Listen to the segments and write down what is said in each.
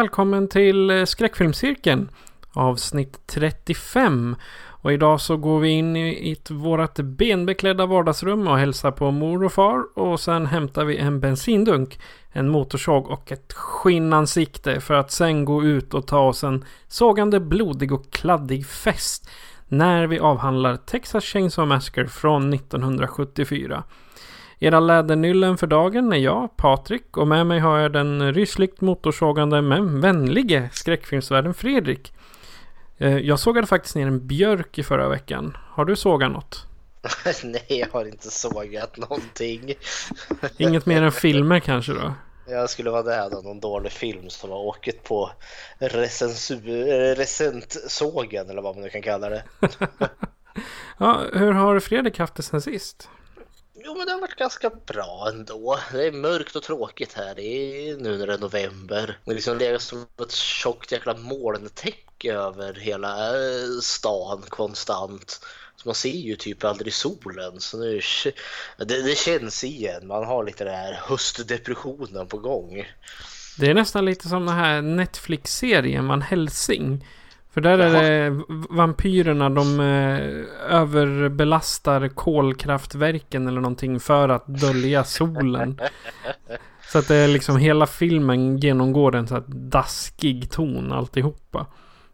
Välkommen till eh, Skräckfilmscirkeln avsnitt 35. Och idag så går vi in i ett, vårat benbeklädda vardagsrum och hälsar på mor och far. Och sen hämtar vi en bensindunk, en motorsåg och ett skinnansikte för att sen gå ut och ta oss en sågande, blodig och kladdig fest. När vi avhandlar Texas Chainsaw Massacre från 1974. Era lädernyllen för dagen är jag, Patrik, och med mig har jag den rysligt motorsågande men vänlige skräckfilmsvärden Fredrik. Eh, Jag sågade faktiskt ner en björk i förra veckan. Har du sågat något? Nej, jag har inte sågat någonting. Inget mer än filmer kanske då? Jag skulle vara där då, någon dålig film som har åkt på recentsågen eller vad man nu kan kalla det. Ja, hur har Fredrik haft det sen sist? Jo, men det har varit ganska bra ändå. Det är mörkt och tråkigt här i, nu när det är november. Det liksom legat som ett tjockt jäkla molntäcke över hela eh, stan konstant. Så man ser ju typ aldrig solen. Så nu, det, det känns igen. Man har lite den här höstdepressionen på gång. Det är nästan lite som den här Netflix-serien Van Helsing. För där är det vampyrerna, de eh, överbelastar kolkraftverken eller någonting för att dölja solen. Så att det är liksom hela filmen genomgår en så här daskig ton alltihopa.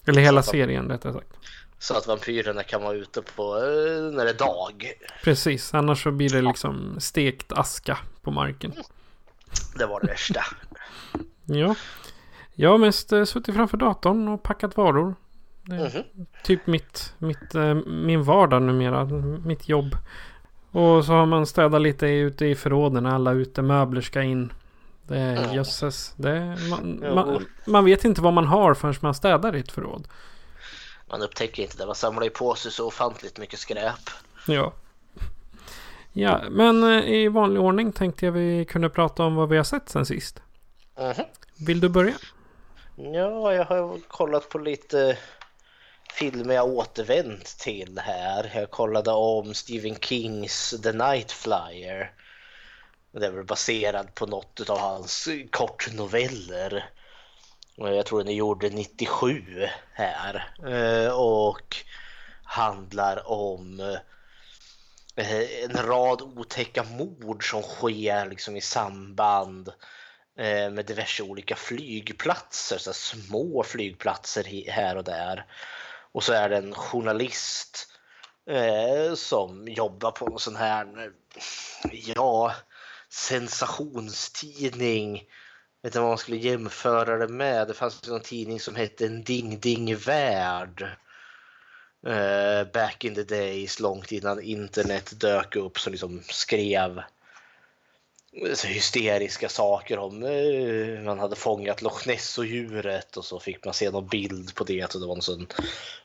Eller hela serien rättare sagt. Så att vampyrerna kan vara ute på eh, när det är dag. Precis, annars så blir det liksom stekt aska på marken. Det var det värsta. Ja. Jag har mest eh, suttit framför datorn och packat varor. Är Mhm. typ mitt, mitt, eh, min vardag numera. Mitt jobb. Och så har man städat lite ute i förråden alla utemöbler ska in. Det är Mm. jösses. Det man, man, man vet inte vad man har förrän man städar i ett förråd. Man upptäcker inte det. Man samlar ju på sig så ofantligt mycket skräp. Ja. Ja, men eh, i vanlig ordning tänkte jag vi kunde prata om vad vi har sett sen sist. Mhm. Vill du börja? Ja, jag har kollat på lite filmer jag återvänt till här. Jag kollade om Stephen Kings The Night Flyer. Det är väl baserad på något av hans kortnoveller. Jag tror den är gjord 97 här. Eh, och handlar om eh, en rad otäcka mord som sker liksom i samband eh, med diverse olika flygplatser, så små flygplatser här och där. Och så är det en journalist eh, som jobbar på någon sån här, ja, sensationstidning. Vet inte vad man skulle jämföra det med. Det fanns en tidning som hette En Ding Ding Värld. Eh, back in the days, långt innan internet dök upp, som liksom skrev så hysteriska saker om eh, man hade fångat Loch Ness-djuret och så fick man se någon bild på det och det var en sån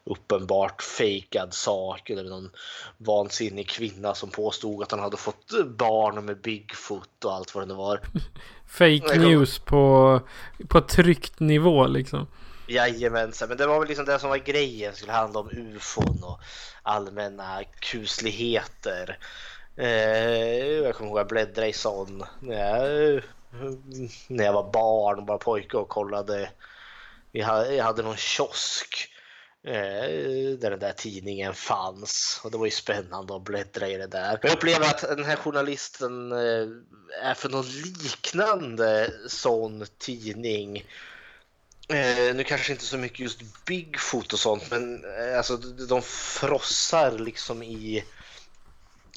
uppenbart fejkad sak eller någon vansinnig kvinna som påstod att han hade fått barn med Bigfoot och allt vad det nu var. Fake news på, på tryckt nivå liksom. Jajamensan, men det var väl liksom det som var grejen. Det skulle handla om ufon och allmänna kusligheter. Eh, jag kommer ihåg att jag bläddrade i sån när jag, när jag var barn och bara pojke och kollade. Vi hade, jag hade någon kiosk eh, där den där tidningen fanns och det var ju spännande att bläddra i det där. Jag upplever att den här journalisten eh, är för någon liknande sån tidning. Eh, nu kanske inte så mycket just Bigfoot och sånt, men eh, alltså de frossar liksom i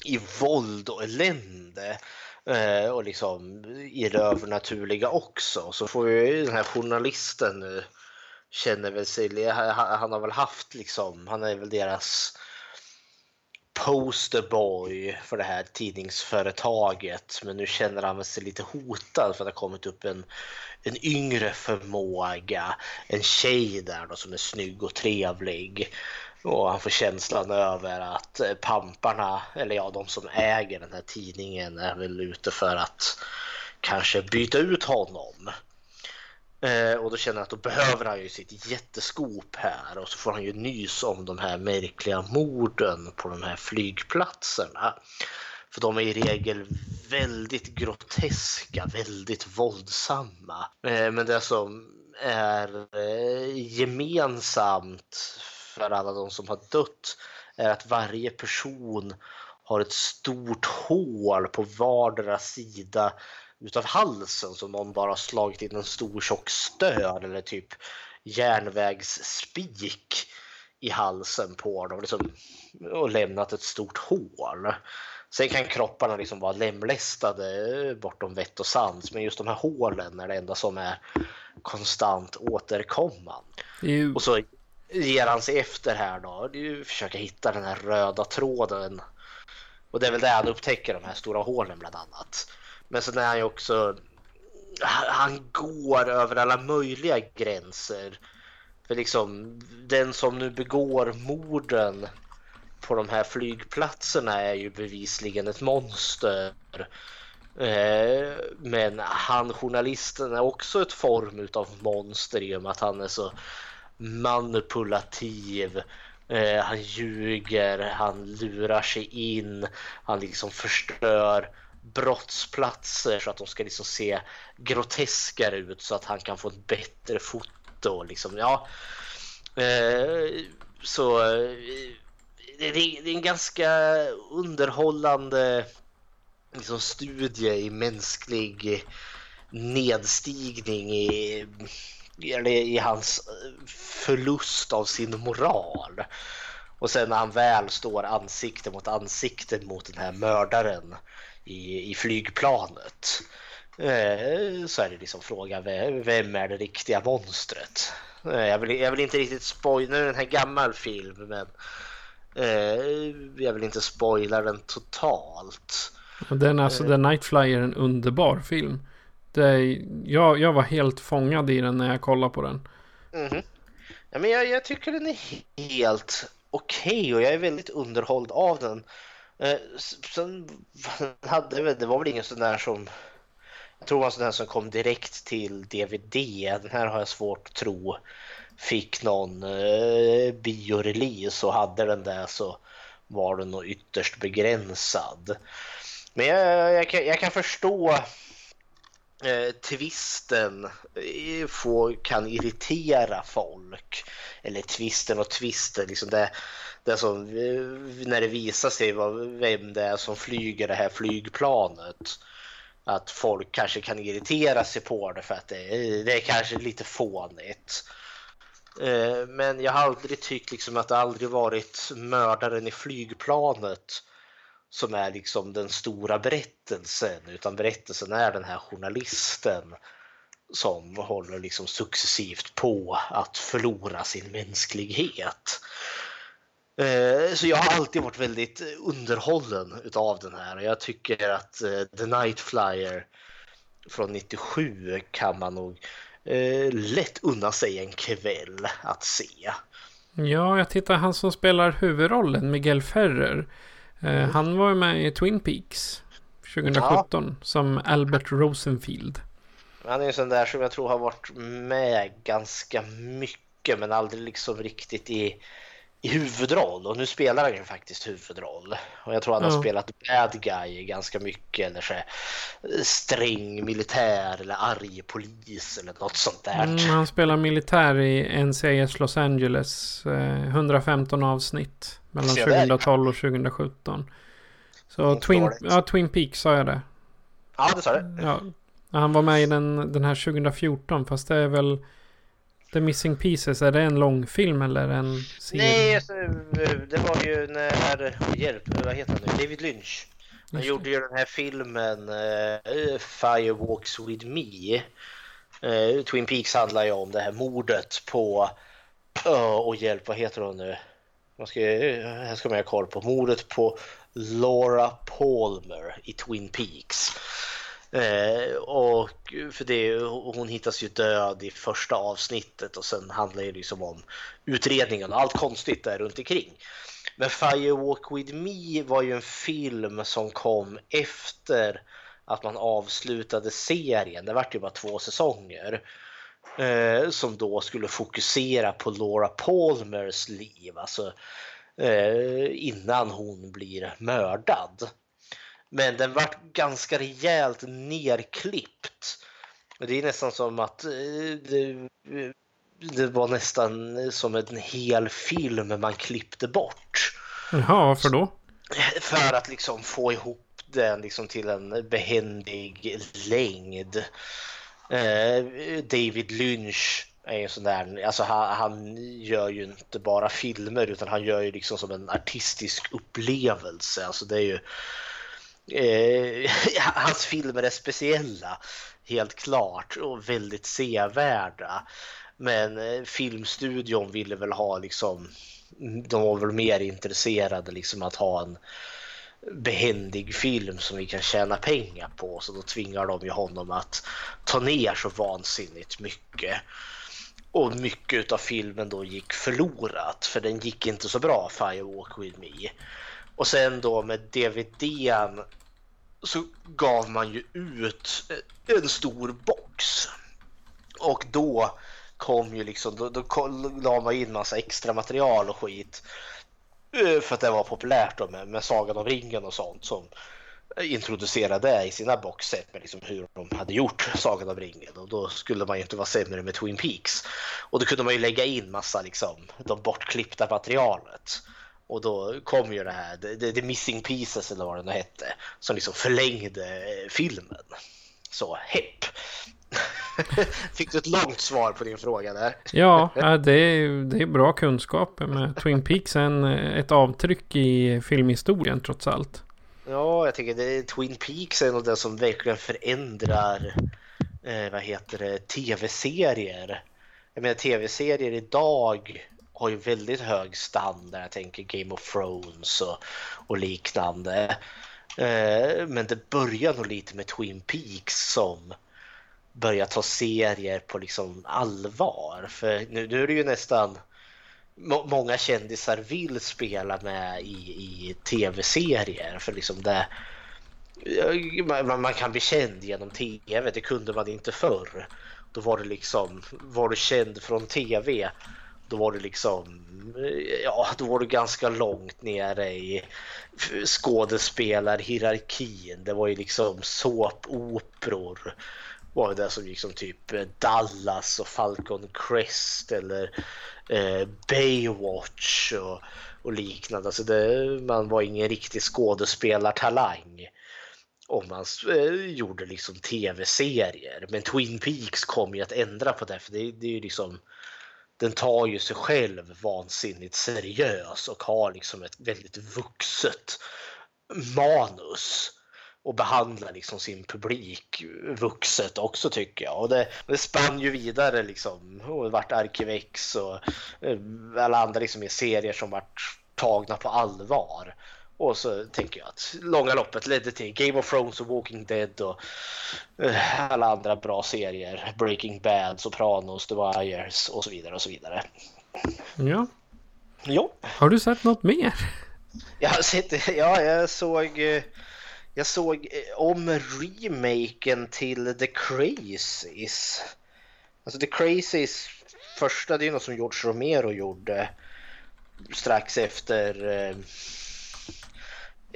i våld och elände. Eh, och liksom i det övernaturliga också. Så får ju den här journalisten nu känner väl sig, han har väl haft liksom, han är väl deras posterboy för det här tidningsföretaget. Men nu känner han sig lite hotad för att det har kommit upp en, en yngre förmåga. En tjej där då som är snygg och trevlig. Och han får känslan över att eh, pamparna, eller ja, de som äger den här tidningen är väl ute för att kanske byta ut honom. Eh, och då känner han att då behöver han ju sitt jätteskop här och så får han ju nys om de här märkliga morden på de här flygplatserna. För de är i regel väldigt groteska, väldigt våldsamma. Eh, men det som är eh, gemensamt för alla de som har dött är att varje person har ett stort hål på vardera sida utav halsen som någon bara slagit in en stor tjock stöd eller typ järnvägsspik i halsen på dem liksom, och lämnat ett stort hål. Sen kan kropparna liksom vara lemlästade bortom vett och sans men just de här hålen är det enda som är konstant återkommande. Och så ger han sig efter här då. Du försöker hitta den här röda tråden. Och det är väl där han upptäcker de här stora hålen bland annat. Men sen är han ju också... Han går över alla möjliga gränser. För liksom den som nu begår morden på de här flygplatserna är ju bevisligen ett monster. Eh, men han journalisten är också ett form utav monster i och med att han är så manipulativ. Eh, han ljuger, han lurar sig in, han liksom förstör brottsplatser så att de ska liksom se groteskare ut så att han kan få ett bättre foto. Liksom, ja. Eh, så eh, det är en ganska underhållande liksom, studie i mänsklig nedstigning i eller i hans eh, förlust av sin moral. Och sen när han väl står ansikte mot ansikte mot den här mördaren i, i flygplanet eh, så är det liksom frågan vem är det riktiga monstret? Eh, jag vill, jag vill inte riktigt spoila, nu är det en här gammal film men jag vill inte spoila den totalt. Den alltså, The Night Flyer, en underbar film. Det, eh, jag, jag var helt fångad i den när jag kollade på den. Mm. Ja, men jag, jag, tycker den är helt okej okay och jag är väldigt underhålld av den. Eh, sen hade det var väl ingen sån där som jag tror det var en sån där som kom direkt till DVD. Den här har jag svårt att tro fick någon eh, biorelease och hade den där så var den nog ytterst begränsad. Men jag, jag, kan, jag kan förstå eh, twisten eh, får, kan irritera folk. Eller twisten och twisten, liksom det, det som, eh, när det visar sig vad, vem det är som flyger det här flygplanet. Att folk kanske kan irritera sig på det för att det, eh, det är kanske lite fånigt. Eh, men jag har aldrig tyckt liksom att det aldrig varit mördaren i flygplanet som är liksom den stora berättelsen utan berättelsen är den här journalisten som håller liksom successivt på att förlora sin mänsklighet. Eh, så jag har alltid varit väldigt underhållen utav den här och jag tycker att eh, The Night Flyer från 97 kan man nog eh, lätt unna sig en kväll att se. Ja, jag tittar han som spelar huvudrollen, Miguel Ferrer. Mm. Han var med i Twin Peaks 2017 ja. som Albert Rosenfield. Han är en sån där som jag tror har varit med ganska mycket men aldrig liksom riktigt i, i huvudroll. Och nu spelar han ju faktiskt huvudroll. Och jag tror han har spelat bad guy ganska mycket. Eller så sträng militär eller arg polis eller något sånt där. Mm, han spelar militär i NCIS Los Angeles. Eh, 115 avsnitt mellan 2012 och 2017. Så Twin, ja, Twin Peaks sa jag det. Ja, det sa du. Ja. Han var med i den, den här 2014 fast det är väl The Missing Pieces, är det en långfilm eller en serie? Nej, alltså, det var ju när, hjälp, vad heter han nu, David Lynch. Han Just gjorde ju den här filmen uh, Fire Walks With Me. Uh, Twin Peaks handlar ju om det här mordet på, uh, och hjälp, vad heter hon nu? Man ska, här ska man ha koll på. Mordet på Laura Palmer i Twin Peaks. Eh, och för det, hon hittas ju död i första avsnittet och sen handlar det liksom om utredningen och allt konstigt där runt omkring. Men Firewalk with Me var ju en film som kom efter att man avslutade serien. Det vart ju bara två säsonger. Eh, som då skulle fokusera på Laura Palmers liv, alltså eh, innan hon blir mördad. Men den vart ganska rejält nerklippt. Det är nästan som att eh, det, det var nästan som en hel film man klippte bort. Jaha, varför då? För att liksom få ihop den liksom till en behändig längd. Eh, David Lynch är en sån där, alltså han, han, gör ju inte bara filmer utan han gör ju liksom som en artistisk upplevelse. Alltså det är ju Eh, hans filmer är speciella, helt klart, och väldigt sevärda. Men eh, filmstudion ville väl ha liksom, de var väl mer intresserade liksom att ha en behändig film som vi kan tjäna pengar på. Så då tvingar de ju honom att ta ner så vansinnigt mycket. Och mycket av filmen då gick förlorat för den gick inte så bra, Firewalk with me. Och sen då med DVDn så gav man ju ut en stor box. Och då kom ju liksom, då, då la man in massa extra material och skit. Eh, för att det var populärt då med, med Sagan om ringen och sånt som introducerade det i sina boxset med liksom hur de hade gjort Sagan om ringen och då skulle man ju inte vara sämre med Twin Peaks. Och då kunde man ju lägga in massa liksom de bortklippta materialet. Och då kom ju det här, The, the Missing Pieces eller vad det nu hette, som liksom förlängde eh, filmen. Så hepp! Fick du ett långt svar på din fråga där? ja, det är, det är bra kunskap med Twin Peaks. En, ett avtryck i filmhistorien trots allt. Ja, jag tycker det, Twin Peaks är nog det som verkligen förändrar eh, vad heter det, tv-serier. Jag menar tv-serier idag har ju väldigt hög standard. Jag tänker Game of Thrones och, och liknande. Eh, men det börjar nog lite med Twin Peaks som börjar ta serier på liksom allvar. För nu, nu är det ju nästan många kändisar vill spela med i, i tv-serier för liksom det eh, man, man kan bli känd genom tv, det kunde man inte förr. Då var det liksom, var du känd från tv då var du liksom, eh, ja, då var du ganska långt nere i skådespelarhierarkin. Det var ju liksom såpoperor var det som gick som typ eh, Dallas och Falcon Crest eller eh, Baywatch och, och liknande. Alltså det, man var ingen riktig skådespelartalang om man eh, gjorde liksom tv-serier. Men Twin Peaks kom ju att ändra på det för det, det är ju liksom den tar ju sig själv vansinnigt seriös och har liksom ett väldigt vuxet manus och behandlar liksom sin publik vuxet också tycker jag. Och det, det spann ju vidare liksom och vart Arkivex och eh, alla andra liksom serier som vart tagna på allvar. Och så tänker jag att långa loppet ledde till Game of Thrones och Walking Dead och uh, alla andra bra serier. Breaking Bad, Sopranos, The Wires och så vidare och så vidare. Ja. Ja. Har du sett något mer? Jag har sett, ja jag såg eh, jag såg eh, om remaken till The Crazies. Alltså The Crazies första det är något som George Romero gjorde strax efter eh,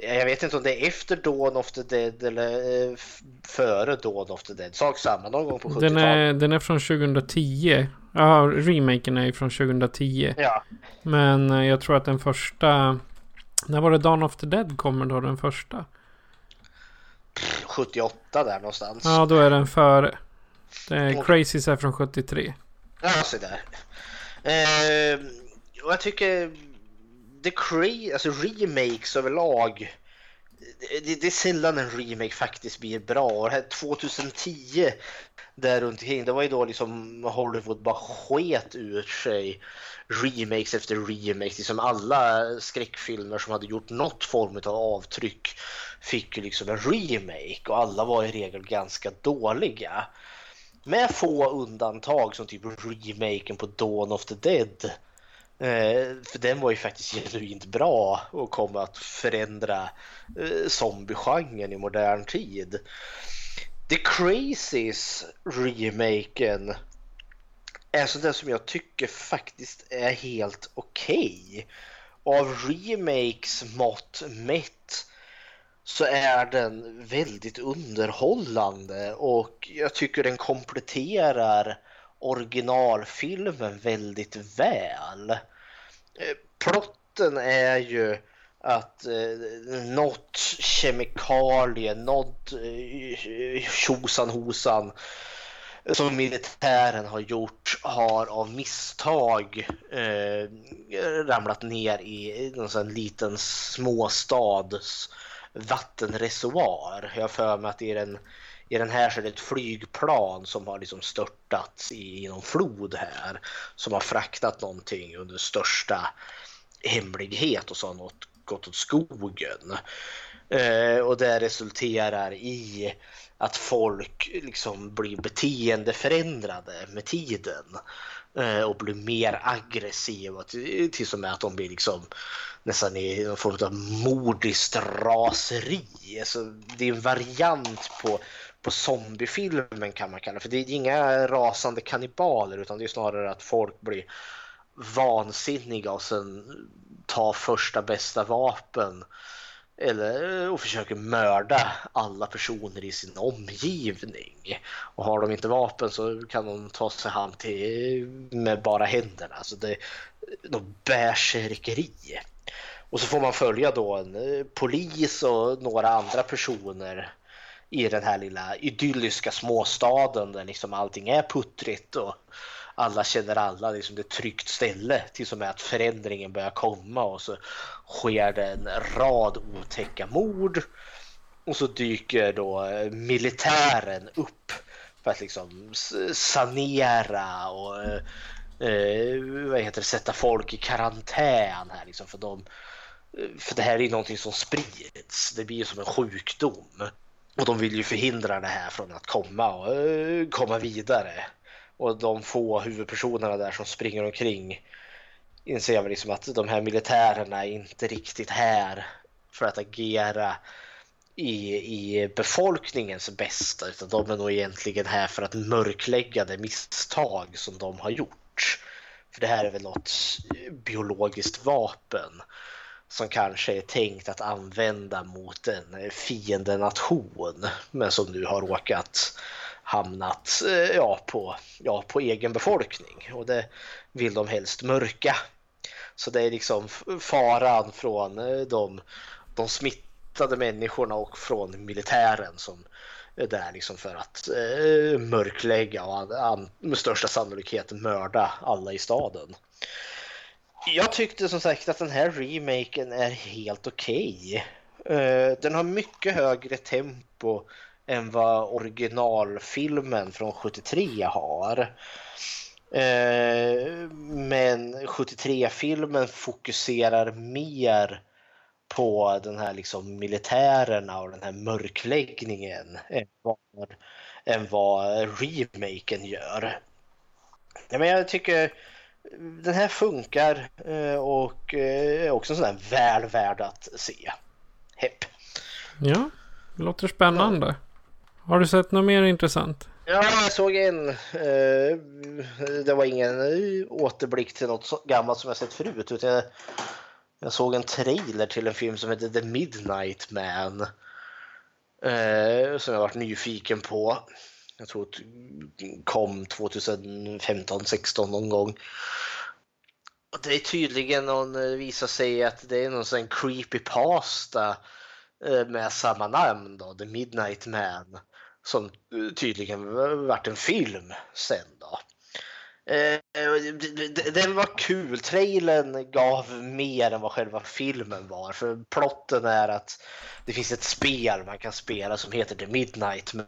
jag vet inte om det är efter Dawn of the Dead eller eh, före Dawn of the Dead. Sak samma, någon gång på 70-talet. Den är, den är från 2010. Ja, remaken är från 2010. Ja. Men eh, jag tror att den första... När var det Dawn of the Dead kommer då, den första? 78 där någonstans. Ja, då är den före. Det är Crazies är från 73. Ja, se där. Eh, och jag tycker The Cree, alltså remakes överlag. Det, det, är sällan en remake faktiskt blir bra. Och här 2010 där runt omkring, det var ju då liksom Hollywood bara sket ur sig remakes efter remakes. Liksom alla skräckfilmer som hade gjort något form av avtryck fick ju liksom en remake och alla var i regel ganska dåliga. Med få undantag som typ remaken på Dawn of the Dead. Eh, för den var ju faktiskt genuint bra och kom att förändra eh, zombiegenren i modern tid. The Crazies remaken är sånt där som jag tycker faktiskt är helt okej. Okay. Av remakes mått mätt så är den väldigt underhållande och jag tycker den kompletterar originalfilmen väldigt väl. Eh, plotten är ju att eh, något kemikalie, något eh, tjosan hosan som militären har gjort har av misstag eh, ramlat ner i en liten småstads vattenreservoar. Jag har för mig att det är den, i den här så är det ett flygplan som har liksom störtat i, i någon flod här som har fraktat någonting under största hemlighet och så har något gått åt skogen. Eh, och det resulterar i att folk liksom blir beteendeförändrade med tiden eh, och blir mer aggressiva till, till och med att de blir liksom nästan i någon form av mordiskt raseri. Alltså, det är en variant på, på zombiefilmen kan man kalla det. För det är inga rasande kannibaler utan det är snarare att folk blir vansinniga och sen tar första bästa vapen eller och försöker mörda alla personer i sin omgivning. Och har de inte vapen så kan de ta sig hand till med bara händerna. Alltså det är något bärsärkeri. Och så får man följa då en eh, polis och några andra personer i den här lilla idylliska småstaden där liksom allting är puttrigt och alla känner alla, liksom det är ett tryggt ställe tills och med att förändringen börjar komma och så sker det en rad otäcka mord och så dyker då eh, militären upp för att liksom sanera och eh, vad heter det, sätta folk i karantän här liksom för de eh, för det här är någonting som sprids. Det blir som en sjukdom. Och de vill ju förhindra det här från att komma och eh, komma vidare. Och de få huvudpersonerna där som springer omkring inser väl liksom att de här militärerna är inte riktigt här för att agera i, i befolkningens bästa utan de är nog egentligen här för att mörklägga det misstag som de har gjort. För det här är väl något biologiskt vapen som kanske är tänkt att använda mot en fiendenation men som nu har råkat hamnat eh, ja, på, ja, på egen befolkning och det vill de helst mörka. Så det är liksom faran från eh, de, de smittade människorna och från militären som är där liksom för att eh, mörklägga och an, med största sannolikhet mörda alla i staden. Jag tyckte som sagt att den här remaken är helt okej. Okay. Uh, den har mycket högre tempo än vad originalfilmen från 73 har. Eh, men 73-filmen fokuserar mer på den här liksom militärerna och den här mörkläggningen än vad, än vad remaken gör. Ja, men jag tycker den här funkar eh, och eh, är också en sån där väl värd att se. Hepp. Ja, det låter spännande. Ja. Har du sett något mer intressant? Ja, jag såg en. Eh, det var ingen återblick till något gammalt som jag sett förut. Utan jag, jag såg en trailer till en film som heter The Midnight Man. Som jag varit nyfiken på. Jag tror det kom 2015, 16 någon gång. Det är tydligen någon, eh, visar sig att det är någon sån creepypasta eh, med samma namn då, The Midnight Man som eh, tydligen varit en film sen då. Den var kul. Trailern gav mer än vad själva filmen var. För plotten är att det finns ett spel man kan spela som heter The Midnight Man.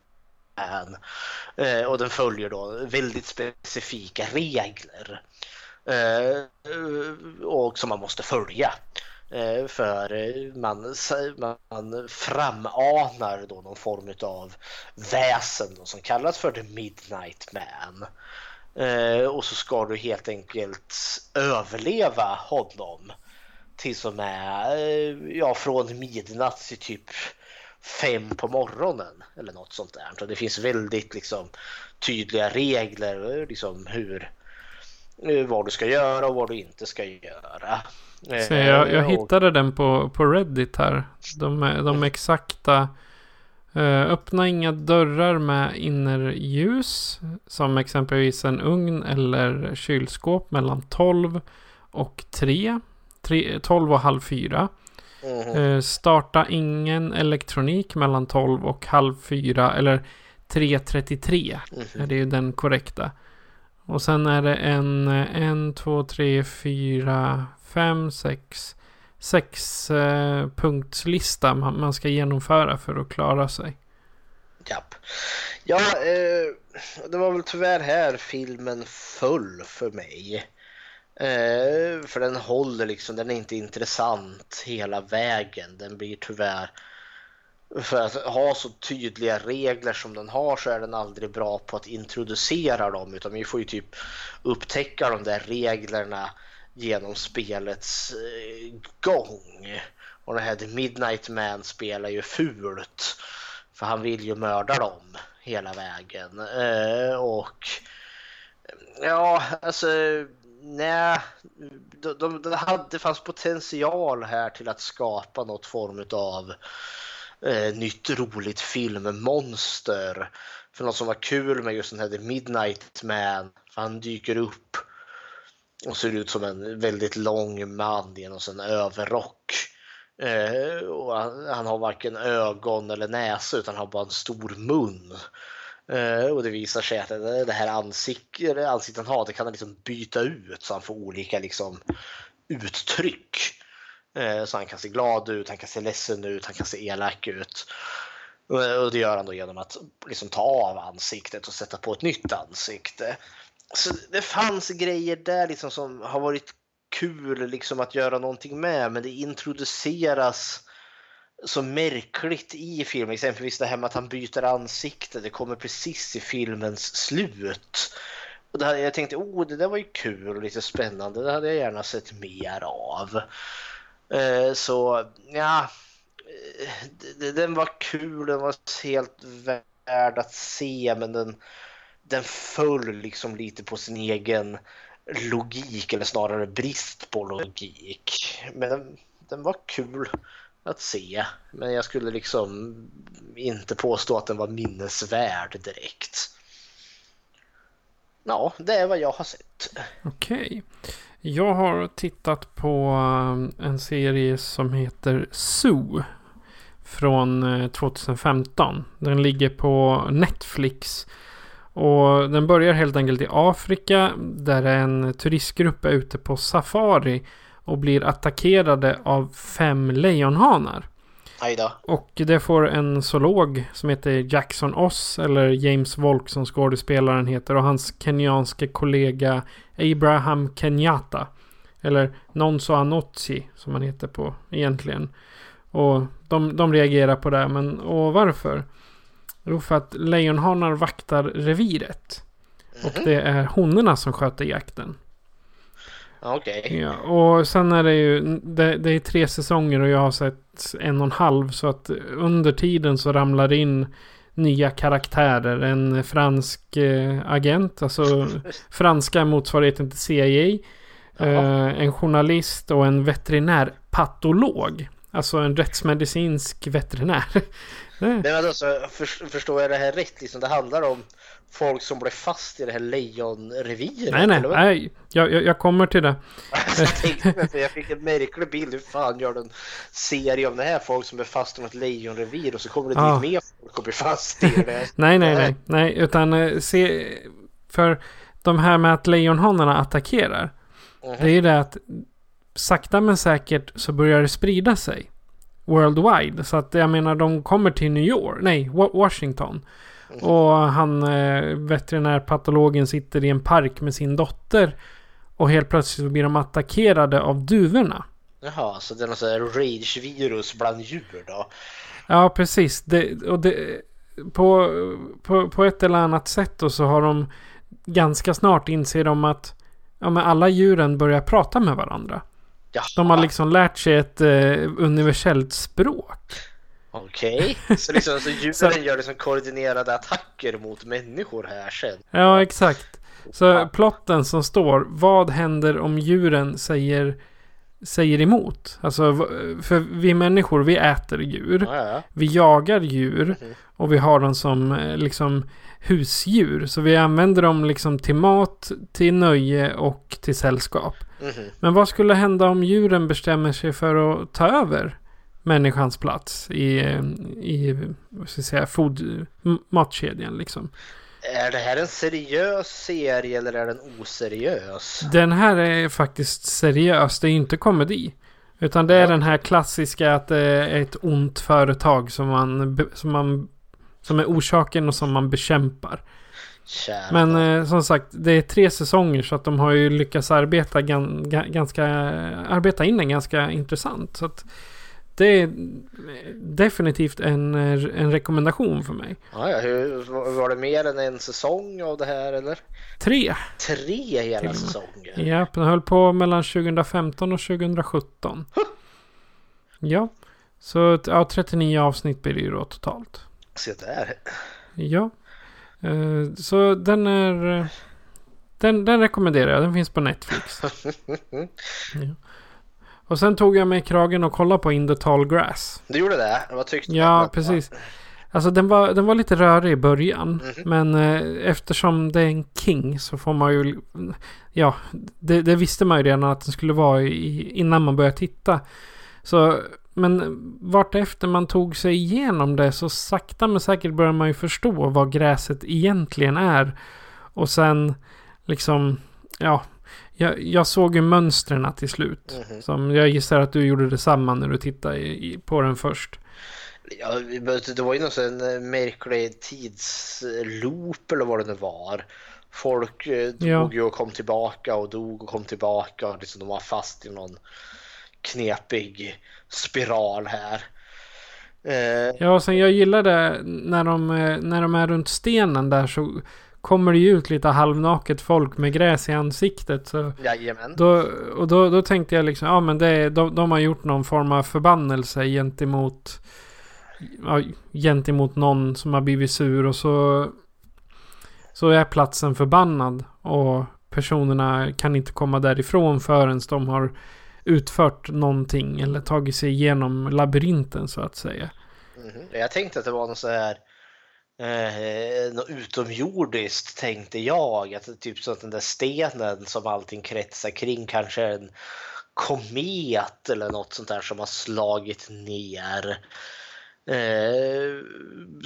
Eh, och den följer då väldigt specifika regler. Eh, och som man måste följa. Eh, för eh, man, man framanar då någon form av väsen då, som kallas för The Midnight Man. Eh, och så ska du helt enkelt överleva honom till som är eh, ja, från midnatt till typ fem på morgonen eller något sånt där. Så det finns väldigt liksom, tydliga regler liksom, hur, vad du ska göra och vad du inte ska göra. Så jag, jag hittade den på, på Reddit här. De, de exakta. Eh, öppna inga dörrar med innerljus. Som exempelvis en ugn eller kylskåp mellan 12 och 3. 3 12 och halv 4. Mm. starta ingen elektronik mellan 12 och halv 4. Eller 3.33. Mm. Det är ju den korrekta. Och sen är det en, en, två, tre, fyra, fem, sex, sex eh, punktslista man, man, ska genomföra för att klara sig. Japp. Ja, eh, det var väl tyvärr här filmen föll för mig. Eh, för den håller liksom, den är inte intressant hela vägen. Den blir tyvärr för att ha så tydliga regler som den har så är den aldrig bra på att introducera dem utan vi får ju typ upptäcka de där reglerna genom spelets eh, gång. Och det här The Midnight Man spelar ju fult. För han vill ju mörda dem hela vägen. Eh, och ja, alltså nej. De, de, de hade, det fanns potential här till att skapa något form av eh, nytt roligt filmmonster. För något som var kul med just den här The Midnight Man. För han dyker upp och ser ut som en väldigt lång man i en överrock. Eh, och han, han, har varken ögon eller näsa utan har bara en stor mun. Eh, och det visar sig att det här ansiktet, ansiktet han har det kan han liksom byta ut så han får olika liksom, uttryck. Eh, så han kan se glad ut, han kan se ledsen ut, han kan se elak ut. Eh, och det gör han då genom att liksom ta av ansiktet och sätta på ett nytt ansikte. Så det fanns grejer där liksom som har varit kul liksom att göra någonting med men det introduceras så märkligt i filmen. Exempelvis det här med att han byter ansikte. Det kommer precis i filmens slut. Och det hade, jag tänkte oh det där var ju kul och lite spännande. Det hade jag gärna sett mer av. Eh, så ja, eh, den var kul. Den var helt värd att se men den den föll liksom lite på sin egen logik eller snarare brist på logik. Men den, den var kul att se. Men jag skulle liksom inte påstå att den var minnesvärd direkt. Ja, det är vad jag har sett. Okej. Okay. Jag har tittat på eh, en serie som heter Zoo. Från eh, 2015. Den ligger på Netflix. Och den börjar helt enkelt i Afrika där en turistgrupp är ute på safari och blir attackerade av fem lejonhanar. Och det får en zoolog som heter Jackson Oss eller James Volk som skådespelaren heter och hans kenyanske kollega Abraham Kenyatta. Eller Nonso Anotsi som han heter på egentligen. Och de, de reagerar på det men och varför? Jo, för att lejonhanar vaktar reviret. Och mhm. det är honorna som sköter jakten. Okej. Okay. Ja, och sen är det ju, det, det, är tre säsonger och jag har sett en och en halv. Så att under tiden så ramlar det in nya karaktärer. En fransk eh, agent, alltså franska motsvarigheten till CIA. Eh, en journalist och en veterinärpatolog. Alltså en rättsmedicinsk veterinär. Nej, men alltså, för, förstår jag det här rätt? Liksom, det handlar om folk som blev fast i det här lejonreviret? nej, nej, nej. Jag, jag, jag kommer till det. jag fick en märklig bild. Hur fan gör du en serie om det här? Folk som är fast i något lejonrevir och så kommer det Ja. dit mer folk och blir fast i det. Nej, nej, nej. Nej, utan eh, se... För de här med att lejonhanarna attackerar. Mhm. Det är ju det att sakta men säkert så börjar det sprida sig. Worldwide. Så att jag menar de kommer till New York. Nej, Wa- Washington. Och han eh, veterinärpatologen sitter i en park med sin dotter. Och helt plötsligt blir de attackerade av duvorna. Jaha, så det är något sånt rage-virus bland djur då? Ja, precis. Det, och det, på, på, på ett eller annat sätt då så har de ganska snart inser de att ja, men alla djuren börjar prata med varandra. Jaha, De har liksom lärt sig ett eh, universellt språk. Okej. Så liksom så djuren Så- gör liksom koordinerade attacker mot människor här sen? Ja, exakt. Så plotten som står, vad händer om djuren säger, säger emot? Alltså, för vi människor, vi äter djur. Ja, ja. Vi jagar djur Mhm. och vi har dem som eh, liksom husdjur. Så vi använder dem liksom till mat, till nöje och till sällskap. Mhm. Men vad skulle hända om djuren bestämmer sig för att ta över människans plats i, i vad ska jag säga, food, matkedjan liksom? Är det här en seriös serie eller är den oseriös? Den här är faktiskt seriös, det är inte komedi. Utan det är Ja. den här klassiska att det är ett ont företag som man, som man som är orsaken och som man bekämpar. Kära. Men eh, som sagt, det är tre säsonger så att de har ju lyckats arbeta gan, ga, ganska, arbeta in den ganska intressant. Så att det är definitivt en, en rekommendation för mig. Ja, hur, var det mer än en säsong av det här eller? Tre! Tre hela säsonger? Ja, den höll på mellan 2015 och 2017. Ja, så ja, 39 avsnitt blir det ju då totalt. Se där. Ja, eh, så den är... eh, Den, den rekommenderar jag. Den finns på Netflix. Ja. Och sen tog jag mig i kragen och kollade på In the Tall Grass. Du gjorde det? Vad tyckte du? Ja, precis. Alltså den var, den var lite rörig i början. Mhm. Men eh, eftersom det är en King så får man ju... Ja, det, det visste man ju redan att den skulle vara i, innan man började titta. Så, men vartefter man tog sig igenom det så sakta men säkert börjar man ju förstå vad gräset egentligen är. Och sen liksom, ja. Jag, jag såg ju mönstren till slut. Mhm. Som jag gissar att du gjorde detsamma när du tittade i, i, på den först. Ja, det var ju någon sån eh, märklig tidsloop eller vad det nu var. Folk eh, dog Ja. och kom tillbaka och dog och kom tillbaka. Och liksom de var fast i någon knepig spiral här. Eh, Ja, och sen jag gillade när de, när de är runt stenen där så kommer det ju ut lite halvnaket folk med gräs i ansiktet. Så jajamän. då, och då, då tänkte jag liksom, ja men det, är- de, de har gjort någon form av förbannelse gentemot, ja, gentemot någon som har blivit sur och så, så är platsen förbannad. Och personerna kan inte komma därifrån förrän de har utfört någonting eller tagit sig igenom labyrinten så att säga. Mhm. Jag tänkte att det var något så här eh, något utomjordiskt tänkte jag. Att typ så att den där stenen som allting kretsar kring kanske är en komet eller något sånt där som har slagit ner. Eh,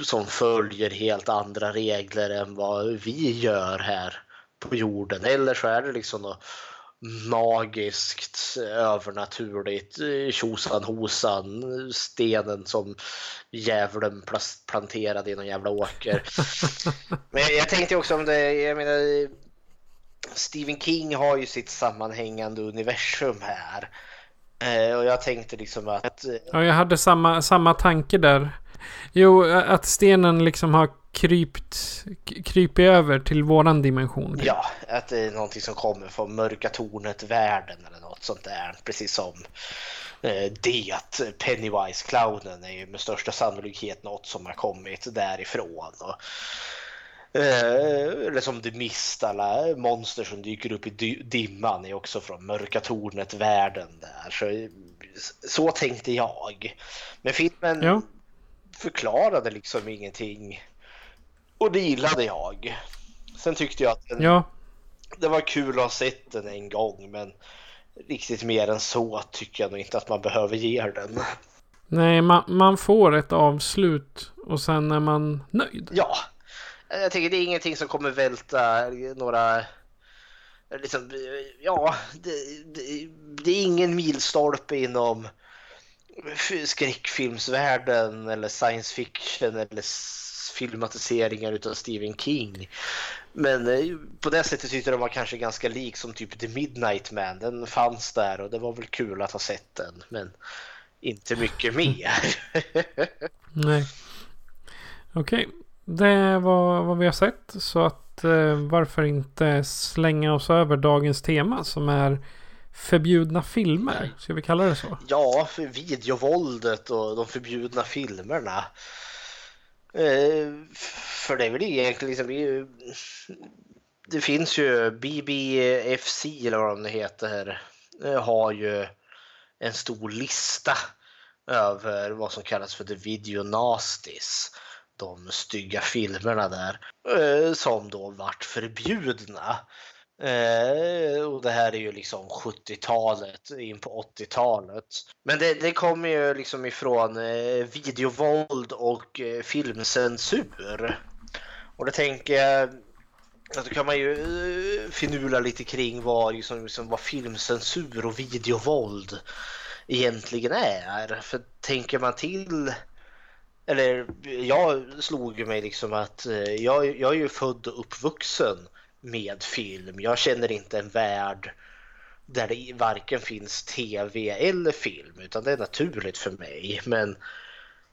som följer helt andra regler än vad vi gör här på jorden. Eller så är det liksom något magiskt, övernaturligt, tjosan hosan, stenen som djävulen planterade i någon jävla åker. Men jag, jag tänkte också om det, jag menar Stephen King har ju sitt sammanhängande universum här. Eh, och jag tänkte liksom att eh, Ja, jag hade samma, samma tanke där. Jo, att stenen liksom har krypt, krypit över till våran dimension. Ja, att det är någonting som kommer från mörka tornet-världen eller något sånt där. Precis som eh, det, Pennywise-clownen är ju med största sannolikhet något som har kommit därifrån. Och, eh, eller som The Mist, alla monster som dyker upp i dimman är också från mörka tornet-världen där. Så, så tänkte jag. Men filmen ja. förklarade liksom ingenting och det gillade jag. Sen tyckte jag att den, ja. det var kul att ha sett den en gång men riktigt mer än så tycker jag nog inte att man behöver ge den. Nej, man, man får ett avslut och sen är man nöjd. Ja, jag tänker det är ingenting som kommer välta några Liksom, ja, det, det, det är ingen milstolpe inom skräckfilmsvärlden eller science fiction eller filmatiseringar utav Stephen King. Men eh, på det sättet tyckte de var kanske ganska lik som typ The Midnight Man. Den fanns där och det var väl kul att ha sett den. Men inte mycket mer. Nej. Okej, okay. det var vad vi har sett. Så att eh, varför inte slänga oss över dagens tema som är förbjudna filmer. Ska vi kalla det så? Ja, för videovåldet och de förbjudna filmerna. Eh, för det är väl egentligen liksom, det finns ju BBFC eller vad de heter eh, har ju en stor lista över vad som kallas för the video nasties. De stygga filmerna där eh, som då vart förbjudna. Eh, och det här är ju liksom 70-talet in på 80-talet. Men det, det kommer ju liksom ifrån eh, videovåld och eh, filmcensur. Och då tänker jag att då kan man ju eh, finula lite kring vad, liksom, liksom, vad filmcensur och videovåld egentligen är. För tänker man till eller jag slog mig liksom att eh, jag, jag är ju född och uppvuxen med film. Jag känner inte en värld där det varken finns tv eller film utan det är naturligt för mig. Men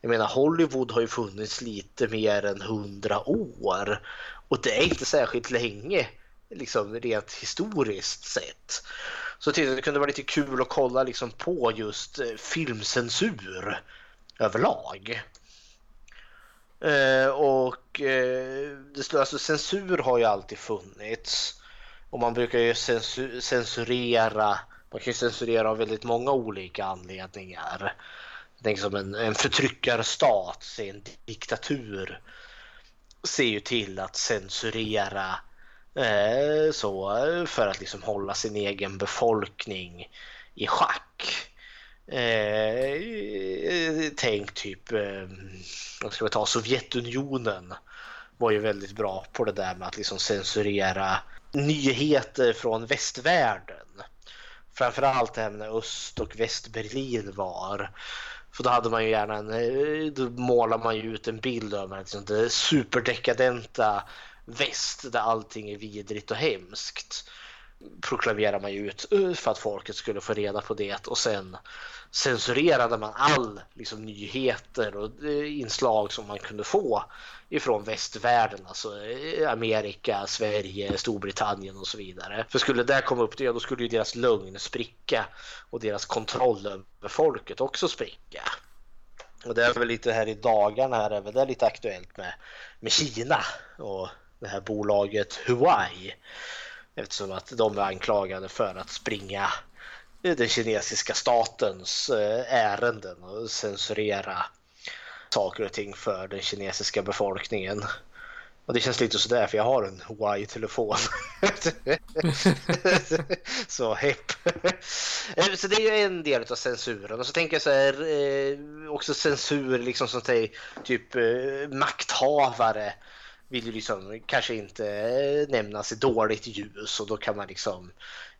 jag menar Hollywood har ju funnits lite mer än hundra år och det är inte särskilt länge liksom rent historiskt sett. Så jag tyckte det kunde vara lite kul att kolla liksom på just eh, filmcensur överlag. Eh, och eh, det, alltså, censur har ju alltid funnits. Och man brukar ju censur, censurera, man kan ju censurera av väldigt många olika anledningar. Tänk som en, en förtryckarstat, se en diktatur, ser ju till att censurera eh, så för att liksom hålla sin egen befolkning i schack. Eh, tänk typ, eh, vad ska vi ta, Sovjetunionen var ju väldigt bra på det där med att liksom censurera nyheter från västvärlden. Framförallt det här när Öst och Västberlin var. För då hade man ju gärna en, eh, då målar man ju ut en bild av liksom det superdekadenta väst där allting är vidrigt och hemskt proklamerade man ju ut uh, för att folket skulle få reda på det och sen censurerade man all liksom, nyheter och eh, inslag som man kunde få ifrån västvärlden, alltså eh, Amerika, Sverige, Storbritannien och så vidare. För skulle det komma upp, det, då skulle ju deras lögn spricka och deras kontroll över folket också spricka. Och det är väl lite här i dagarna här, det är lite aktuellt med, med Kina och det här bolaget Huawei Eftersom att de är anklagade för att springa den kinesiska statens eh, ärenden och censurera saker och ting för den kinesiska befolkningen. Och det känns lite sådär för jag har en Huawei-telefon. så hepp. Eh, så det är ju en del av censuren. Och så tänker jag så här, eh, också censur liksom som typ eh, makthavare vill ju liksom kanske inte nämnas i dåligt ljus och då kan man liksom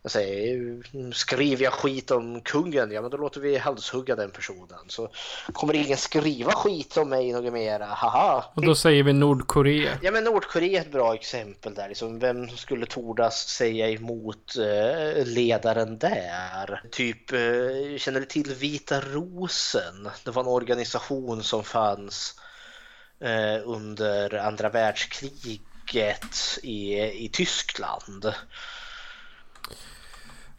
jag säger, skriver jag skit om kungen, ja men då låter vi halshugga den personen. Så kommer ingen skriva skit om mig något mera, haha. Och då säger vi Nordkorea. Ja men Nordkorea är ett bra exempel där. Liksom, vem skulle tordas säga emot eh, ledaren där? Typ, eh, känner du till Vita Rosen? Det var en organisation som fanns eh, under andra världskriget i, i Tyskland.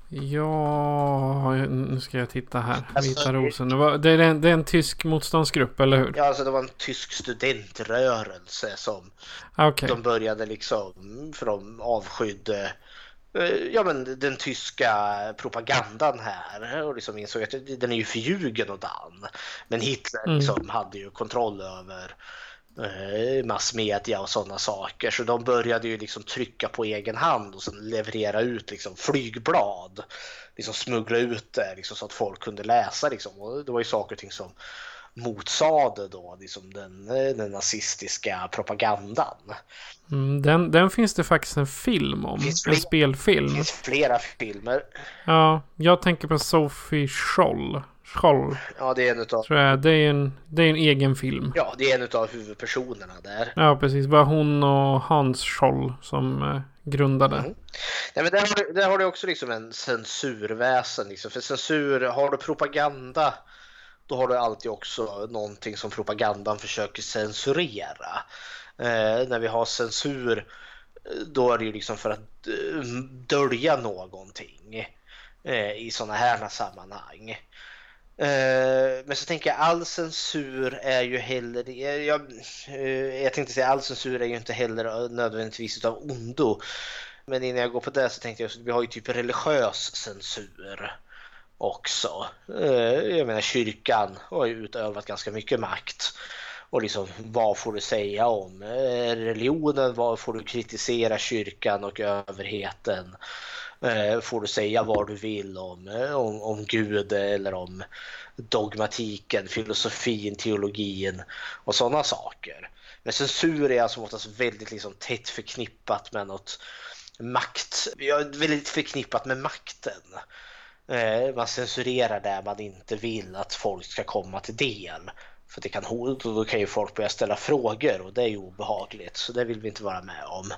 Ja, nu ska jag titta här. Alltså, Vita rosen. Det, var, det, är en, det är en tysk motståndsgrupp, eller hur? Ja, alltså det var en tysk studentrörelse som Okay. de började liksom, för de avskydde eh, ja, men den tyska propagandan här och liksom insåg att den är ju förljugen och dan. Men Hitler Mm. liksom hade ju kontroll över eh, massmedia och sådana saker. Så de började ju liksom trycka på egen hand och sen leverera ut liksom flygblad. Liksom smuggla ut det liksom så att folk kunde läsa. Liksom. Och det var ju saker och ting som motsade då liksom den, den nazistiska propagandan. Mm, den, den finns det faktiskt en film om. Finns En fler- Det spelfilm. finns flera filmer. Ja, jag tänker på Sophie Scholl. Scholl, Ja, det är en utav, tror jag. Det är en, det är en egen film. ja, det är en utav huvudpersonerna där. Ja, precis. Det var hon och Hans Scholl som eh, grundade. Mm. Nej, men där, har där har du också liksom en censurväsen. Liksom. För censur, har du propaganda då har du alltid också någonting som propagandan försöker censurera. Eh, när vi har censur då är det ju liksom för att eh, dölja någonting eh, i sådana här sammanhang. Eh, men så tänker jag all censur är ju heller, jag, jag, jag tänkte säga all censur är ju inte heller nödvändigtvis utav ondo. Men innan jag går på det så tänkte jag att vi har ju typ religiös censur också. Eh, jag menar kyrkan har ju utövat ganska mycket makt. Och liksom vad får du säga om religionen? Vad får du kritisera kyrkan och överheten? Eh, Får du säga vad du vill om, eh, om, om Gud eller om dogmatiken, filosofin, teologin och sådana saker. Men censur är alltså oftast väldigt liksom tätt förknippat med något makt, ja, väldigt förknippat med makten. Eh, Man censurerar det man inte vill att folk ska komma till del. För det kan, då kan ju folk börja ställa frågor och det är ju obehagligt. Så det vill vi inte vara med om.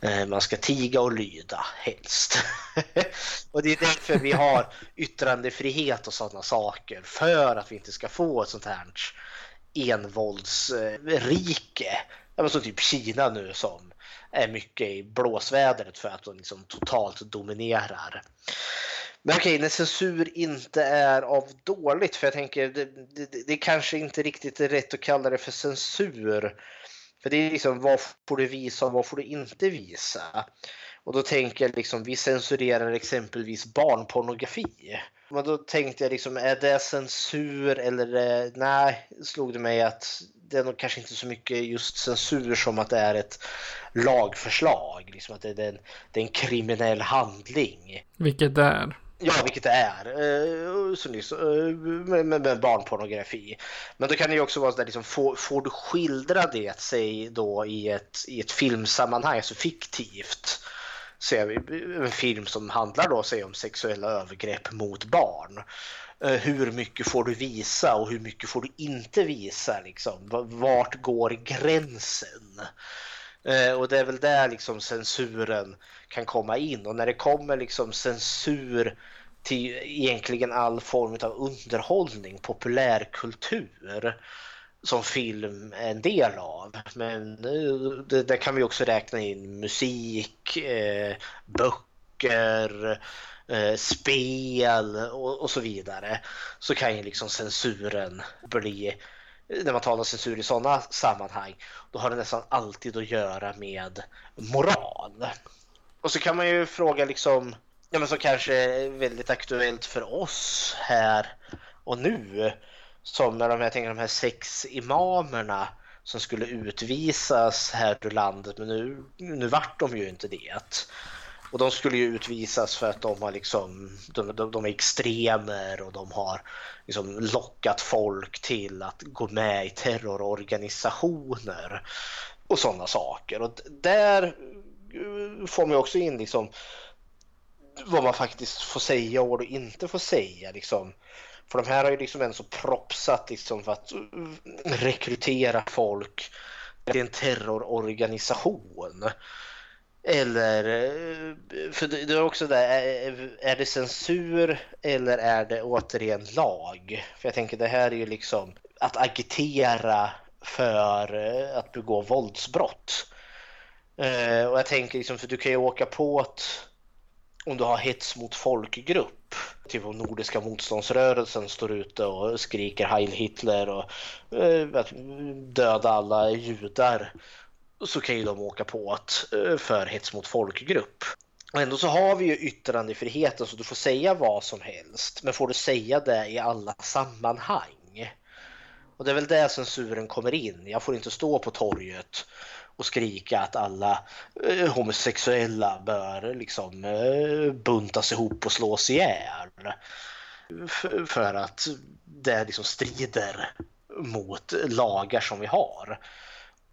Eh, man ska tiga och lyda helst. och det är därför vi har yttrandefrihet och sådana saker. För att vi inte ska få ett sånt här envåldsrike. Som typ Kina nu som är mycket i blåsvädret för att de liksom totalt dominerar. Men okej, när censur inte är av dåligt, för jag tänker det, det, det kanske inte riktigt är rätt att kalla det för censur. För det är liksom vad får du visa och vad får du inte visa? Och då tänker jag liksom, vi censurerar exempelvis barnpornografi. Men då tänkte jag liksom, är det censur eller eh, nej, slog det mig att det är nog kanske inte så mycket just censur som att det är ett lagförslag. Liksom att det är en, det är en kriminell handling. Vilket det är. Ja, vilket det är. Eh, så nyss, eh, med, med, med barnpornografi. Men då kan det ju också vara så där, liksom, får, får du skildra det, sig då i ett, i ett filmsammanhang, alltså fiktivt. Så en film som handlar då, säg om sexuella övergrepp mot barn. Eh, hur mycket får du visa och hur mycket får du inte visa? Liksom? Vart går gränsen? Eh, Och det är väl där liksom censuren kan komma in och när det kommer liksom censur till egentligen all form av underhållning, populärkultur som film är en del av. Men eh, det, där kan vi också räkna in musik, eh, böcker, eh, spel och, och så vidare. Så kan ju liksom censuren bli när man talar censur i sådana sammanhang, då har det nästan alltid att göra med moral. Och så kan man ju fråga liksom, ja men som kanske är väldigt aktuellt för oss här och nu, som när de här, jag tänker de här sex imamerna som skulle utvisas här ur landet, men nu, nu vart de ju inte det. Och de skulle ju utvisas för att de har liksom, de, de, de är extremer och de har liksom lockat folk till att gå med i terrororganisationer och sådana saker. Och där eh, får man också in liksom vad man faktiskt får säga och vad du inte får säga. Liksom. För de här har ju liksom ändå så propsat liksom för att eh, rekrytera folk till en terrororganisation. Eller, eh, för det är också det, är, är det censur eller är det återigen lag? För jag tänker det här är ju liksom att agitera för eh, att begå våldsbrott. Eh, och jag tänker liksom, för du kan ju åka på att om du har hets mot folkgrupp. Typ om Nordiska motståndsrörelsen står ute och skriker Heil Hitler och döda alla judar. Så kan ju de åka på att eh, för hets mot folkgrupp. Och ändå så har vi ju yttrandefriheten så du får säga vad som helst. Men får du säga det i alla sammanhang? Och det är väl där censuren kommer in. Jag får inte stå på torget och skrika att alla eh, homosexuella bör liksom eh, buntas ihop och slås ihjäl. För, för att det liksom strider mot lagar som vi har.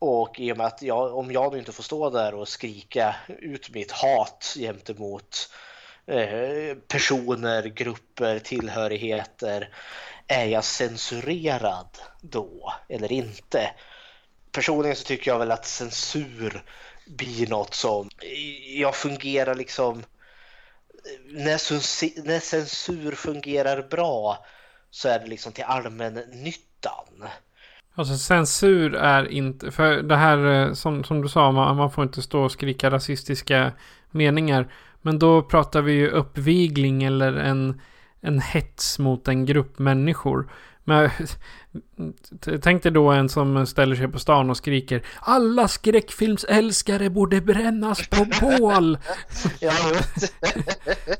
Och i och med att jag, om jag nu inte får stå där och skrika ut mitt hat gentemot eh, personer, grupper, tillhörigheter. Är jag censurerad då eller inte? Personligen så tycker jag väl att censur blir något som jag fungerar liksom när censur, när censur fungerar bra så är det liksom till allmännyttan. Alltså censur är inte, för det här eh, som, som du sa, man, man får inte stå och skrika rasistiska meningar. Men då pratar vi ju uppvigling eller en, en hets mot en grupp människor. Men tänk dig då en som ställer sig på stan och skriker Alla skräckfilmsälskare borde brännas på bål!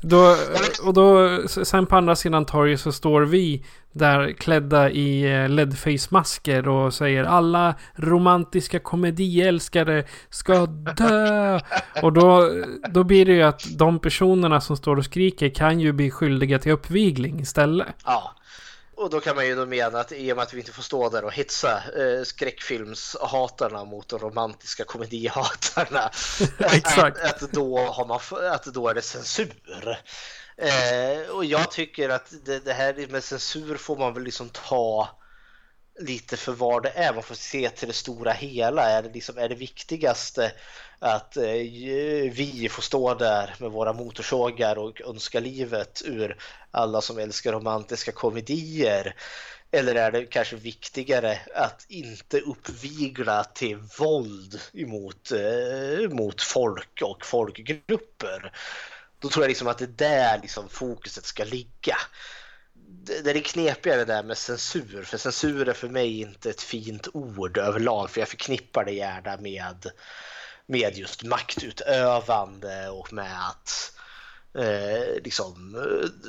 då, och då, sen på andra sidan torget så står vi där klädda i eh, ledface-masker och säger alla romantiska komediälskare ska dö. Och då, då blir det ju att de personerna som står och skriker kan ju bli skyldiga till uppvigling istället. Ja. Och då kan man ju då mena att i och med att vi inte får stå där och hetsa eh, skräckfilmshatarna mot de romantiska komedihatarna. Exakt. Att, att, då har man, att då är det censur. Eh, och jag tycker att det, det, här med censur får man väl liksom ta lite för vad det är. Man får se till det stora hela. Är det, liksom, är det viktigaste att eh, vi får stå där med våra motorsågar och önska livet ur alla som älskar romantiska komedier? Eller är det kanske viktigare att inte uppvigla till våld emot eh, mot folk och folkgrupper? Då tror jag liksom att det är där liksom fokuset ska ligga. Det, är knepigare där med censur, för censur är för mig inte ett fint ord överlag, för jag förknippar det gärna med, med just maktutövande och med att eh, liksom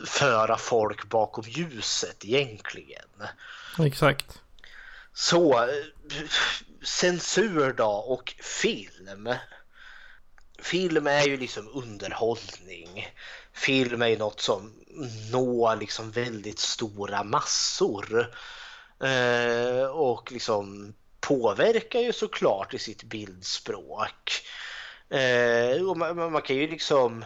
föra folk bakom ljuset egentligen. Exakt. Så censur då och film film är ju liksom underhållning. Film är ju något som når liksom väldigt stora massor. Eh, och liksom påverkar ju såklart i sitt bildspråk. Eh, och man, man, kan ju liksom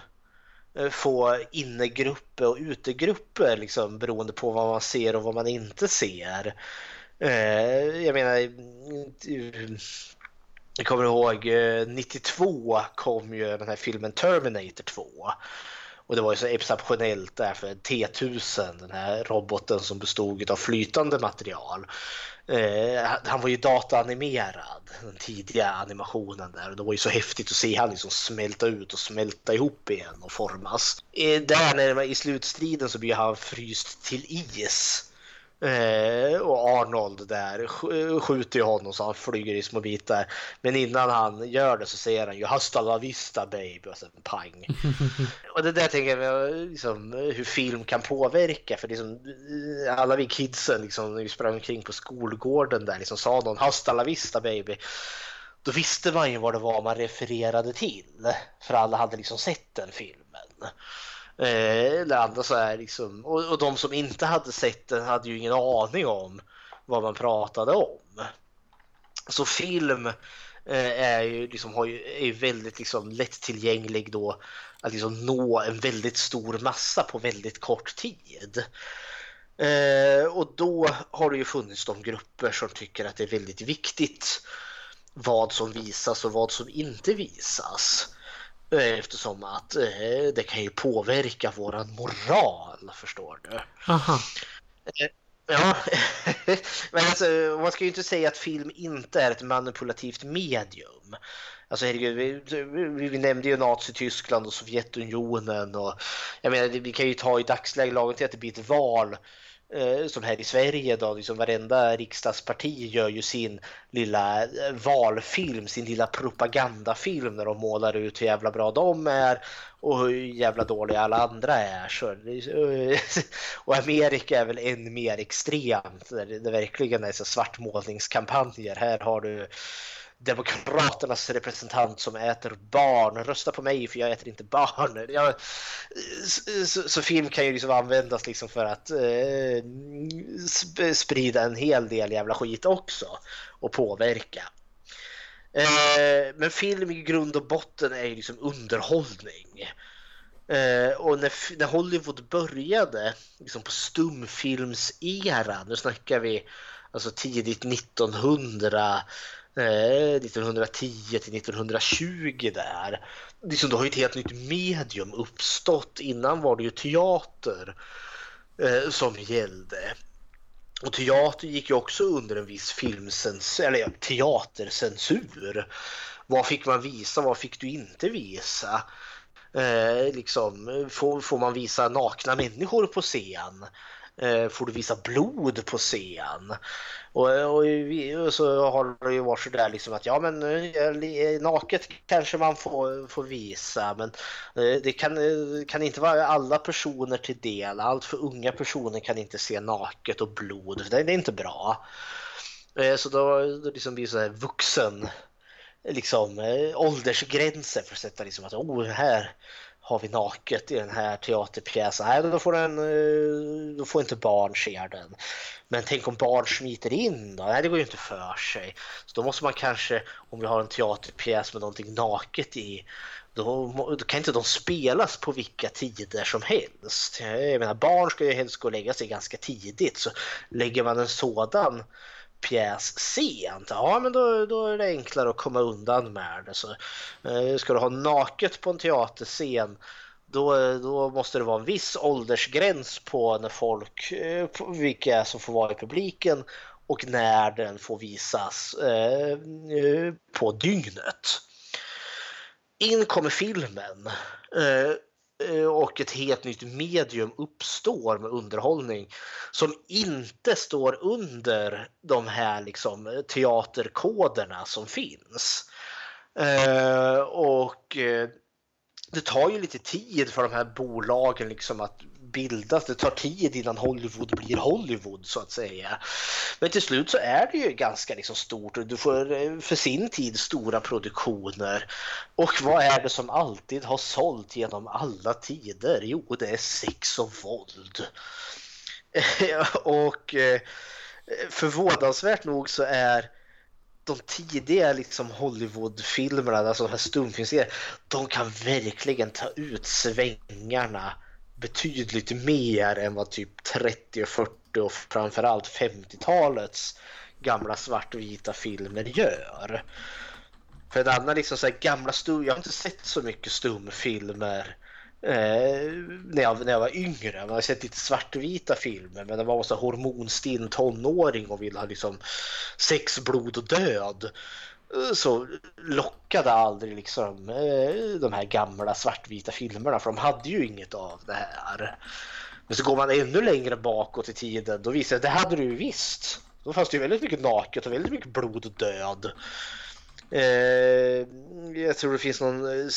eh, få innegrupper och utegrupper liksom beroende på vad man ser och vad man inte ser. Eh, jag menar jag kommer ihåg eh, 92 kom ju den här filmen Terminator 2. Och det var ju så exceptionellt där för T1000, den här roboten som bestod av flytande material. Eh, han var ju dataanimerad, den tidiga animationen där. Och det var ju så häftigt att se han liksom smälta ut och smälta ihop igen och formas. Eh, där när, i slutstriden så blir han fryst till is. Eh, och Arnold där skjuter ju honom så han flyger i små bitar. Men innan han gör det så säger han ju hasta la vista baby och sen pang. och det där tänker jag liksom, hur film kan påverka. För liksom, alla vi kidsen liksom, när vi sprang omkring på skolgården där liksom sa någon hasta la vista baby. Då visste man ju vad det var man refererade till. För alla hade liksom sett den filmen. Eh, eller andra så här liksom, och, och de som inte hade sett den hade ju ingen aning om vad man pratade om. Så film eh, är ju liksom, har ju, är ju väldigt liksom lättillgänglig då att liksom nå en väldigt stor massa på väldigt kort tid. Eh, och då har det ju funnits de grupper som tycker att det är väldigt viktigt vad som visas och vad som inte visas. Eh, eftersom att eh, det kan ju påverka våran moral, förstår du. Aha. Eh, Ja, men alltså, man ska ju inte säga att film inte är ett manipulativt medium. Alltså herregud, vi, vi, vi nämnde ju Nazityskland och Sovjetunionen och jag menar, vi kan ju ta i dagsläget lagen till att det blir ett val Eh, som här i Sverige då, liksom varenda riksdagsparti gör ju sin lilla eh, valfilm, sin lilla propagandafilm när de målar ut hur jävla bra de är och hur jävla dåliga alla andra är. Så, och Amerika är väl än mer extremt, där det verkligen är så svartmålningskampanjer. Här har du Demokraternas representant som äter barn. Rösta på mig för jag äter inte barn. Jag, så, så, film kan ju liksom användas liksom för att eh, sprida en hel del jävla skit också och påverka. Eh, men film i grund och botten är ju liksom underhållning. Eh, och när, när Hollywood började liksom på stumfilmseran, nu snackar vi alltså tidigt 1900 Eh, 1910 till 1920 där. Liksom, då har ju ett helt nytt medium uppstått. Innan var det ju teater eh, som gällde. Och teater gick ju också under en viss filmcensur, eller ja, teatercensur. Vad fick man visa, vad fick du inte visa? Eh, liksom, får, får man visa nakna människor på scen? Eh, får du visa blod på scen? Och, eh, och, och, så har det ju varit sådär liksom att ja men eh, naket kanske man får, får visa men eh, det kan, kan inte vara alla personer till del. Allt för unga personer kan inte se naket och blod. Det, det är inte bra. Så då, då liksom blir det så här vuxen liksom åldersgränser för att sätta liksom att oh, här har vi naket i den här teaterpjäsen. Nej, då får, den, eh, då får inte barn se den. Men tänk om barn smiter in då? Nej, det går ju inte för sig. Så då måste man kanske, om vi har en teaterpjäs med någonting naket i, då, då, kan inte de spelas på vilka tider som helst. Jag menar, barn ska ju helst gå och lägga sig ganska tidigt, så lägger man en sådan pjäs sent, ja men då, då är det enklare att komma undan med det. Så, eh, ska du ha naket på en teaterscen då, då måste det vara en viss åldersgräns på när folk, eh, på vilka som får vara i publiken och när den får visas eh, eh på dygnet. In kommer filmen. Eh, Eh, och ett helt nytt medium uppstår med underhållning som inte står under de här liksom eh, teaterkoderna som finns. Eh, och det tar ju lite tid för de här bolagen liksom att bildas. Det tar tid innan Hollywood blir Hollywood så att säga. Men till slut så är det ju ganska liksom stort och du får eh, för sin tid stora produktioner. Och vad är det som alltid har sålt genom alla tider? Jo, det är sex och våld. och eh, förvånansvärt nog så är de tidiga liksom Hollywoodfilmerna, alltså de här stumfilmserierna, de kan verkligen ta ut svängarna betydligt mer än vad typ 30 och 40 och framförallt 50-talets gamla svartvita filmer gör. För en annan liksom så gamla stum, jag har inte sett så mycket stumfilmer eh, när, jag, när jag var yngre. Man har sett lite svartvita filmer men det var så hormonstinn tonåring och ville ha liksom sex, blod och död eh, så lockade aldrig liksom eh, de här gamla svartvita filmerna för de hade ju inget av det här. Men så går man ännu längre bakåt i tiden då visar det att det hade du ju visst. Då fanns det ju väldigt mycket naket och väldigt mycket blod och död. Eh, jag tror det finns någon eh,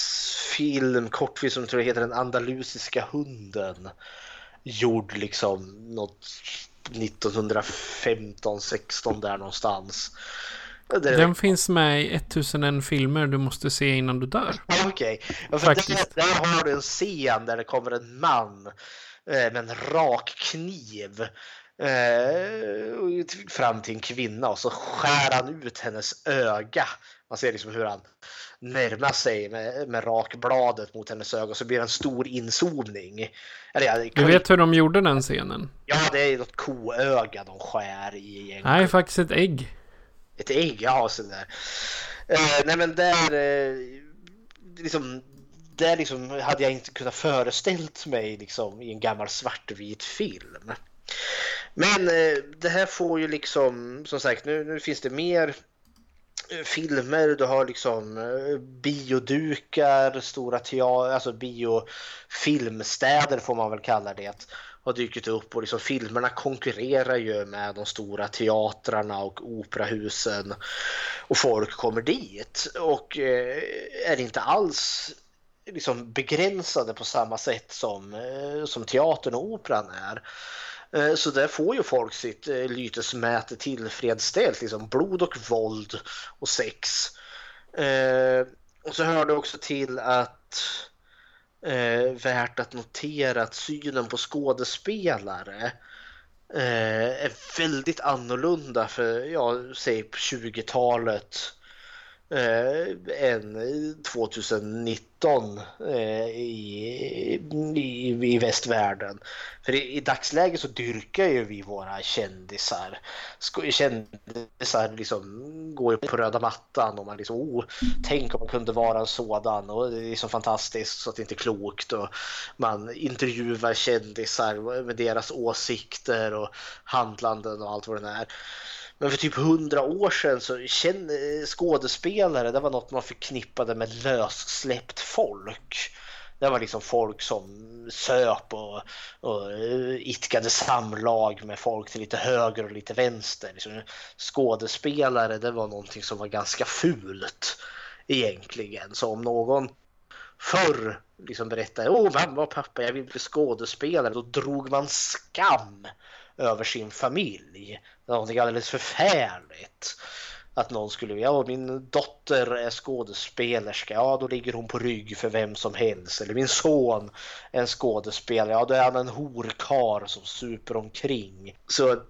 film, kortfilm som tror jag heter Den andalusiska hunden. Gjord liksom något 1915, 16 där någonstans. Den finns med i 1001 filmer du måste se innan du dör. Okej, okay. där, där, har du en scen där det kommer en man eh, med en rak kniv eh, fram till en kvinna och så skär han ut hennes öga. Man ser liksom hur han närmar sig med, med rakbladet mot hennes öga och så blir det en stor inzoomning. Eller, ja, du vet hur de gjorde den scenen? Ja, det är något koöga de skär i. Egentligen. Nej, faktiskt ett ägg. Ett ägg, ja sådär. Eh, nej men där, eh, liksom, där liksom hade jag inte kunnat föreställt mig liksom, i en gammal svartvit film. Men eh, det här får ju liksom, som sagt, nu, nu finns det mer filmer, du har liksom eh, biodukar, stora teater, alltså biofilmstäder får man väl kalla det har dykt upp och liksom filmerna konkurrerar ju med de stora teatrarna och operahusen och folk kommer dit och eh, är inte alls liksom begränsade på samma sätt som, eh, som teatern och operan är. Eh, så där får ju folk sitt eh, lytesmäte tillfredsställt, liksom blod och våld och sex. Eh, och så hör det också till att eh, värt att notera att synen på skådespelare eh, är väldigt annorlunda för, ja, säg 20-talet eh, än 2019 eh, i, i, i västvärlden. För i, i dagsläget så dyrkar ju vi våra kändisar. Kändisar liksom går ju på röda mattan och man liksom oh, tänk om man kunde vara en sådan och det är så fantastiskt så att det inte är klokt och man intervjuar kändisar med deras åsikter och handlanden och allt vad det är. Men för typ hundra år sedan så kände eh, skådespelare, det var något man förknippade med lössläppt folk. Det var liksom folk som söp och, och eh, itkade samlag med folk till lite höger och lite vänster. Liksom, skådespelare, det var någonting som var ganska fult egentligen. Så om någon förr liksom berättade Åh mamma och pappa jag vill bli skådespelare, då drog man skam över sin familj. Någonting alldeles förfärligt. Att någon skulle, ja min dotter är skådespelerska, ja då ligger hon på rygg för vem som helst. Eller min son är en skådespelare, ja då är han en horkar som super omkring. Så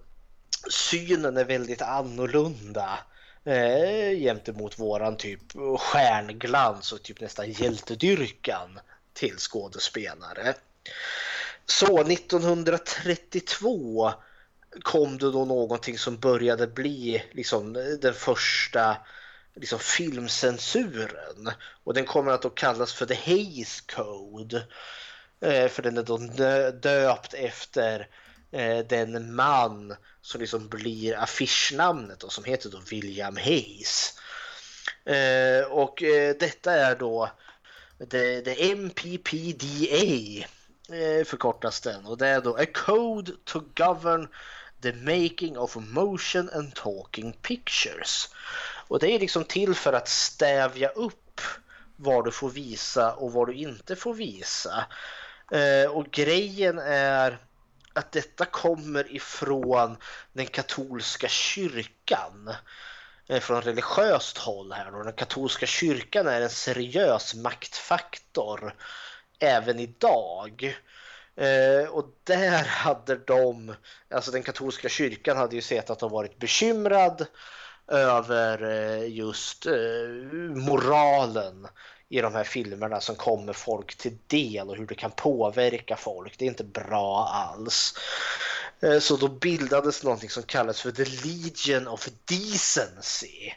synen är väldigt annorlunda eh, gentemot våran typ stjärnglans och typ nästan hjältedyrkan till skådespelare. Så 1932 kom det då någonting som började bli liksom den första liksom filmcensuren och den kommer att då kallas för The Hays Code. Eh, för den är då döpt efter eh, den man som liksom blir affischnamnet och som heter då William Hayes. Eh, och eh, detta är då the, the MPPDA Eh, förkortas den och det är då A Code to Govern The Making of Motion and Talking Pictures. Och det är liksom till för att stävja upp vad du får visa och vad du inte får visa. Eh, och grejen är att detta kommer ifrån den katolska kyrkan. Eh, från religiöst håll här då. Den katolska kyrkan är en seriös maktfaktor även idag. Eh, och där hade de, alltså den katolska kyrkan hade ju sett att de varit bekymrad över eh, just eh, moralen i de här filmerna som kommer folk till del och hur det kan påverka folk. Det är inte bra alls. Eh, så då bildades någonting som kallas för The Legion of Decency.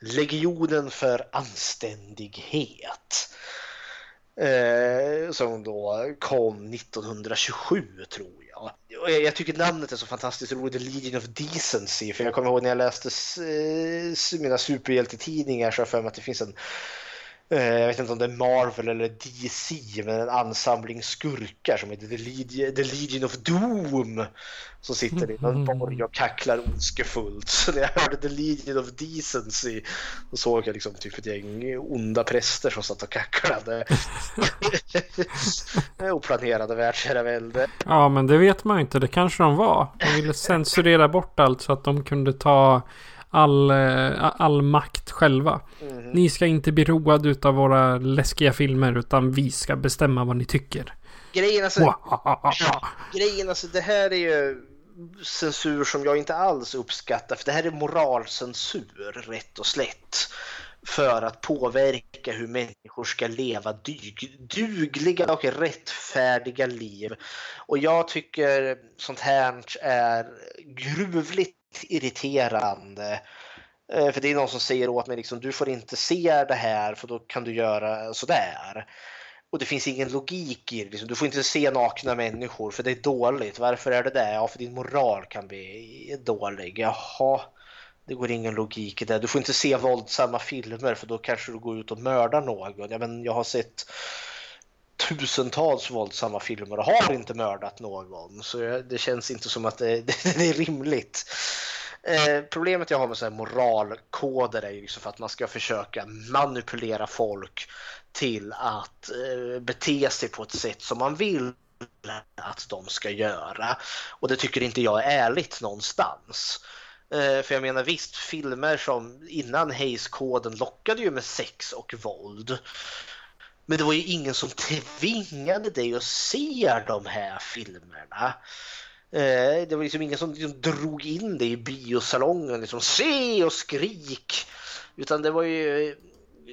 Legionen för anständighet. Eh, som då kom 1927 tror jag. Och jag tycker namnet är så fantastiskt roligt, The Legion of Decency. För jag kommer ihåg när jag läste eh, mina superhjältetidningar så har jag för mig att det finns en jag vet inte om det är Marvel eller DC, men en ansamling skurkar som heter The Legion, The Legion of Doom. Som sitter i någon mm. borg och kacklar ondskefullt. Så när jag hörde The Legion of Decency då såg jag liksom typ ett gäng onda präster som satt och kacklade. Oplanerade världsherravälde. Ja, men det vet man ju inte. Det kanske de var. De ville censurera bort allt så att de kunde ta all, eh, all makt själva. Mm. Ni ska inte bli roade av våra läskiga filmer utan vi ska bestämma vad ni tycker. Grejen alltså, grejen alltså det här är ju censur som jag inte alls uppskattar för det här är moralcensur rätt och slätt för att påverka hur människor ska leva dyg, dugliga och rättfärdiga liv. Och jag tycker sånt här är gruvligt irriterande. Eh, för det är någon som säger åt mig liksom, du får inte se det här för då kan du göra sådär. Och det finns ingen logik i det. Liksom. Du får inte se nakna människor för det är dåligt. Varför är det det? Ja, för din moral kan bli dålig. Jaha, det går ingen logik i det. Du får inte se våldsamma filmer för då kanske du går ut och mördar någon. Ja, men jag har sett tusentals våldsamma filmer och har inte mördat någon. Så det känns inte som att det, det är rimligt. Eh, problemet jag har med så här moralkoder är ju liksom för att man ska försöka manipulera folk till att eh, bete sig på ett sätt som man vill att de ska göra. Och det tycker inte jag är ärligt någonstans. Eh, för jag menar visst, filmer som innan Hayes-koden lockade ju med sex och våld. Men det var ju ingen som tvingade dig att se de här filmerna. Eh, det var liksom ingen som liksom drog in dig i biosalongen, liksom se och skrik. Utan det var ju,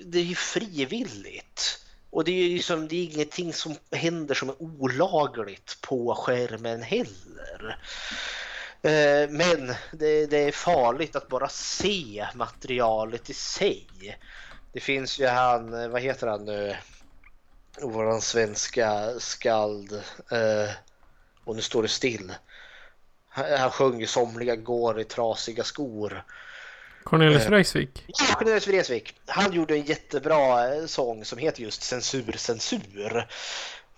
det är ju frivilligt. Och det är ju liksom, det är ingenting som händer som är olagligt på skärmen heller. Eh, men det, det, är farligt att bara se materialet i sig. Det finns ju han, eh, vad heter han nu, våran svenska skald. Eh, och nu står det still. Han sjöng ju Somliga går i trasiga skor. Cornelis eh, Vreeswijk? Ja, Cornelis Vreeswijk. Han gjorde en jättebra eh, sång som heter just Censur, censur.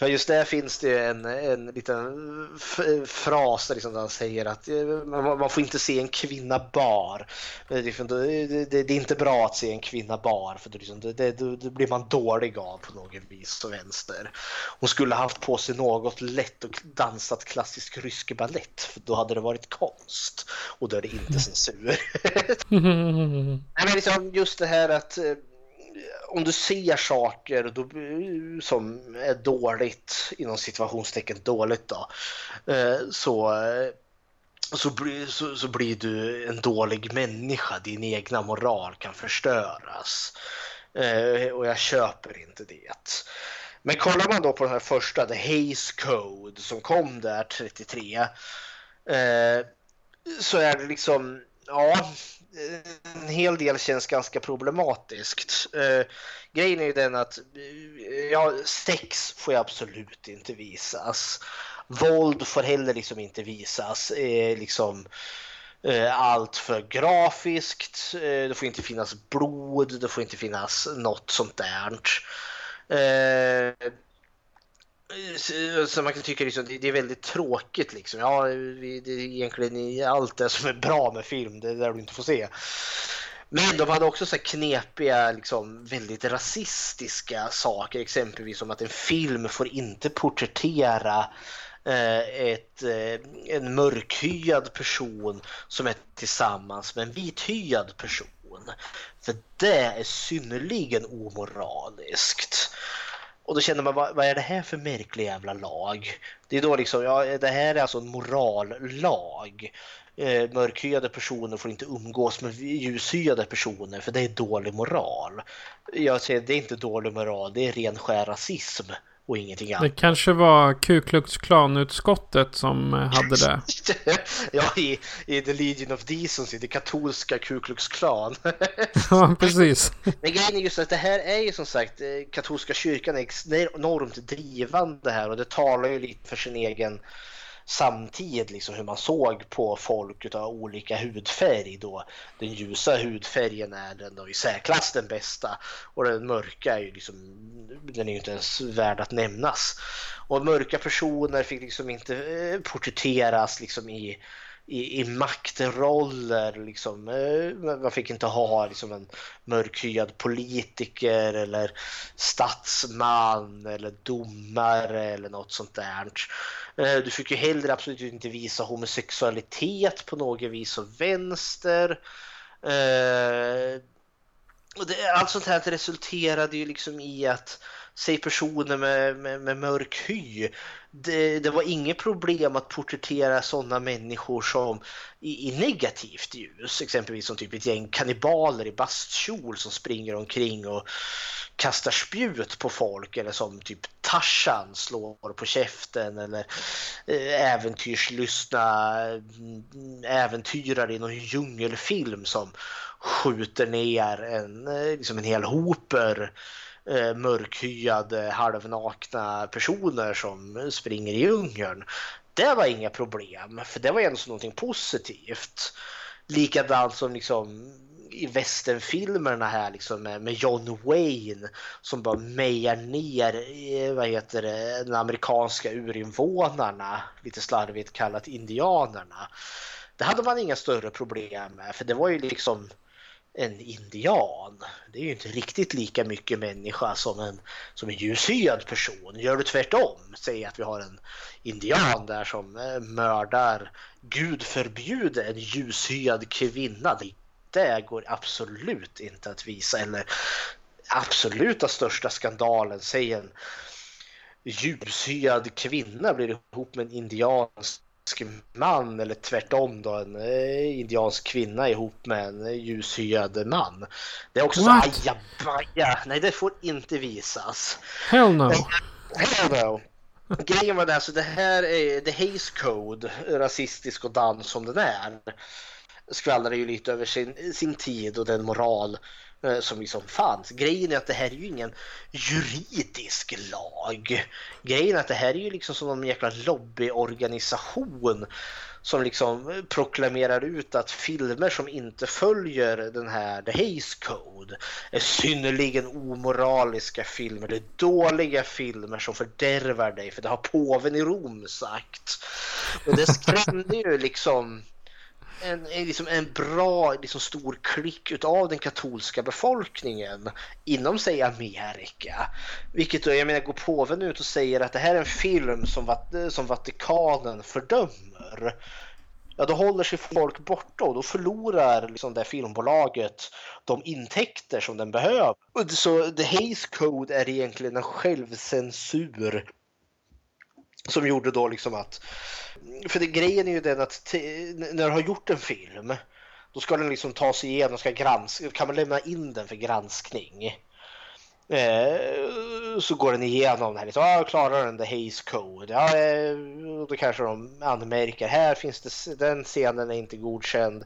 För just där finns det en, en liten fras där liksom han säger att eh, man får inte se en kvinna bar. Det, det, är inte bra att se en kvinna bar för liksom, det, det, det, blir man dålig av på något vis och vänster. Hon skulle ha haft på sig något lätt och dansat klassisk rysk ballett för då hade det varit konst och då är det inte censur. Men liksom just det här att eh, om du ser saker då, som är dåligt, inom situationstecken dåligt då, eh, så, eh, så, blir, så, så blir du en dålig människa. Din egna moral kan förstöras. Eh, och jag köper inte det. Men kollar man då på den här första, The Hays Code, som kom där 33, så är det liksom, ja, en hel del känns ganska problematiskt. Eh, grejen är ju den att eh, ja, sex får absolut inte visas. Våld får heller liksom inte visas. Eh, liksom, eh, allt för grafiskt. Eh, det får inte finnas blod. Det får inte finnas något sånt där. Eh, Eh, som man kan tycka liksom, det är väldigt tråkigt liksom. Ja, det är egentligen allt det som är bra med film, det är där du inte får se. Men de hade också så knepiga, liksom, väldigt rasistiska saker, exempelvis som att en film får inte porträttera eh, ett, eh, en mörkhyad person som är tillsammans med en vithyad person. För det är synnerligen omoraliskt. Och då känner man, vad, vad, är det här för märklig jävla lag? Det är då liksom, ja, det här är alltså en morallag. Eh, mörkhyade personer får inte umgås med ljushyade personer för det är dålig moral. Jag säger det är inte dålig moral, det är ren skär rasism och ingenting annat. Det kanske var Ku Klux Klan-utskottet som eh, hade det. ja, i, i The Legion of Decency, det katolska Ku Klux Klan. ja, precis. Men grejen är just att det här är ju som sagt, eh, katolska kyrkan är enormt drivande här och det talar ju lite för sin egen samtid, liksom hur man såg på folk av olika hudfärg då. Den ljusa hudfärgen är den då i särklass den bästa och den mörka är ju liksom, den är ju inte ens värd att nämnas. Och mörka personer fick liksom inte eh, porträtteras liksom i i, i maktroller. Liksom. Eh, man fick inte ha liksom, en mörkhyad politiker eller statsman eller domare eller något sånt där. Eh, du fick ju heller absolut inte visa homosexualitet på något vis och vänster. Eh, och det, allt sånt här resulterade ju liksom i att säg personer med, med, med mörk hy. Det, det, var inget problem att porträttera sådana människor som i, i, negativt ljus, exempelvis som typ ett gäng kannibaler i bastkjol som springer omkring och kastar spjut på folk. Eller som typ Tarzan slår på käften. Eller eh, äventyrslystna mm, äventyrare i någon djungelfilm som skjuter ner en, eh, liksom en hel hoper eh, mörkhyade, halvnakna personer som springer i Ungern. Det var inga problem, för det var ändå någonting positivt. Likadant som liksom i västernfilmerna här liksom med, med John Wayne som bara mejar ner eh, vad heter det, de amerikanska urinvånarna, lite slarvigt kallat indianerna. Det hade man inga större problem med för det var ju liksom en indian. Det är ju inte riktigt lika mycket människa som en, som en ljushyad person. Gör du tvärtom, säg att vi har en indian där som eh, mördar, gud förbjude, en ljushyad kvinna. Det går absolut inte att visa. Eller absoluta största skandalen, säg en ljushyad kvinna blir ihop med en indiansk man eller tvärtom då en eh, indiansk kvinna ihop med en ljushyad man. Det är också What? så ajabaja. Nej, det får inte visas. Hell no. Hell no. Grejen var det, alltså det här är The Haze Code, rasistisk och dans som den är. Skvallrar ju lite över sin, sin tid och den moral Eh, Eh, som liksom fanns. Grejen är att det här är ju ingen juridisk lag. Grejen är att det här är ju liksom som en jäkla lobbyorganisation som liksom proklamerar ut att filmer som inte följer den här The Hays Code är synnerligen omoraliska filmer. Det är dåliga filmer som fördärvar dig för det har påven i Rom sagt. Och det skrämde ju liksom en, en, liksom en bra liksom stor klick utav den katolska befolkningen inom sig Amerika. Vilket då, jag menar, går påven ut och säger att det här är en film som, som Vatikanen fördömer. Ja, då håller sig folk borta och då förlorar liksom det filmbolaget de intäkter som den behöver. Så The Hays Code är egentligen en självcensur som gjorde då liksom att för det, grejen är ju den att när du har gjort en film då ska den liksom tas igenom, ska granska, kan man lämna in den för granskning. Eh, så går den igenom här, liksom, ah, klarar den the Haze Code? Ja, eh, då kanske de anmärker, här finns det, den scenen är inte godkänd,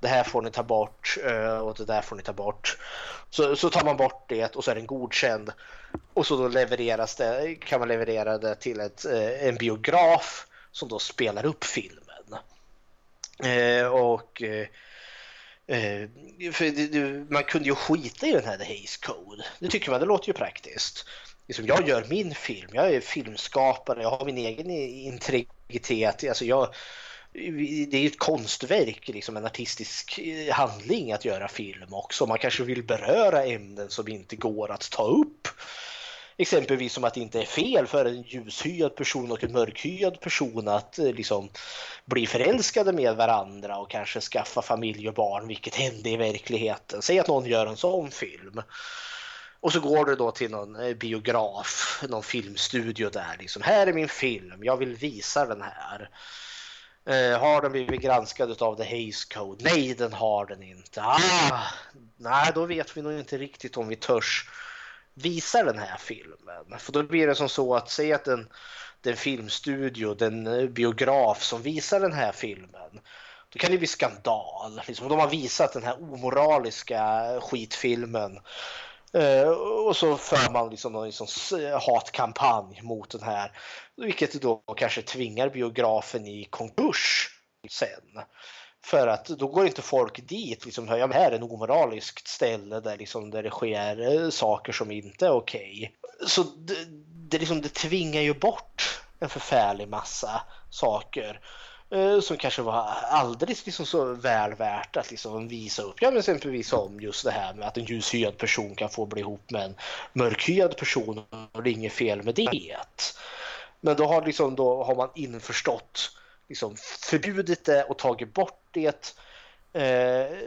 det här får ni ta bort eh, och det där får ni ta bort. Så, så tar man bort det och så är den godkänd och så då levereras det, kan man leverera det till ett, eh, en biograf som då spelar upp filmen. Eh, och eh, eh för man kunde ju skita i den här The Haze Code. Det tycker man, det låter ju praktiskt. Liksom jag gör min film, jag är filmskapare, jag har min egen integritet. Alltså jag, det är ju ett konstverk, liksom en artistisk eh, handling att göra film också. Man kanske vill beröra ämnen som inte går att ta upp. Exempelvis som att det inte är fel för en ljushyad person och en mörkhyad person att eh, liksom bli förälskade med varandra och kanske skaffa familj och barn, vilket hände i verkligheten. Säg att någon gör en sån film. Och så går du då till någon eh, biograf, någon filmstudio där. Liksom, här är min film, jag vill visa den här. Uh, har den blivit granskad av The Hays Code? Nej, den har den inte. Ah, nej, då vet vi nog inte riktigt om vi törs visar den här filmen. För då blir det som så att säg att den, den filmstudio, den eh, biograf som visar den här filmen då kan det bli skandal. Liksom, de har visat den här omoraliska skitfilmen eh, och så för man liksom någon liksom hatkampanj mot den här. Vilket då kanske tvingar biografen i konkurs sen. För att då går inte folk dit. Liksom, ja, men här är ett omoraliskt ställe där, liksom, där det sker eh, saker som inte är okej. Okay. Så det, det, liksom, det tvingar ju bort en förfärlig massa saker eh, som kanske var alldeles liksom så väl värt att liksom visa upp. Ja, men exempelvis om just det här med att en ljushyad person kan få bli ihop med en mörkhyad person och det är inget fel med det. Men då har, liksom, då har man införstått liksom förbjudit det och tagit bort det eh,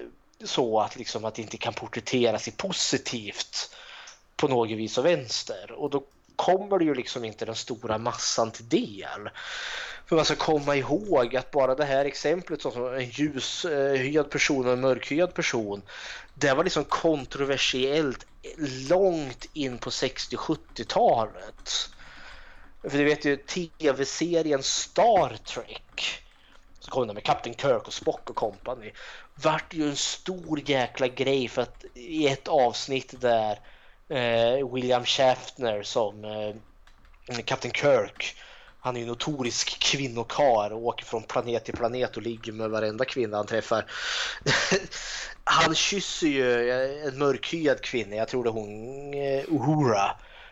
så att, liksom, att det inte kan porträtteras i positivt på något vis och vänster. Och då kommer det ju liksom inte den stora massan till del. För man ska komma ihåg att bara det här exemplet som en ljushyad eh, person och en mörkhyad person det var liksom kontroversiellt långt in på 60-70-talet. För du vet ju tv-serien Star Trek så kom den med Captain Kirk och Spock och company. Vart ju en stor jäkla grej för att i ett avsnitt där eh, William Shatner som eh, Captain Kirk. Han är ju notorisk kvinnokar och åker från planet till planet och ligger med varenda kvinna han träffar. han kysser ju en mörkhyad kvinna, jag tror det är hon eh, Uhura.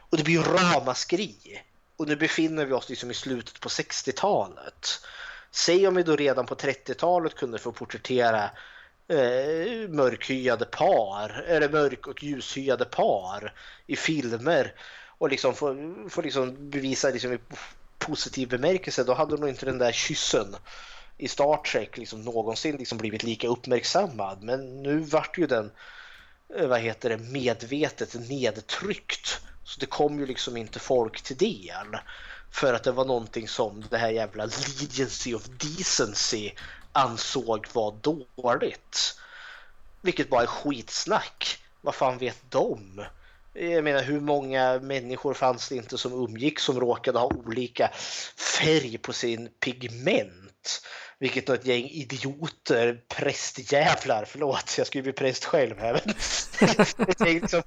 Och det blir ju ramaskri. Och nu befinner vi oss liksom i slutet på 60-talet. Säg om vi då redan på 30-talet kunde få porträttera eh, mörkhyade par, eller mörk och ljushyade par i filmer och liksom få, få liksom bevisa liksom i positiv bemärkelse, då hade nog inte den där kyssen i Star Trek liksom någonsin liksom blivit lika uppmärksammad. Men nu vart ju den eh, vad heter det, medvetet nedtryckt. Så det kom ju liksom inte folk till del. För att det var någonting som det här jävla Legency of Decency ansåg var dåligt. Vilket bara är skitsnack. Vad fan vet de? Jag menar hur många människor fanns det inte som umgick som råkade ha olika färg på sin pigment? Vilket då ett gäng idioter, prästjävlar, förlåt jag skulle bli präst själv här. Men liksom,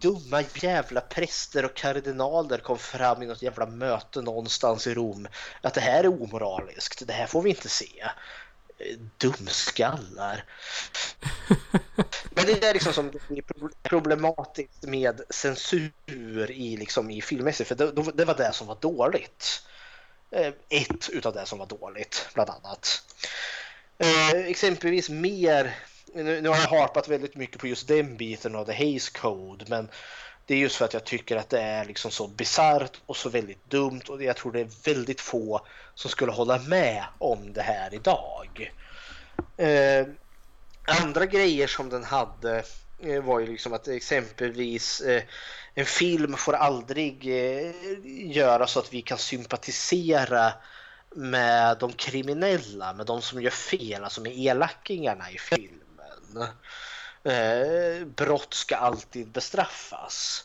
dumma jävla präster och kardinaler kom fram i något jävla möte någonstans i Rom. Att det här är omoraliskt, det här får vi inte se. Eh, dumskallar. Men det är liksom som är problematiskt med censur i, liksom, i filmmässigt, för det, det var det som var dåligt. Eh, ett utav det som var dåligt, bland annat. Eh, exempelvis mer nu, nu har jag harpat väldigt mycket på just den biten av The Haze Code, men det är just för att jag tycker att det är liksom så bisarrt och så väldigt dumt och jag tror det är väldigt få som skulle hålla med om det här idag. Eh, andra grejer som den hade eh, var ju liksom att exempelvis eh, en film får aldrig eh, göra så att vi kan sympatisera med de kriminella, med de som gör fel, alltså med elakingarna i film. Eh, brott ska alltid bestraffas.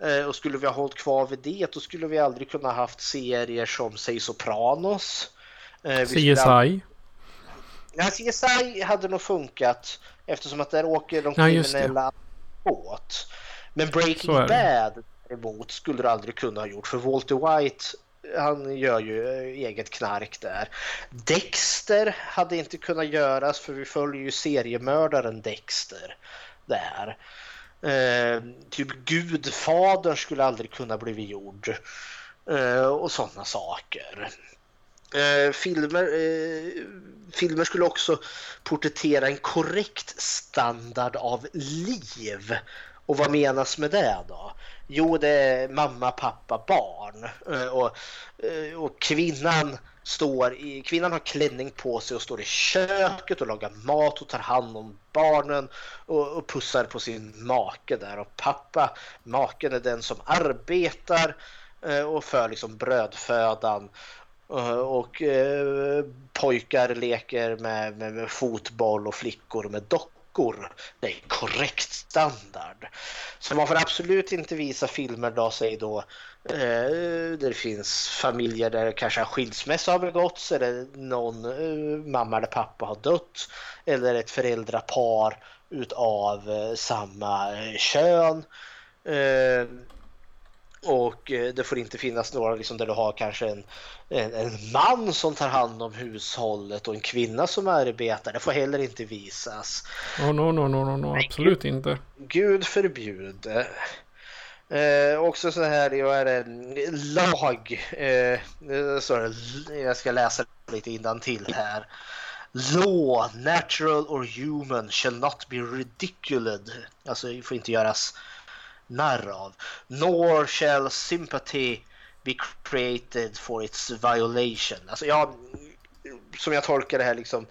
Eh, och skulle vi ha hållit kvar vid det då skulle vi aldrig kunna haft serier som säg Sopranos. Eh, CSI? Aldrig... Ja, CSI hade nog funkat eftersom att där åker de kriminella ja, båt. Men Breaking Bad däremot skulle du aldrig kunna ha gjort för Walter White han gör ju eh, eget knark där. Dexter hade inte kunnat göras för vi följer ju seriemördaren Dexter där. Eh, typ Gudfadern skulle aldrig kunna bli gjord. Eh, och sådana saker. Eh, filmer, eh, filmer skulle också porträttera en korrekt standard av liv. Och vad menas med det då? Jo, det är mamma, pappa, barn. Eh, och, eh, och kvinnan står i, kvinnan har klänning på sig och står i köket och lagar mat och tar hand om barnen och, och pussar på sin make där. Och pappa, maken är den som arbetar eh, och för liksom brödfödan. Och pojkar leker med, med, med fotboll och flickor med dockor veckor. Det är korrekt standard. Så man får absolut inte visa filmer då, säg då, eh, där det finns familjer där kanske en skilsmässa har begåtts eller någon eh, mamma eller pappa har dött eller ett föräldrapar utav eh, samma eh, kön. Eh, och eh, det får inte finnas några liksom där du har kanske en, en, en, man som tar hand om hushållet och en kvinna som arbetar. Det får heller inte visas. Oh, no, no, no, no, no. absolut Gud, inte. Gud förbjude. Eh, också så här, jag är en lag. Eh, sorry, jag ska läsa lite till här. Law, natural or human shall not be ridiculed. Alltså, det får inte göras narr av. Nor shall sympathy be created for its violation. Alltså jag, som jag tolkar det här liksom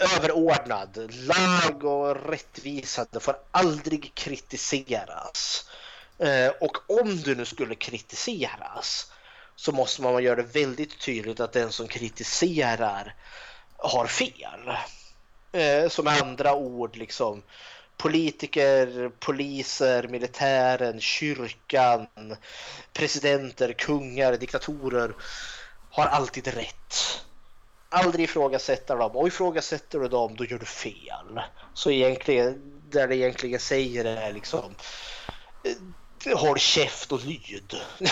överordnad. Lag och rättvisa det får aldrig kritiseras. Eh, och om du nu skulle kritiseras så måste man göra det väldigt tydligt att den som kritiserar har fel. Eh, som andra ord liksom politiker, poliser, militären, kyrkan, presidenter, kungar, diktatorer har alltid rätt. Aldrig ifrågasätta dem och ifrågasätter du dem då gör du fel. Så egentligen, där det egentligen säger är liksom eh, Håll käft och lyd.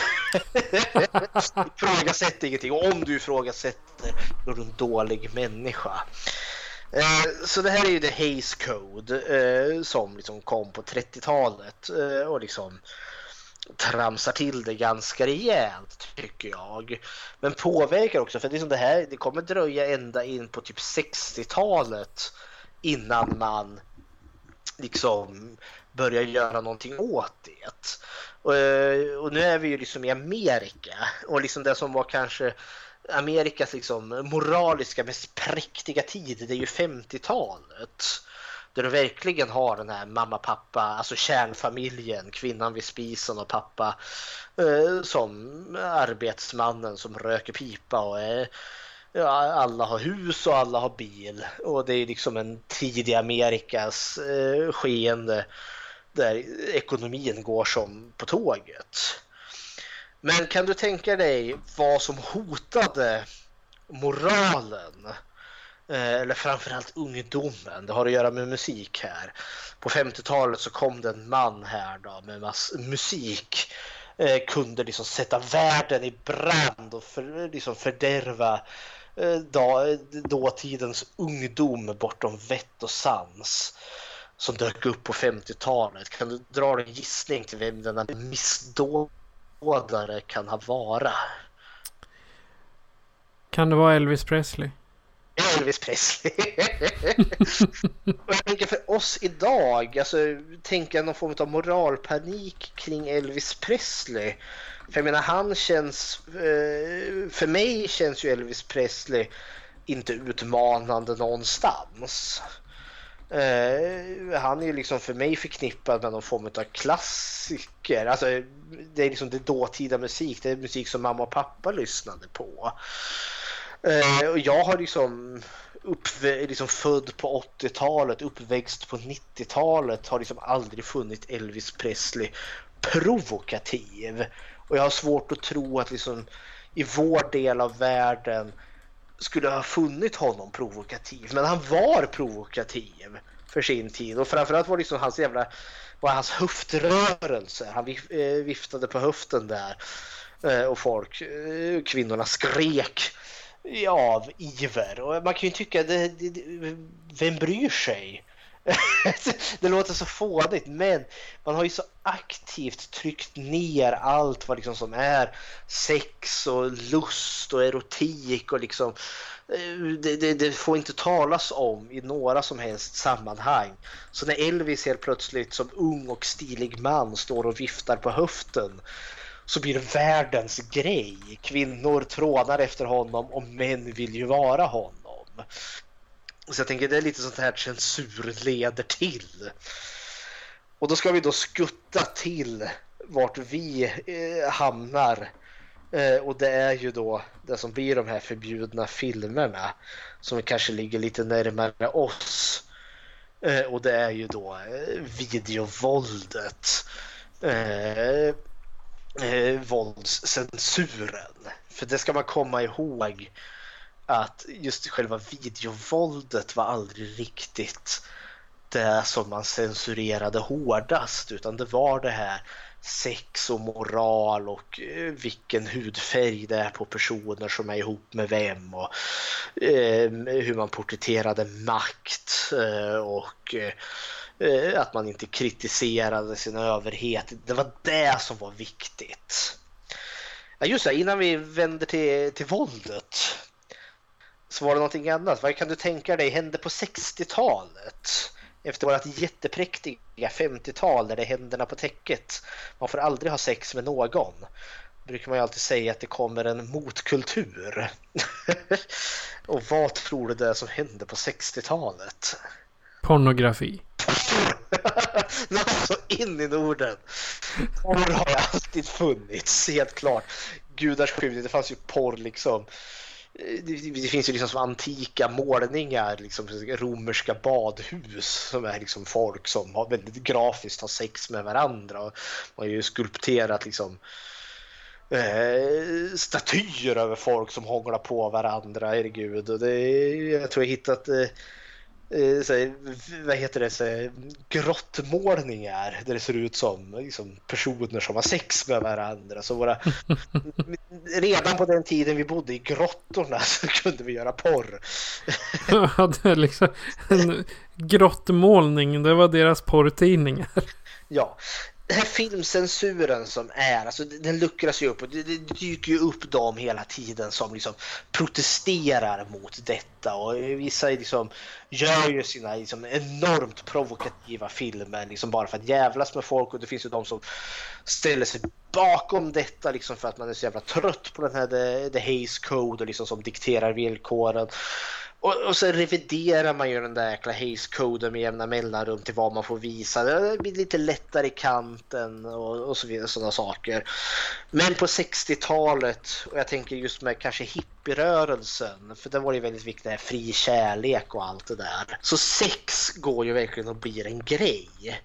Ifrågasätt ingenting. Och om du ifrågasätter då är du en dålig människa. Eh, så det här är ju The Haze Code eh, som liksom kom på 30-talet eh, och liksom tramsar till det ganska rejält tycker jag. Men påverkar också för liksom det här det kommer dröja ända in på typ 60-talet innan man liksom börjar göra någonting åt det. Och, eh, och, nu är vi ju liksom i Amerika och liksom det som var kanske Amerikas liksom moraliska mest präktiga tid det är ju 50-talet. Där du verkligen har den här mamma, pappa, alltså kärnfamiljen, kvinnan vid spisen och pappa eh, som arbetsmannen som röker pipa och eh, alla har hus och alla har bil. Och det är liksom en i Amerikas eh, skeende där ekonomin går som på tåget. Men kan du tänka dig vad som hotade moralen? Eh, eller framförallt ungdomen. Det har att göra med musik här. På 50-talet så kom det en man här då med mass musik. Eh, kunde liksom sätta världen i brand och för, liksom fördärva eh, då, dåtidens ungdom bortom vett och sans som dök upp på 50-talet. Kan du dra en gissning till vem denna missdådare kan ha varit? Kan det vara Elvis Presley? Elvis Presley. och jag tänker för oss idag, alltså tänka någon form av moralpanik kring Elvis Presley. För jag menar han känns, eh, för mig känns ju Elvis Presley inte utmanande någonstans. Uh, han är ju liksom för mig förknippad med någon form av klassiker. Alltså, det är liksom det dåtida musik. Det är musik som mamma och pappa lyssnade på. Uh, och jag har liksom, upp, liksom född på 80-talet, uppväxt på 90-talet, har liksom aldrig funnit Elvis Presley provokativ. Och jag har svårt att tro att liksom i vår del av världen skulle ha funnit honom provokativ. Men han var provokativ för sin tid och framförallt var det liksom hans jävla var hans höftrörelser. Han eh, viftade på höften där eh, och folk, eh, kvinnorna skrek av iver. Och man kan ju tycka, det, det, vem bryr sig? det låter så fånigt men man har ju så aktivt tryckt ner allt vad liksom som är sex och lust och erotik och liksom eh, det, det, det, får inte talas om i några som helst sammanhang. Så när Elvis helt plötsligt som ung och stilig man står och viftar på höften så blir det världens grej. Kvinnor trånar efter honom och män vill ju vara honom. Så jag tänker det är lite sånt här censur leder till. Och då ska vi då skutta till vart vi eh, hamnar. Eh, och det är ju då det som blir de här förbjudna filmerna som kanske ligger lite närmare oss. Eh, och det är ju då eh, videovåldet. Eh, eh, våldscensuren. För det ska man komma ihåg att just själva videovåldet var aldrig riktigt det som man censurerade hårdast utan det var det här sex och moral och eh, vilken hudfärg det är på personer som är ihop med vem och eh, hur man porträtterade makt eh, och eh, att man inte kritiserade sin överhet. Det var det som var viktigt. Ja, just det, innan vi vänder till, till våldet så var det någonting annat. Vad kan du tänka dig hände på 60-talet? Efter vårt jättepräktiga 50-tal där det är händerna på täcket. Man får aldrig ha sex med någon. brukar man ju alltid säga att det kommer en motkultur. Och vad tror du det är som hände på 60-talet? Pornografi. alltså in i Norden. Porr har alltid funnits, helt klart. Gudars skymning, det fanns ju porr liksom det, finns ju liksom som antika målningar, liksom romerska badhus som är liksom folk som har väldigt grafiskt har sex med varandra. Man har ju skulpterat liksom eh, statyer över folk som hånglar på varandra, herregud. Och det, jag tror jag hittat eh, så här, vad heter det, så här, grottmålningar där det ser ut som liksom, personer som har sex med varandra. Så våra, redan på den tiden vi bodde i grottorna så kunde vi göra porr. Ja, det är liksom en grottmålning. Det var deras porrtidningar. Ja, den här filmcensuren som är, alltså den luckras ju upp och det, det dyker ju upp dem hela tiden som liksom protesterar mot detta och vissa liksom gör ju sina liksom enormt provokativa filmer liksom bara för att jävlas med folk och det finns ju de som ställer sig bakom detta liksom för att man är så jävla trött på den här The, the Haze Code och liksom som dikterar villkoren. Och, och så reviderar man ju den där jäkla Hayes-koden med jämna mellanrum till vad man får visa. Det blir lite lättare i kanten och, och så vidare sådana saker. Men på 60-talet, och jag tänker just med kanske hippierörelsen, för där var det väldigt viktigt med fri kärlek och allt det där. Så sex går ju verkligen och blir en grej.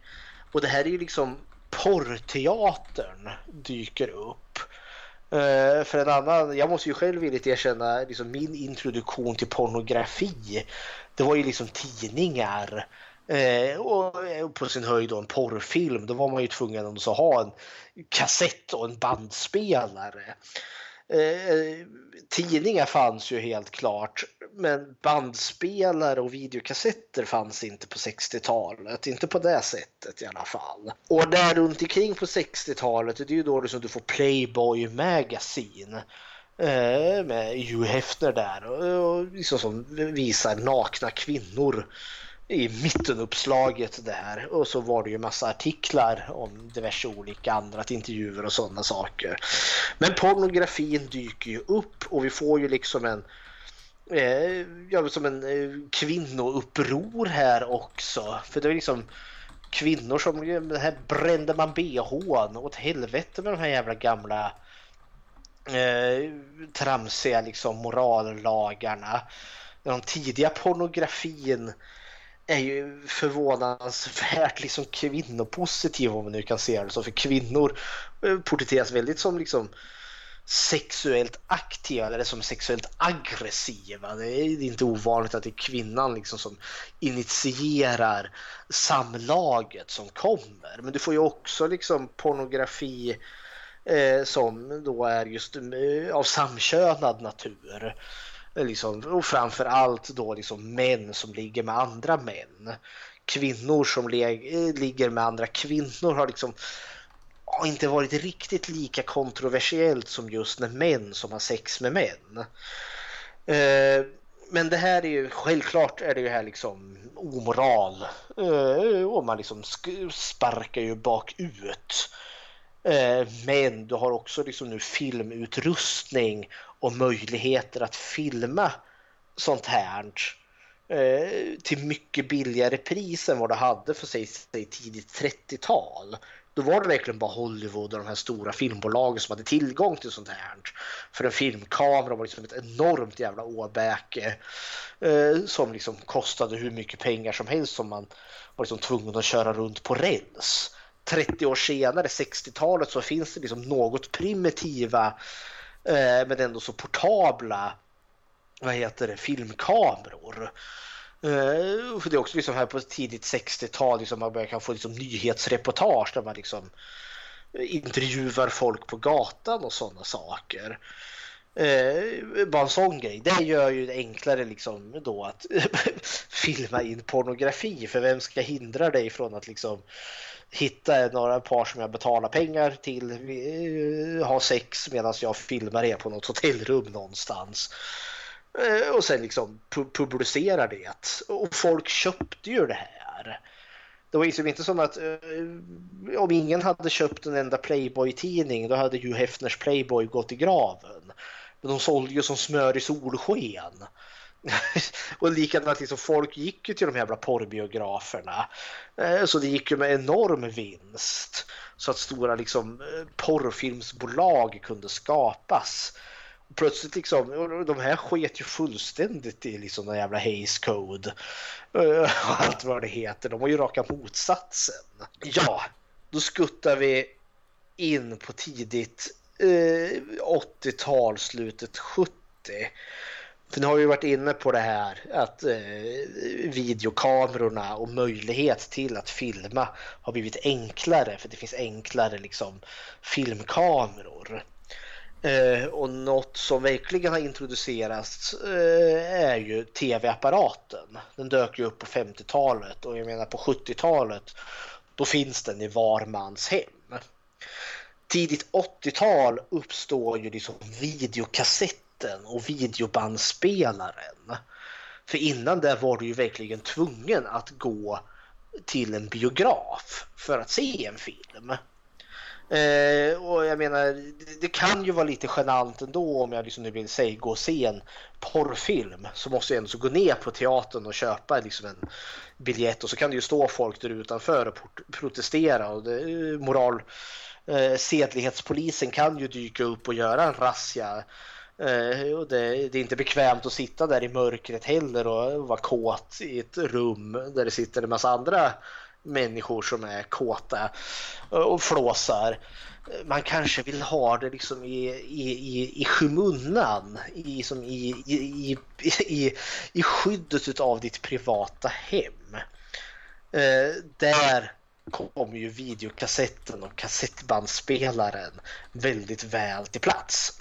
Och det här är ju liksom porrteatern dyker upp. Eh, för en annan, jag måste ju själv villigt erkänna liksom min introduktion till pornografi. Det var ju liksom tidningar eh, och eh, på sin höjd då en porrfilm. Då var man ju tvungen att ha en kassett och en bandspelare. Eh, eh, tidningar fanns ju helt klart, men bandspelare och videokassetter fanns inte på 60-talet. Inte på det sättet i alla fall. Och där runt omkring på 60-talet, det är ju då liksom du får Playboy Magazine eh, med Hugh Hefner där och, och liksom som visar nakna kvinnor i mittenuppslaget där och så var det ju massa artiklar om diverse olika andra intervjuer och sådana saker. Men pornografin dyker ju upp och vi får ju liksom en eh, ja, som en eh, kvinnouppror här också. För det är liksom kvinnor som, det här brände man bhn åt helvete med de här jävla gamla eh, tramsiga liksom morallagarna. Den tidiga pornografin är ju förvånansvärt liksom kvinnopositiv om man nu kan se det så. För kvinnor eh, porträtteras väldigt som liksom sexuellt aktiva eller som sexuellt aggressiva. Det är inte ovanligt att det är kvinnan liksom som initierar samlaget som kommer. Men du får ju också liksom pornografi eh, som då är just eh, av samkönad natur. Eh, liksom, och framför allt då liksom män som ligger med andra män. Kvinnor som eh, ligger med andra kvinnor har liksom har inte varit riktigt lika kontroversiellt som just när män som har sex med män. Eh, men det här är ju självklart är det ju här liksom omoral eh, och man liksom sparkar ju bakut. Eh, men du har också liksom nu filmutrustning och möjligheter att filma sånt här eh, till mycket billigare pris än vad det hade för sig, sig tidigt 30-tal. Då var det verkligen bara Hollywood och de här stora filmbolagen som hade tillgång till sånt här. För en filmkamera var liksom ett enormt jävla åbäke eh, som liksom kostade hur mycket pengar som helst som man var liksom tvungen att köra runt på räls. 30 år senare, 60-talet, så finns det liksom något primitiva eh, men ändå så portabla vad heter det, filmkameror. Eh, för det är också liksom här på tidigt 60-tal liksom man börjar kan få liksom nyhetsreportage där man liksom eh, intervjuar folk på gatan och sådana saker. Eh, bara en sån grej. Det gör ju det enklare liksom då att filma in pornografi för vem ska hindra dig från att liksom hitta några par som jag betalar pengar till, eh, ha sex medan jag filmar er på något hotellrum någonstans. Eh, och sen liksom publicerar det. Och folk köpte ju det här. Det var liksom inte som att eh, om ingen hade köpt en enda Playboy-tidning då hade ju Hefners Playboy gått i graven. Men de sålde ju som smör i solsken. och likadant liksom, folk gick ju till de jävla porrbiograferna. Eh, så det gick ju med enorm vinst. Så att stora liksom, eh, porrfilmsbolag kunde skapas Och plötsligt liksom, de här sket ju fullständigt i liksom den jävla Hays Code eh, och allt vad det heter. De var ju raka motsatsen. Ja, då skuttar vi in på tidigt eh, 80-tal, slutet 70. För nu har vi varit inne på det här att eh, videokamerorna och möjlighet till att filma har blivit enklare för det finns enklare liksom, filmkameror. Eh, och något som verkligen har introducerats eh, är ju tv-apparaten. Den dök ju upp på 50-talet och jag menar på 70-talet då finns den i var mans hem. Tidigt 80-tal uppstår ju liksom kassetten och videobandspelaren. För innan det var du ju verkligen tvungen att gå till en biograf för att se en film. Eh, och jag menar, det, det, kan ju vara lite genant ändå om jag liksom nu vill säga gå och se en porrfilm så måste jag ändå gå ner på teatern och köpa liksom en biljett och så kan det ju stå folk där utanför och protestera och det, eh, moral eh, sedlighetspolisen kan ju dyka upp och göra en razzia. Eh, och det, det, är inte bekvämt att sitta där i mörkret heller och vara kåt i ett rum där det sitter en massa andra människor som är kåta och flåsar. Man kanske vill ha det liksom i, i, i, i skymundan, i, som i, i, i, i skyddet av ditt privata hem. Eh, där kommer ju videokassetten och kassettbandspelaren väldigt väl till plats.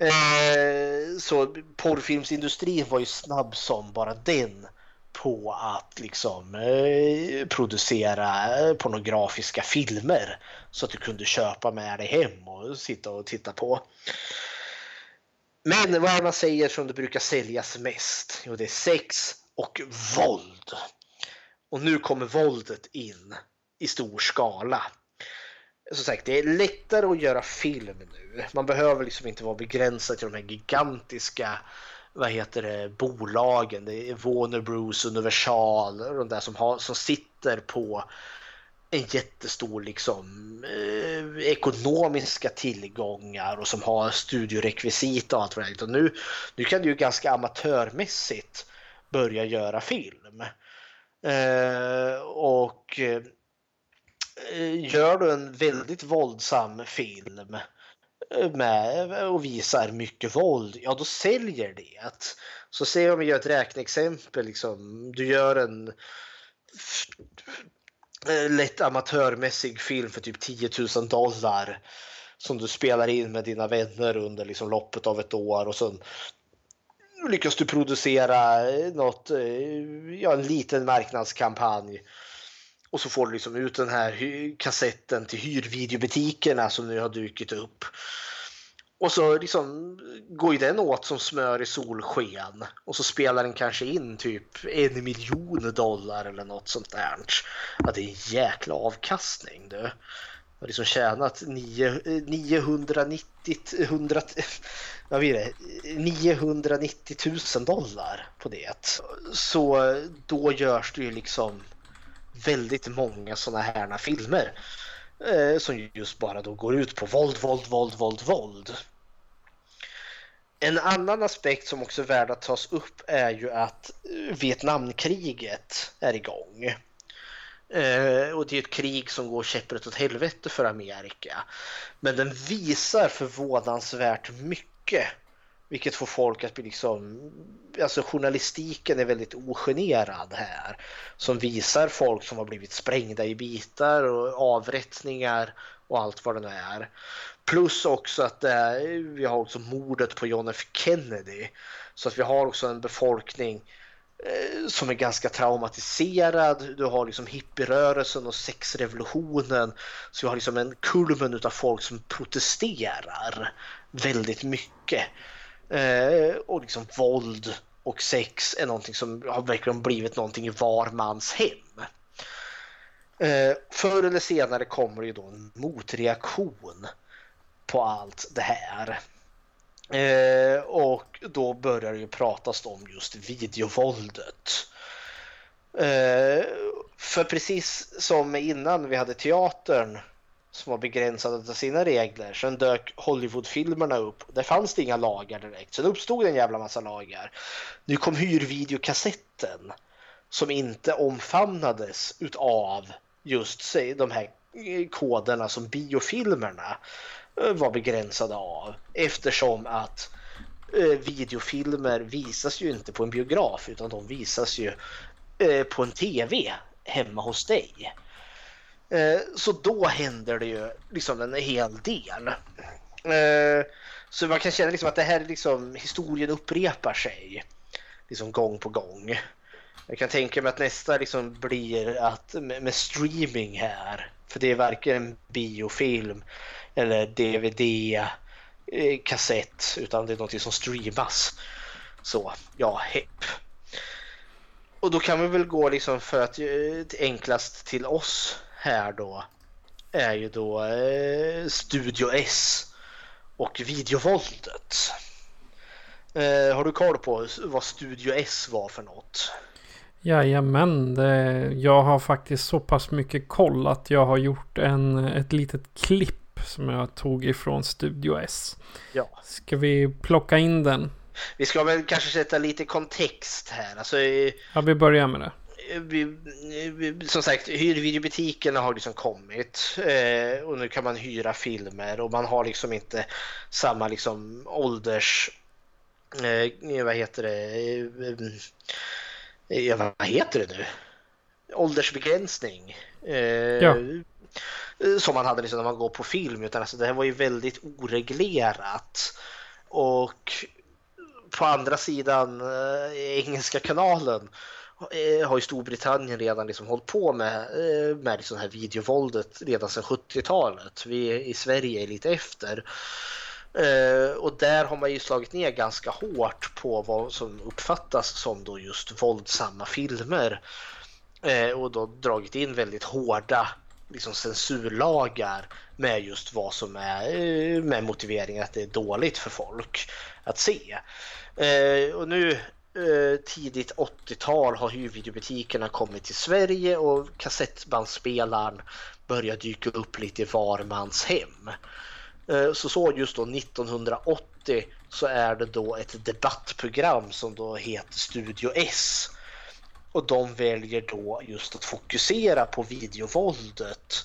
Eh, så porrfilmsindustrin var ju snabb som bara den på att liksom eh, producera pornografiska filmer så att du kunde köpa med dig hem och sitta och titta på. Men vad är man säger som det brukar säljas mest? Jo, det är sex och våld. Och nu kommer våldet in i stor skala. Som sagt, det är lättare att göra film nu. Man behöver liksom inte vara begränsad till de här gigantiska vad heter det, bolagen. Det är Warner Bros, Universal, och de där som, har, som sitter på en jättestor liksom, eh, ekonomiska tillgångar och som har studiorekvisit och allt vad det är. Nu, nu kan du ju ganska amatörmässigt börja göra film. Eh, och eh, Eh, gör du en väldigt våldsam film eh, med och visar mycket våld, ja då säljer det. Så se om vi gör ett räkneexempel, liksom, du gör en eh, lätt amatörmässig film för typ 10 000 dollar som du spelar in med dina vänner under liksom loppet av ett år och sen lyckas du producera något, ja, en liten marknadskampanj och så får du liksom ut den här kassetten till hyrvideobutikerna som nu har dykt upp. Och så liksom går ju den åt som smör i solsken. Och så spelar den kanske in typ en miljon dollar eller något sånt där. Ja, det är en jäkla avkastning du. Jag har liksom tjänat 9, 990, 100, vad blir det? 990 000 dollar på det. Så då görs det ju liksom väldigt många sådana här filmer eh, som just bara då går ut på våld, våld, våld, våld, våld. En annan aspekt som också är värd att tas upp är ju att eh, Vietnamkriget är igång. Eh, och det är ett krig som går käpprätt åt helvete för Amerika. Men den visar förvånansvärt mycket vilket får folk att bli liksom, alltså journalistiken är väldigt ogenerad här. Som visar folk som har blivit sprängda i bitar och avrättningar och allt vad det nu är. Plus också att är, vi har också mordet på John F Kennedy. Så att vi har också en befolkning eh, som är ganska traumatiserad. Du har liksom hippierörelsen och sexrevolutionen. Så vi har liksom en kulmen av folk som protesterar väldigt mycket. Eh, och liksom våld och sex är någonting som har verkligen blivit någonting i var mans hem. Eh, förr eller senare kommer det ju då en motreaktion på allt det här. Eh, och då börjar det ju pratas om just videovåldet. Eh, för precis som innan vi hade teatern som var begränsade av sina regler. Sen dök Hollywoodfilmerna upp. Där fanns det inga lagar direkt. Sen uppstod en jävla massa lagar. Nu kom hyrvideokassetten som inte omfamnades utav just say, de här eh, koderna som biofilmerna eh, var begränsade av eftersom att eh, videofilmer visas ju inte på en biograf utan de visas ju eh, på en TV hemma hos dig. Eh, så då händer det ju liksom en hel del. Eh, så man kan känna liksom att det här liksom, historien upprepar sig liksom gång på gång. Jag kan tänka mig att nästa liksom blir att med, streaming här, för det är varken biofilm eller dvd-kassett, eh, utan det är något som streamas. Så, ja, hepp. Och då kan vi väl gå liksom för att enklast till oss här då är ju då eh, Studio S och videovåldet. Eh, har du koll på vad Studio S var för något? Jajamän, det, jag har faktiskt så pass mycket koll att jag har gjort en, ett litet klipp som jag tog ifrån Studio S. Ja. Ska vi plocka in den? Vi ska väl kanske sätta lite kontext här. Alltså, eh, Ja, vi börjar med det. Vi, vi, som sagt, hyrvideobutikerna har liksom kommit eh, och nu kan man hyra filmer och man har liksom inte samma liksom ålders... Eh, vad heter det? Eh, ja, vad heter det nu? Åldersbegränsning. Eh, Ja. Som man hade liksom när man går på film utan alltså det här var ju väldigt oreglerat. Och på andra sidan eh, engelska kanalen Eh, har ju Storbritannien redan liksom hållit på med, eh, med liksom det här videovåldet redan sedan 70-talet. Vi i Sverige är lite efter. Eh, och där har man ju slagit ner ganska hårt på vad som uppfattas som då just våldsamma filmer. Och då dragit in väldigt hårda liksom censurlagar med just vad som är med motiveringen att det är dåligt för folk att se. Och nu Eh, tidigt 80-tal har hyrvideobutikerna kommit till Sverige och kassettbandspelaren börjar dyka upp lite i var mans hem. Eh, så så just då 1980 så är det då ett debattprogram som då heter Studio S. Och de väljer då just att fokusera på videovåldet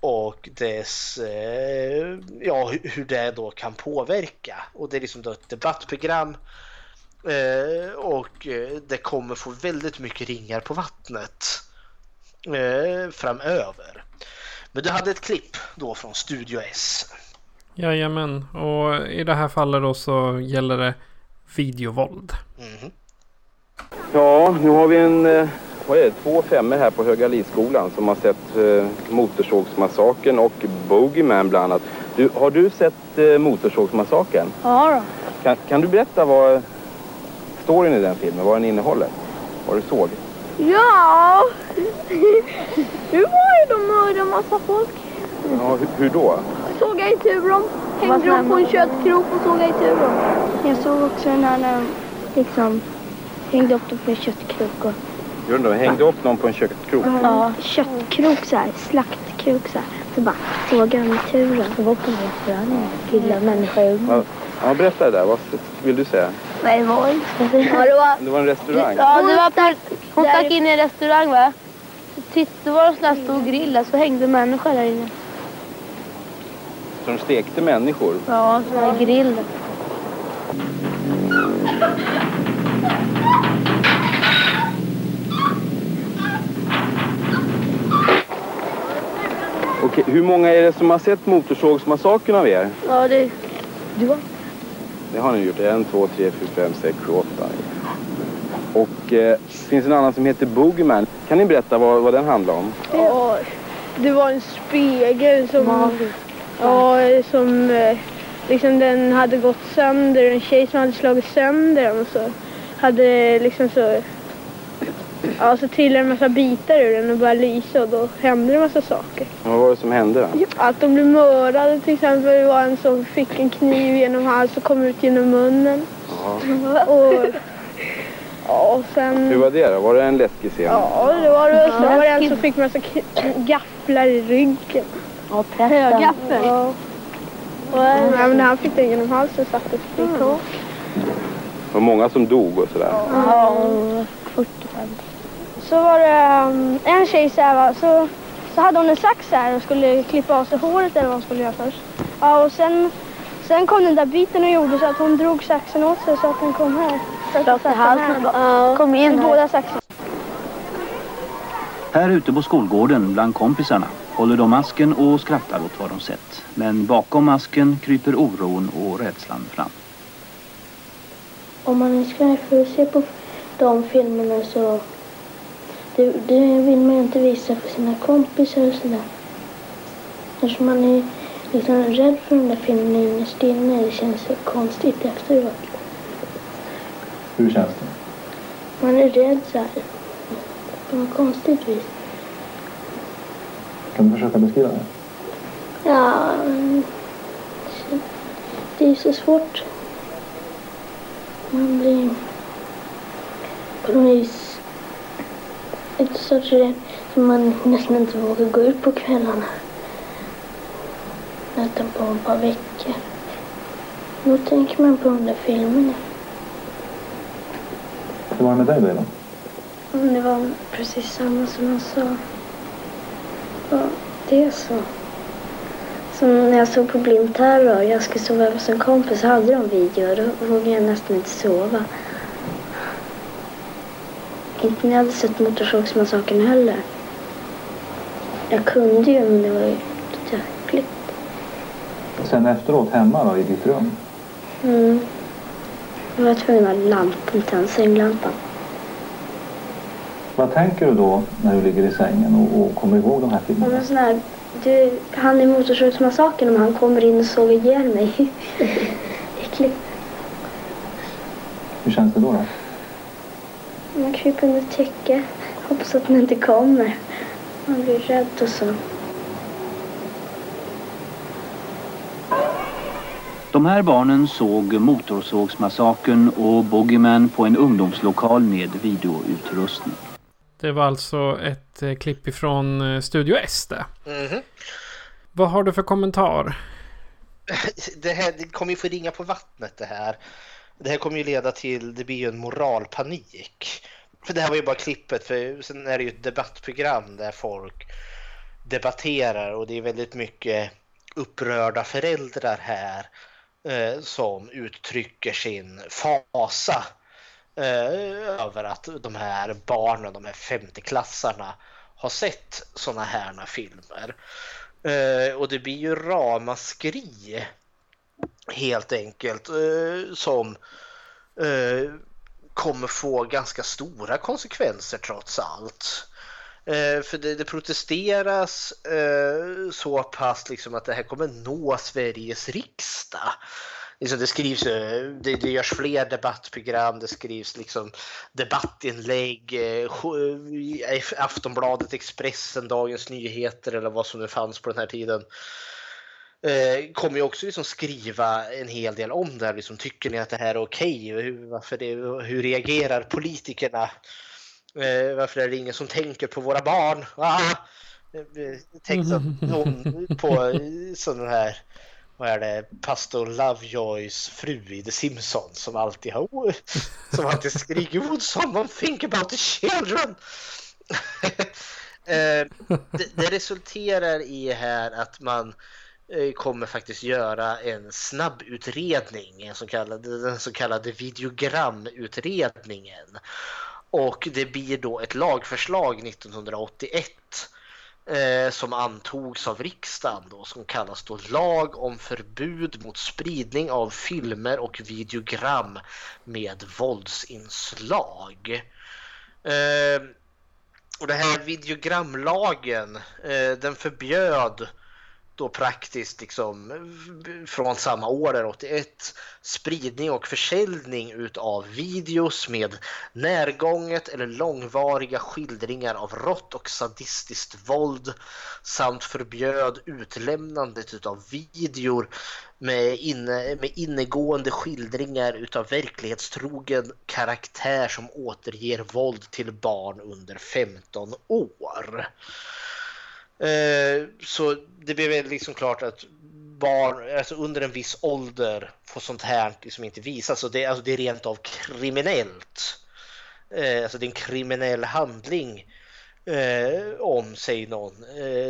och dess, eh, ja hur det då kan påverka. Och det är liksom då ett debattprogram eh, och eh, det kommer få väldigt mycket ringar på vattnet eh, framöver. Men du hade ett klipp då från Studio S. Jajamän, och i det här fallet då så gäller det videovåld. Mhm. Ja, nu har vi en, eh, vad är det, två femmor här på Höga Lidskolan som har sett eh, Motorsågsmassakern och Bogeyman bland annat. Du, har du sett eh, Motorsågsmassakern? Ja då. Kan, kan du berätta vad storyn i den filmen, vad den innehåller? Vad du såg? Ja, nu var ju de mördade massa folk. Ja, hur, hur då? Såg jag i turen. Hängde de på en köttkrok och såg jag i turen. Jag såg också den här när de liksom hängde upp dem på en köttkrok. Och, Gör du, hängde upp någon på en köttkrok? ja, köttkrok så här, slaktkrok så här. Så bara sågade de i turen. Det var på en restaurang. Killar, människor, Ja, ja, berätta det där. Vad vill du säga? Nej, det var inte. Ja, det var... Det var en restaurang. Ja, det var på, hon stack in i en restaurang va? Titt, det var en sån här stor grill där, så hängde människor där inne. Så de stekte människor. Ja, en sån här grill. Okej, hur många är det som har sett Motorsågsmassakern av er? Ja, det... Du var? Det har ni gjort. En, två, tre, fyra, fem, sex, sju, åtta. Och eh, finns en annan som heter Boogeyman. Kan ni berätta vad, vad den handlar om? Ja, det var en spegel som... Ja, som... eh, Liksom den hade gått sönder. En tjej som hade slagit sönder den och så hade liksom så... Ja, så trillade en massa bitar ur den och började lysa och då hände det en massa saker. Vad var det som hände då? Att de blev mördade till exempel. Det var en som fick en kniv genom halsen och kom ut genom munnen. Ja. Och, ja, och sen... Hur var det då? Var det en läskig scen? Ja, det var det. Sen var det en som fick massa gafflar i ryggen. Ja, prästen. Gaffel? Ja. Och, ja, men han fick den genom halsen sattes det i kors. Det var många som dog och sådär. Ja. 45. Så var det um, en tjej så här, så, så hade hon en sax här och skulle klippa av sig håret eller vad hon skulle göra först. Ja, och sen Sen kom den där biten och gjorde så att hon drog saxen åt sig så att den kom här. Rakt i halsen. Ja. Kom in Båda saxarna. Här ute på skolgården bland kompisarna håller de masken och skrattar åt vad de sett. Men bakom masken kryper oron och rädslan fram. Om man ska få se på de filmerna så det, det vill man inte visa för sina kompisar och sådär. Eftersom man är liksom rädd för de där filmerna innerst inne. Det känns så konstigt efteråt. Hur känns det? Man är rädd så här. På något konstigt vis. Kan du försöka beskriva det? Ja, det är så svårt. Man blir på något vis lite sorts så man nästan inte vågar gå ut på kvällarna. Nästan på ett par veckor. Då tänker man på de där filmerna. Hur var det med dig då? Det var precis samma som han sa. Ja, det är så. Som när jag såg på Blind Terror, jag skulle sova hos en kompis, så hade de video och då vågade jag nästan inte sova. Inte när jag hade sett Motorsågsmassakern heller. Jag kunde ju, men det var ju jäkligt. Sen efteråt hemma då, i ditt rum? Mm. Jag var tvungen att ha lampan tänd, sänglampan. Vad tänker du då när du ligger i sängen och, och kommer ihåg de här Ja, filmerna? men sån här, du, han i Motorsågsmassakern, om han kommer in och sågar ihjäl mig. Äckligt. Hur känns det då? då? Man kryper under täcke. Hoppas att den inte kommer. Man blir rädd och så. De här barnen såg Motorsågsmassakern och Boogeyman på en ungdomslokal med videoutrustning. Det var alltså ett eh, klipp ifrån eh, Studio S det. Mhm. Vad har du för kommentar? Det här det kommer ju få ringa på vattnet det här. Det här kommer ju leda till, det blir ju en moralpanik. För det här var ju bara klippet, för sen är det ju ett debattprogram där folk debatterar och det är väldigt mycket upprörda föräldrar här eh, som uttrycker sin fasa eh, över att de här barnen, de här femteklassarna har sett sådana här filmer. Eh, och det blir ju ramaskri helt enkelt eh, som eh, kommer få ganska stora konsekvenser trots allt. Eh, för det, det protesteras eh, så pass liksom att det här kommer nå Sveriges riksdag. Liksom det skrivs, eh, det, det görs fler debattprogram, det skrivs liksom debattinlägg, eh, i Aftonbladet, Expressen, Dagens Nyheter eller vad som nu fanns på den här tiden eh, kommer ju också liksom skriva en hel del om det här. Liksom, tycker ni att det här är okej? Hur, varför det, hur reagerar politikerna? Eh, varför är det ingen som tänker på våra barn? Ah! Tänk så på sådana sån här vad är det, pastor Lovejoys fru i The Simpsons som alltid har som alltid skriker Would someone think about the children? Eh, det, det resulterar i här att man eh, Eh, kommer faktiskt göra en snabbutredning, en så kallad, den så kallade videogramutredningen. Och det blir då ett lagförslag 1981 eh, som antogs av riksdagen då, som kallas då lag om förbud mot spridning av filmer och videogram med våldsinslag. Eh, och det här videogramlagen, eh, den förbjöd då praktiskt liksom från samma år, 81, spridning och försäljning utav videos med närgånget eller långvariga skildringar av rått och sadistiskt våld samt förbjöd utlämnandet utav videor med, inne, med innegående skildringar utav verklighetstrogen karaktär som återger våld till barn under 15 år. Eh, så det blev liksom klart att barn alltså under en viss ålder får sånt här liksom inte visas. Så det, alltså det är rent av kriminellt. Eh, alltså det är en kriminell handling eh, om säg någon,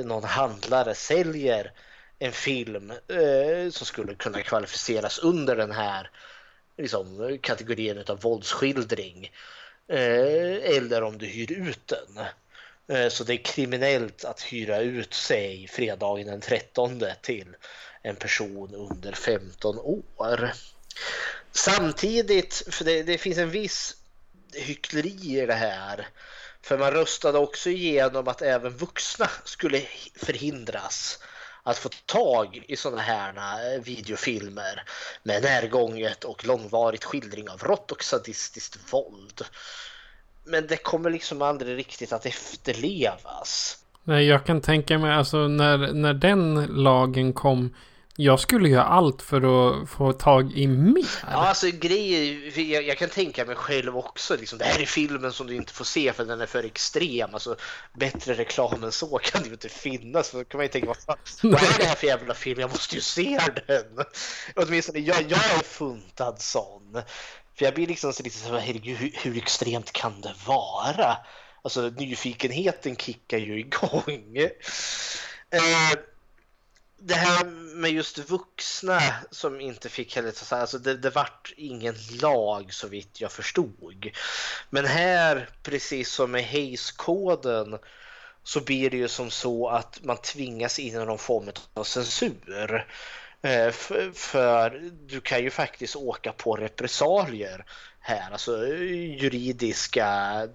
någon handlare säljer en film som skulle kunna kvalificeras under den här liksom, kategorin av våldsskildring. Eller om du hyr ut den. Eh, så det är kriminellt att hyra ut sig fredagen den 13 till en person under 15 år. Samtidigt, för det, det finns en viss hyckleri i det här. För man röstade också igenom att även vuxna skulle förhindras att få tag i sådana här eh, videofilmer med närgånget och långvarigt skildring av rått och sadistiskt våld. Men det kommer liksom aldrig riktigt att efterlevas. Nej, jag kan tänka mig alltså när, när den lagen kom jag skulle göra allt för att få tag i mer. Ja, alltså grejer, jag, jag, kan tänka mig själv också. Liksom, det här är filmen som du inte får se för den är för extrem. Alltså, bättre reklam än så kan det ju inte finnas. Då kan man ju tänka, vad, fan, vad är det här för jävla film? Jag måste ju se den. Åtminstone jag, jag är funtad sån. För jag blir liksom så lite så herregud, hur, hur extremt kan det vara? Alltså nyfikenheten kickar ju igång. Eh, det här med just vuxna som inte fick heller ta alltså det, det vart ingen lag så vitt jag förstod. Men här, precis som med Hayes-koden, så blir det ju som så att man tvingas in i någon form av censur. För, du kan ju faktiskt åka på repressalier här, alltså juridiska,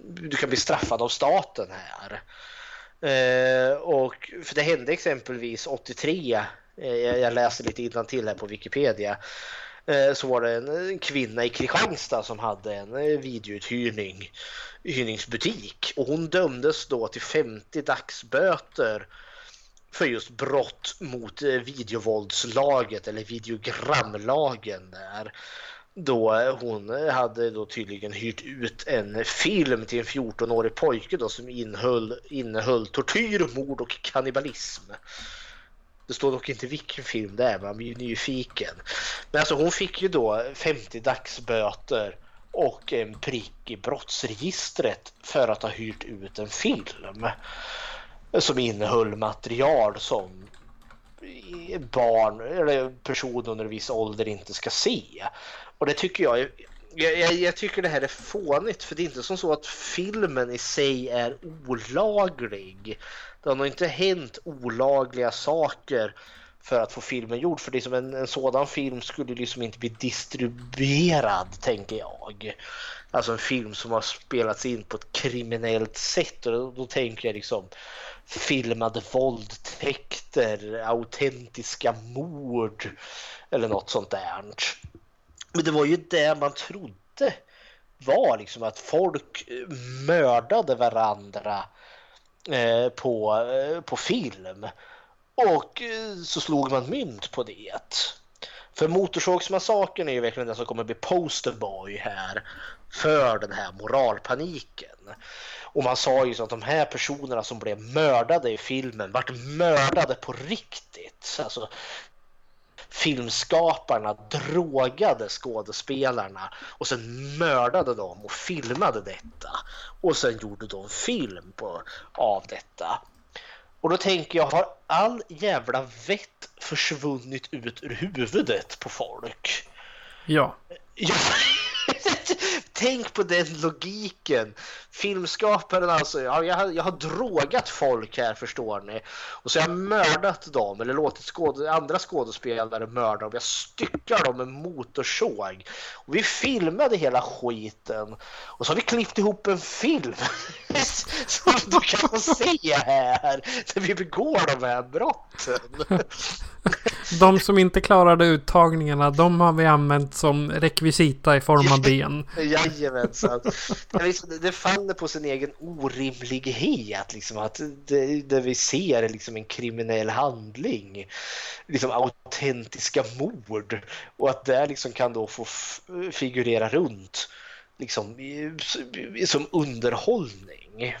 du kan bli straffad av staten här. Och för det hände exempelvis 83, jag läste lite till här på Wikipedia, så var det en, kvinna i Kristianstad som hade en videouthyrningsbutik videouthyrning, hyrningsbutik och hon dömdes då till 50 dagsböter för just brott mot eh, videovåldslaget eller videogramlagen där då eh, hon eh, hade då tydligen hyrt ut en film till en 14-årig pojke då som innehöll, innehöll tortyr, mord och kannibalism. Det står dock inte vilken film det är, man blir ju nyfiken. Men alltså hon fick ju då 50 dagsböter och en prick i brottsregistret för att ha hyrt ut en film som innehöll material som barn eller personer under viss ålder inte ska se. Och det tycker jag, jag, jag, jag, tycker det här är fånigt för det är inte som så att filmen i sig är olaglig. Det har nog inte hänt olagliga saker för att få filmen gjord. För liksom en, en sådan film skulle liksom inte bli distribuerad, tänker jag. Alltså en film som har spelats in på ett kriminellt sätt. Och då, då tänker jag liksom filmade våldtäkter, autentiska mord eller något sånt där. Men det var ju det man trodde var liksom att folk mördade varandra eh, på, eh, på film. Och eh, så slog man mynt på det. För Motorsågsmassakern är ju verkligen den som kommer bli posterboy här för den här moralpaniken. Och man sa ju så att de här personerna som blev mördade i filmen vart mördade på riktigt. Alltså, filmskaparna drogade skådespelarna och sen mördade dem och filmade detta. Och sen gjorde de film på, av detta. Och då tänker jag, har all jävla vett försvunnit ut ur huvudet på folk? Ja. ja. Tänk på den logiken. Filmskaparen alltså, ja, jag, har, jag har drogat folk här förstår ni. Och så har jag mördat dem eller låtit skåd andra skådespelare mörda dem. Jag styckar dem med motorsåg. Och vi filmade hela skiten. Och så har vi klippt ihop en film. Som du kan se här. När vi begår de här brotten. De som inte klarade uttagningarna, de har vi använt som rekvisita i form av ben. Jajamensan. Det faller på sin egen orimlighet. Liksom, att det, det vi ser är liksom en kriminell handling. Liksom autentiska mord. Och att det liksom kan då få figurera runt liksom, som underhållning.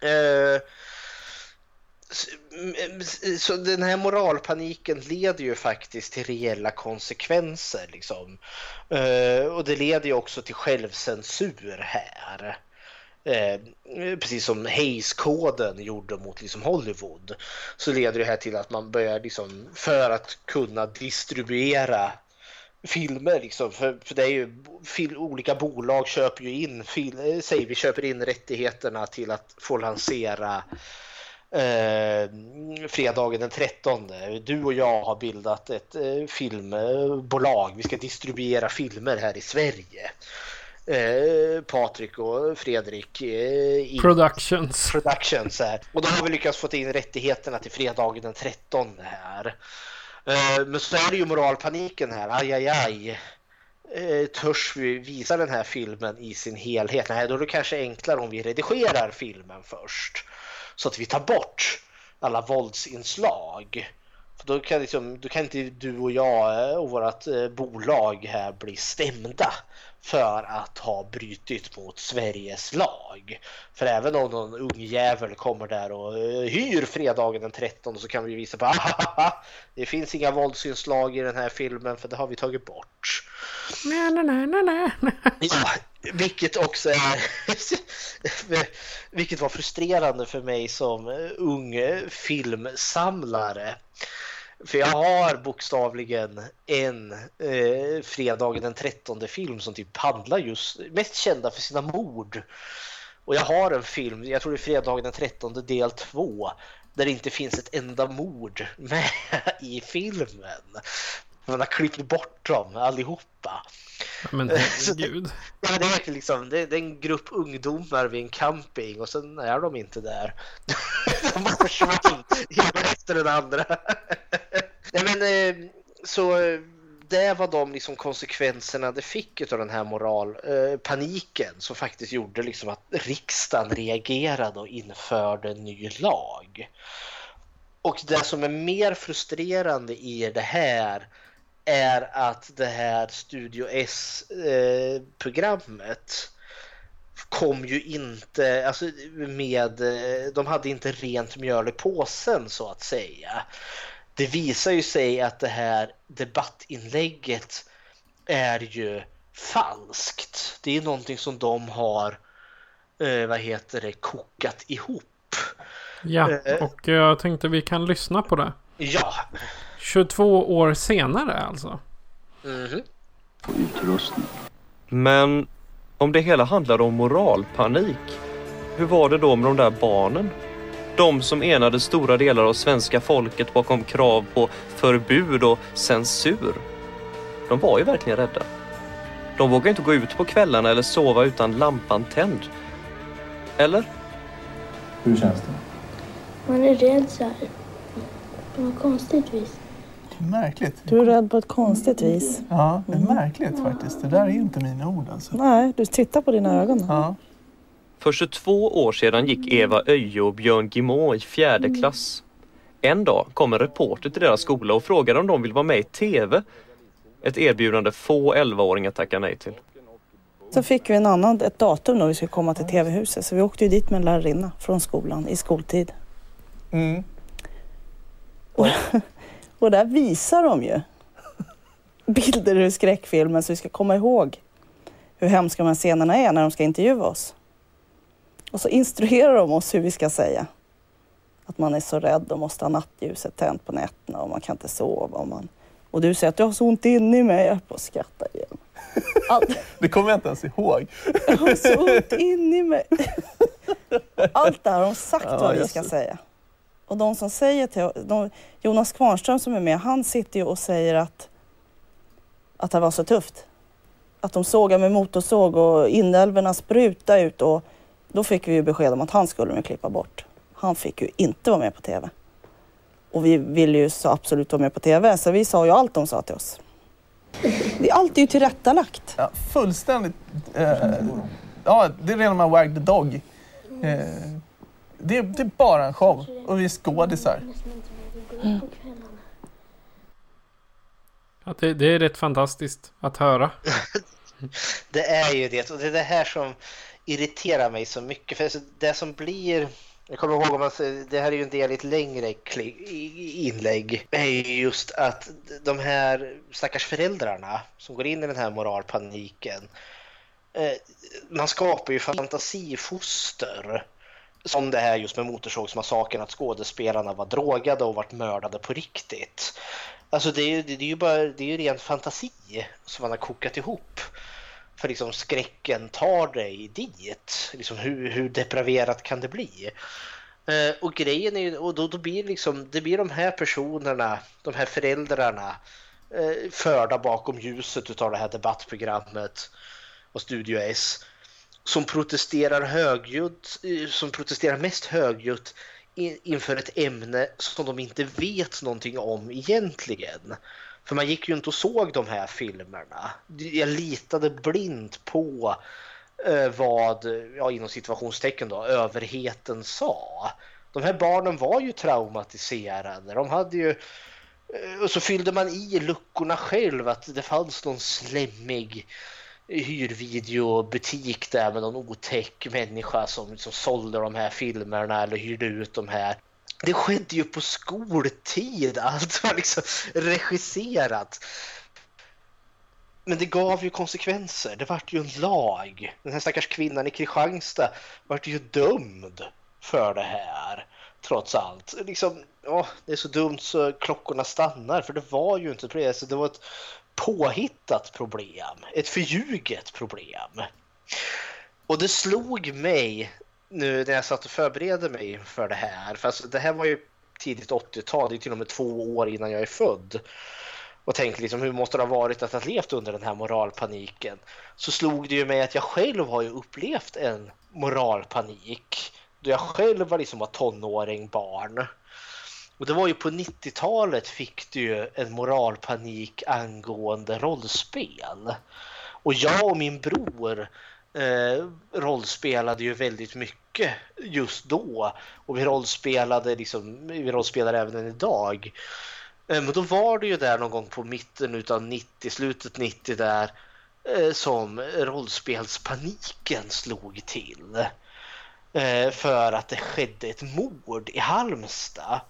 Eh, så den här moralpaniken leder ju faktiskt till reella konsekvenser. Liksom. Eh, och det leder ju också till självcensur här. eh, precis som Hayes-koden gjorde mot liksom Hollywood, så leder det här till att man börjar liksom, för att kunna distribuera filmer liksom, för, för det är ju fil, olika bolag köper ju in, fil, eh, säger vi köper in rättigheterna till att få lansera eh, fredagen den 13. Du och jag har bildat ett eh, filmbolag. Vi ska distribuera filmer här i Sverige. Eh, Patrik och Fredrik eh, i Productions. Productions här. Och då har vi lyckats få in rättigheterna till fredagen den 13 här. Eh, men så är det ju moralpaniken här. Aj, aj, aj. Eh, törs vi visa den här filmen i sin helhet? Nej, då är det kanske enklare om vi redigerar filmen först så att vi tar bort alla våldsinslag. För då, kan liksom, då kan inte du och jag och vårt eh, bolag här bli stämda för att ha brytit mot Sveriges lag. För även om någon ung jävel kommer där och eh, hyr fredagen den 13 så kan vi visa på att det finns inga våldsinslag i den här filmen för det har vi tagit bort. Nej, nej, nej, nej, nej. Ja, vilket också är vilket var frustrerande för mig som ung filmsamlare. För jag har bokstavligen en eh, fredagen den 13 film som typ handlar just, mest kända för sina mord. Och jag har en film, jag tror det är fredagen den 13 del 2, där det inte finns ett enda mord med i filmen. Man har klippt bort dem allihopa. Men herregud. ja, det, är liksom, det, det, är en grupp ungdomar vid en camping och sen är de inte där. de har försvunnit, ena efter den andra. Nej, men, eh, så eh, det var de liksom konsekvenserna det fick av den här moralpaniken eh, som faktiskt gjorde liksom att riksdagen reagerade och införde en ny lag. Och det som är mer frustrerande i det här är att det här Studio S-programmet kom ju inte, alltså med, de hade inte rent mjöl i påsen så att säga. Det visar ju sig att det här debattinlägget är ju falskt. Det är någonting som de har, eh, vad heter det, kokat ihop. Ja, eh, och jag tänkte vi kan lyssna på det. Ja. 22 år senare alltså. Mm. Utrustning. Men om det hela handlade om moralpanik, hur var det då med de där barnen? De som enade stora delar av svenska folket bakom krav på förbud och censur. De var ju verkligen rädda. De vågade inte gå ut på kvällarna eller sova utan lampan tänd. Eller? Hur känns det? Man är rädd så här. På något konstigt vis. Märkligt. Du är rädd på ett konstigt vis. Ja, det är märkligt faktiskt. Det där är inte mina ord alltså. Nej, du tittar på dina ögon. Ja. För 22 år sedan gick Eva Öje och Björn Gimå i fjärde klass. En dag kom en reporter till deras skola och frågade om de vill vara med i TV. Ett erbjudande få 11-åringar tackar nej till. Så fick vi en annan, ett datum då vi skulle komma till TV-huset. Så vi åkte ju dit med en lärarinna från skolan i skoltid. Mm. Och, och där visar de ju bilder ur skräckfilmen så vi ska komma ihåg hur hemska de här scenerna är när de ska intervjua oss. Och så instruerar de oss hur vi ska säga. Att man är så rädd och måste ha nattljuset tänt på nätterna och man kan inte sova. Och, man... och du säger att jag har så ont inne i mig. Jag är på att skratta igen. Allt... Det kommer jag inte ens ihåg. Jag har så ont inne i mig. Allt det här har de sagt Ja, vad vi ska säga. Och de som säger till de, Jonas Kvarnström som är med, han sitter ju och säger att, att det var så tufft. Att de sågar med motorsåg och inälvorna spruta ut och då fick vi ju besked om att han skulle de klippa bort. Han fick ju inte vara med på TV. Och vi ville ju så absolut vara med på TV så vi sa ju allt de sa till oss. Det- Allt är ju tillrättalagt. Ja, fullständigt. Eh, ja, det är rena man wag the dog. Eh, det, det är bara en show och vi är skådisar. Mm. Att det, det är rätt fantastiskt att höra. Det är ju det och det är det här som irriterar mig så mycket. För det som blir, jag kommer ihåg om man det här är ju en del i ett längre inlägg, är ju just att de här stackars föräldrarna som går in i den här moralpaniken eh, man skapar ju fantasifoster som det här just med Motorsågsmassakern att skådespelarna var drogade och vart mördade på riktigt. Alltså det är ju, det är ju bara det är ju ren fantasi som man har kokat ihop. För liksom skräcken tar dig dit. Liksom hur, hur depraverat kan det bli? Eh, och grejen är ju, och då, då blir liksom, det blir de här personerna, de här föräldrarna eh, förda bakom ljuset utav det här debattprogrammet och Studio S som protesterar högljutt, eh, som protesterar mest högljutt inför ett ämne som de inte vet någonting om egentligen. För man gick ju inte och såg de här filmerna. Jag litade blint på eh, vad, ja, inom situationstecken då, överheten sa. De här barnen var ju traumatiserade. De hade ju eh, och så fyllde man i luckorna själv att det fanns någon slemmig hyrvideobutik där med någon otäck människa som, som sålde de här filmerna eller hyrde ut de här. Det skedde ju på skoltid, allt var liksom regisserat. Men det gav ju konsekvenser. Det vart ju en lag. Den här stackars kvinnan i Kristianstad vart ju dömd för det här. Trots allt. Liksom, åh, det är så dumt så klockorna stannar. För det var ju inte det. Så alltså, det var ett påhittat problem, ett förljuget problem. Och det slog mig nu när jag satt och förberedde mig för det här, för alltså, det här var ju tidigt 80-tal, det är till och med två år innan jag är född. Och tänkte liksom hur måste det ha varit att ha levt under den här moralpaniken? Så slog det ju mig att jag själv har ju upplevt en moralpanik då jag själv var liksom var tonåring, barn. Och det var ju på 90-talet fick du ju en moralpanik angående rollspel. Och jag och min bror eh, rollspelade ju väldigt mycket just då. Och vi rollspelade liksom, vi rollspelar även än idag. Eh, men då var det ju där någon gång på mitten utav 90, slutet 90 där eh, som rollspelspaniken slog till. Eh, för att det skedde ett mord i Halmstad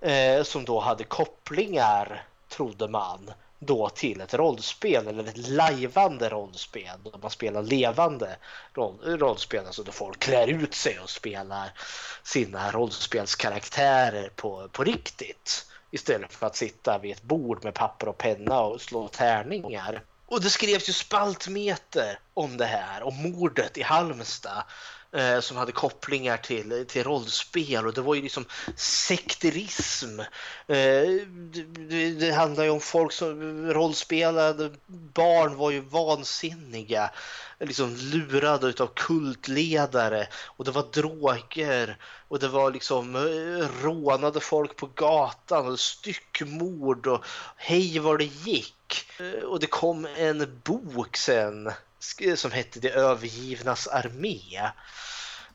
eh, som då hade kopplingar, trodde man, då till ett rollspel eller ett lajvande rollspel. Där man spelar levande roll, rollspel, alltså då folk klär ut sig och spelar sina rollspelskaraktärer på, på riktigt. Istället för att sitta vid ett bord med papper och penna och slå tärningar. Och det skrevs ju spaltmeter om det här, om mordet i Halmstad eh, som hade kopplingar till, till rollspel. Och det var ju liksom sekterism. Eh, det, det handlar ju om folk som rollspelade, barn var ju vansinniga, liksom lurade utav kultledare. Och det var droger. Och det var liksom eh, rånade folk på gatan. Och styckmord. Och hej vad det gick. Eh, och det kom en bok sen som hette De övergivnas armé.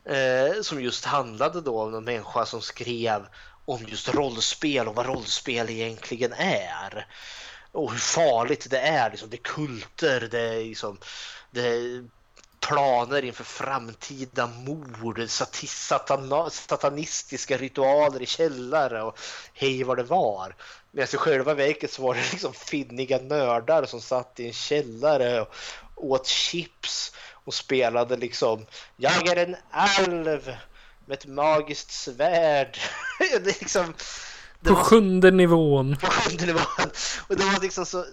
Eh, som just handlade då om en människa som skrev om just rollspel och vad rollspel egentligen är. Och hur farligt det är. Liksom, det är kulter, det är, liksom, det är planer inför framtida mord, satana, satanistiska ritualer i källare och hej vad det var. Medan i själva verket så var det liksom finniga nördar som satt i en källare och åt chips och spelade liksom Jag är en alv med ett magiskt svärd. det liksom, det på var, sjunde nivån. På sjunde nivån. Och det var liksom så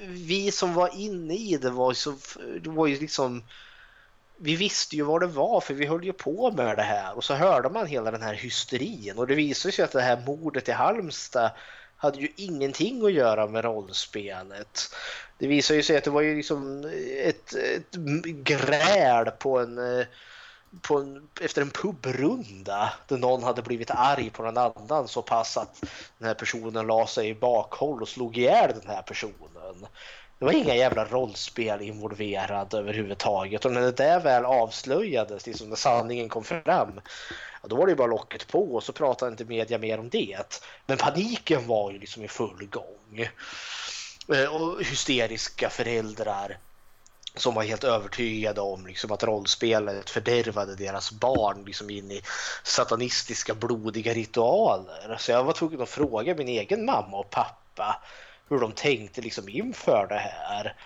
vi som var inne i det var så det var ju liksom vi visste ju vad det var för vi höll ju på med det här och så hörde man hela den här hysterin och det visade sig att det här mordet i Halmstad hade ju ingenting att göra med rollspelet. Det visade ju sig att det var ju liksom ett, ett gräl på en, eh, på en, efter en pubrunda där någon hade blivit arg på någon annan så pass att den här personen la sig i bakhåll och slog ihjäl den här personen. Det var inga jävla rollspel involverade överhuvudtaget och när det där väl avslöjades, liksom när sanningen kom fram, ja, då var det bara locket på och så pratade inte media mer om det. Men paniken var ju liksom i full gång. Eh, och hysteriska föräldrar som var helt övertygade om liksom, att rollspelet fördärvade deras barn liksom, in i satanistiska blodiga ritualer. Så jag var tvungen att fråga min egen mamma och pappa hur de tänkte liksom, inför det här.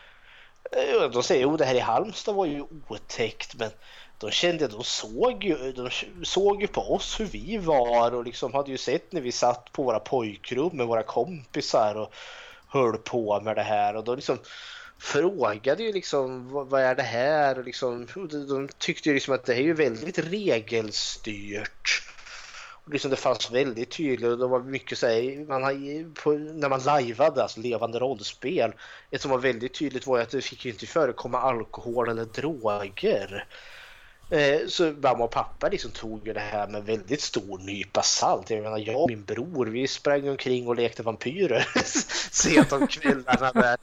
Eh, de säger att det här i Halmstad var ju otäckt men de kände, de såg ju, de såg ju på oss hur vi var och liksom hade ju sett när vi satt på våra pojkrum med våra kompisar och höll på med det här och de liksom frågade ju liksom vad, är det här och liksom de, tyckte ju liksom att det är ju väldigt regelstyrt. Och liksom det fanns väldigt tydligt och det var mycket så här, man har, på, när man lajvade, alltså levande rollspel, ett som var väldigt tydligt var ju att det fick ju inte förekomma alkohol eller droger. Eh, Så mamma och pappa liksom tog ju det här med väldigt stor nypa salt. Jag menar, jag och min bror, vi sprang omkring och lekte vampyrer sent om kvällarna. Där.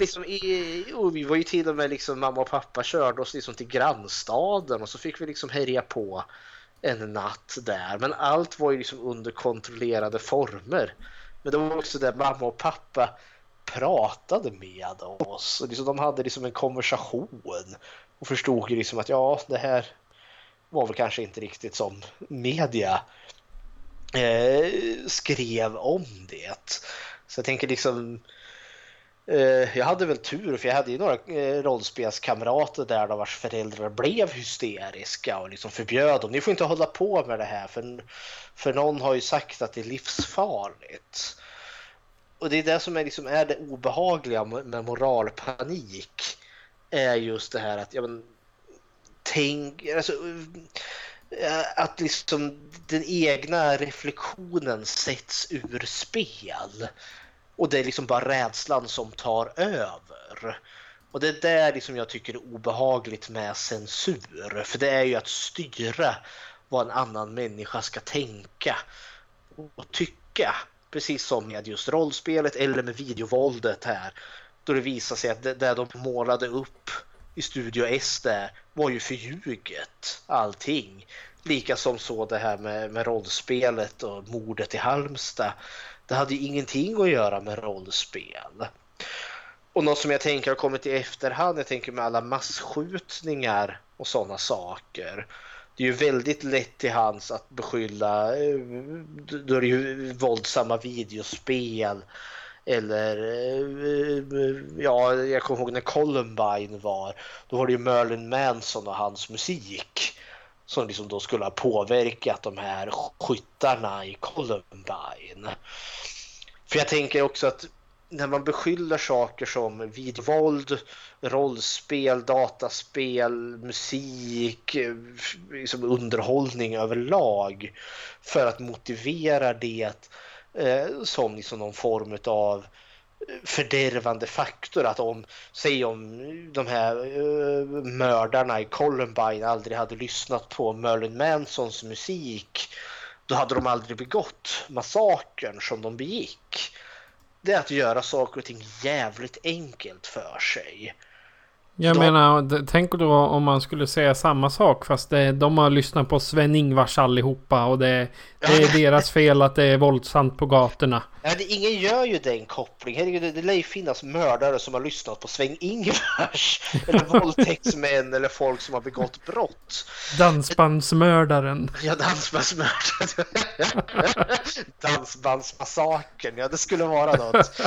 Liksom i, och vi var ju till och med liksom, mamma och pappa körde oss liksom till grannstaden och så fick vi liksom härja på en natt där. Men allt var ju liksom under kontrollerade former. Men det var också där mamma och pappa pratade med oss. Liksom, de hade liksom en konversation och förstod ju liksom att ja, det här var väl kanske inte riktigt som media eh, skrev om det. Så jag tänker liksom eh, jag hade väl tur för jag hade ju några eh, rollspelskamrater där vars föräldrar blev hysteriska och liksom förbjöd dem. Ni får inte hålla på med det här för, för någon har ju sagt att det är livsfarligt. Och det är det som är, liksom, är det obehagliga med moralpanik är just det här att ja, men, tänk, alltså, eh, att liksom den egna reflektionen sätts ur spel. Och det är liksom bara rädslan som tar över. Och det är där liksom jag tycker det är obehagligt med censur. För det är ju att styra vad en annan människa ska tänka och tycka. Precis som med just rollspelet eller med videovåldet här. Då det visar sig att det, det de målade upp i Studio S där var ju förljuget allting. Lika som så det här med, med rollspelet och mordet i Halmstad. Det hade ju ingenting att göra med rollspel. Och något som jag tänker har kommit i efterhand, jag tänker med alla massskjutningar och sådana saker. Det är ju väldigt lätt till hands att beskylla, eh, då är det ju våldsamma videospel eller eh, ja, jag kommer ihåg när Columbine var. Då var det ju Merlin Manson och hans musik som liksom då skulle ha påverkat de här skyttarna i Columbine. För jag tänker också att när man beskyller saker som videovåld, rollspel, dataspel, musik, eh, liksom underhållning överlag för att motivera det Eh, som liksom någon form av fördärvande faktor att om, säg om de här eh, mördarna i Columbine aldrig hade lyssnat på Merlin Mansons musik då hade de aldrig begått massakern som de begick. Det är att göra saker och ting jävligt enkelt för sig. Jag De- menar, tänk då om man skulle säga samma sak fast det, de har lyssnat på Sven-Ingvars allihopa och det, det är deras fel att det är våldsamt på gatorna. Ja, det, ingen gör ju den kopplingen. Herregud, Det, det lär ju finnas mördare som har lyssnat på Sven-Ingvars eller våldtäktsmän eller folk som har begått brott. Dansbandsmördaren. Ja, dansbandsmördare. Dansbandsmassakern, ja det skulle vara något.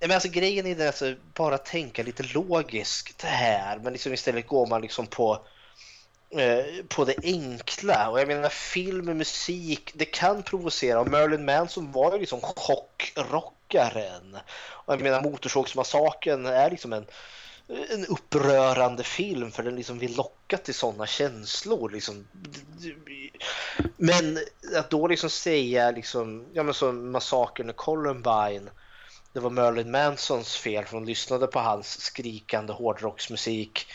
Men alltså, grejen är det alltså, bara tänka lite logiskt här, men liksom istället går man liksom på eh, på det enkla. Och jag menar film, musik, det kan provocera. Och Merlin Manson var ju liksom chockrockaren. Och jag menar Motorsågsmassakern är liksom en, en upprörande film för den liksom vill locka till sådana känslor. Liksom. Men att då liksom säga liksom, ja men som massakern i Columbine det var Merlin Mansons fel för hon lyssnade på hans skrikande hårdrocksmusik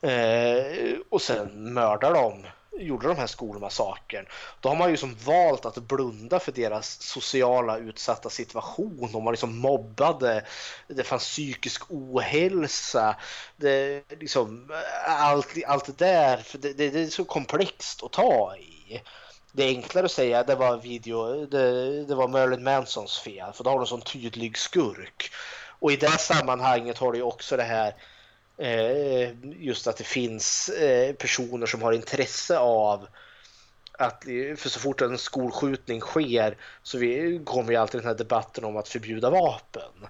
eh, och sen mördade de gjorde de här skolmassakern. Då har man ju som valt att blunda för deras sociala utsatta situation. De var liksom mobbade, det fanns psykisk ohälsa, det, liksom, allt, allt det där. För det, det, det är så komplext att ta i. Det är enklare att säga det var video, det, det var Merlin Mansons fel för då har de en sån tydlig skurk. Och i det sammanhanget har du ju också det här eh, just att det finns eh, personer som har intresse av att eh, för så fort en skolskjutning sker så vi, kommer ju alltid den här debatten om att förbjuda vapen.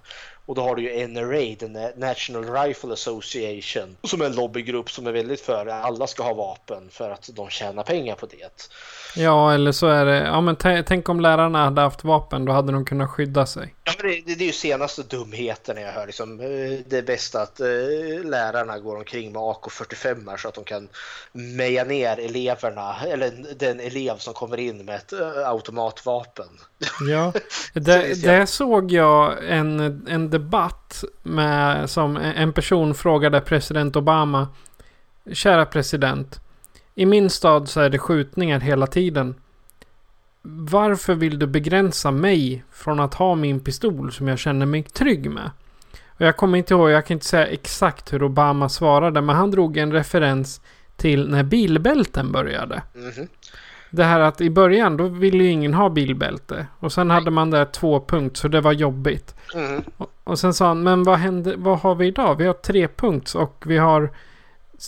Och då har du ju NRA, den National Rifle Association, som är en lobbygrupp som är väldigt för att alla ska ha vapen för att de tjänar pengar på det. Ja, eller så är det, ja men tänk om lärarna hade haft vapen, då hade de kunnat skydda sig. Ja, men det, det, det är ju senaste dumheten jag hör. Liksom, eh, det är bäst att eh, lärarna går omkring med AK45 så att de kan meja ner eleverna, eller den elev som kommer in med ett eh, automatvapen. Ja, det, det såg jag en, en debatt med som en person frågade president Obama. Kära president. I min stad så är det skjutningar hela tiden. Varför vill du begränsa mig från att ha min pistol som jag känner mig trygg med? Och jag kommer inte ihåg, jag kan inte säga exakt hur Obama svarade, men han drog en referens till när bilbälten började. Mm -hmm. Det här att i början då ville ju ingen ha bilbälte. Och sen hade man där två punkt så det var jobbigt. Mm. Och, och, sen sa han, men vad, händer, vad har vi idag? Vi har tre punkt och vi har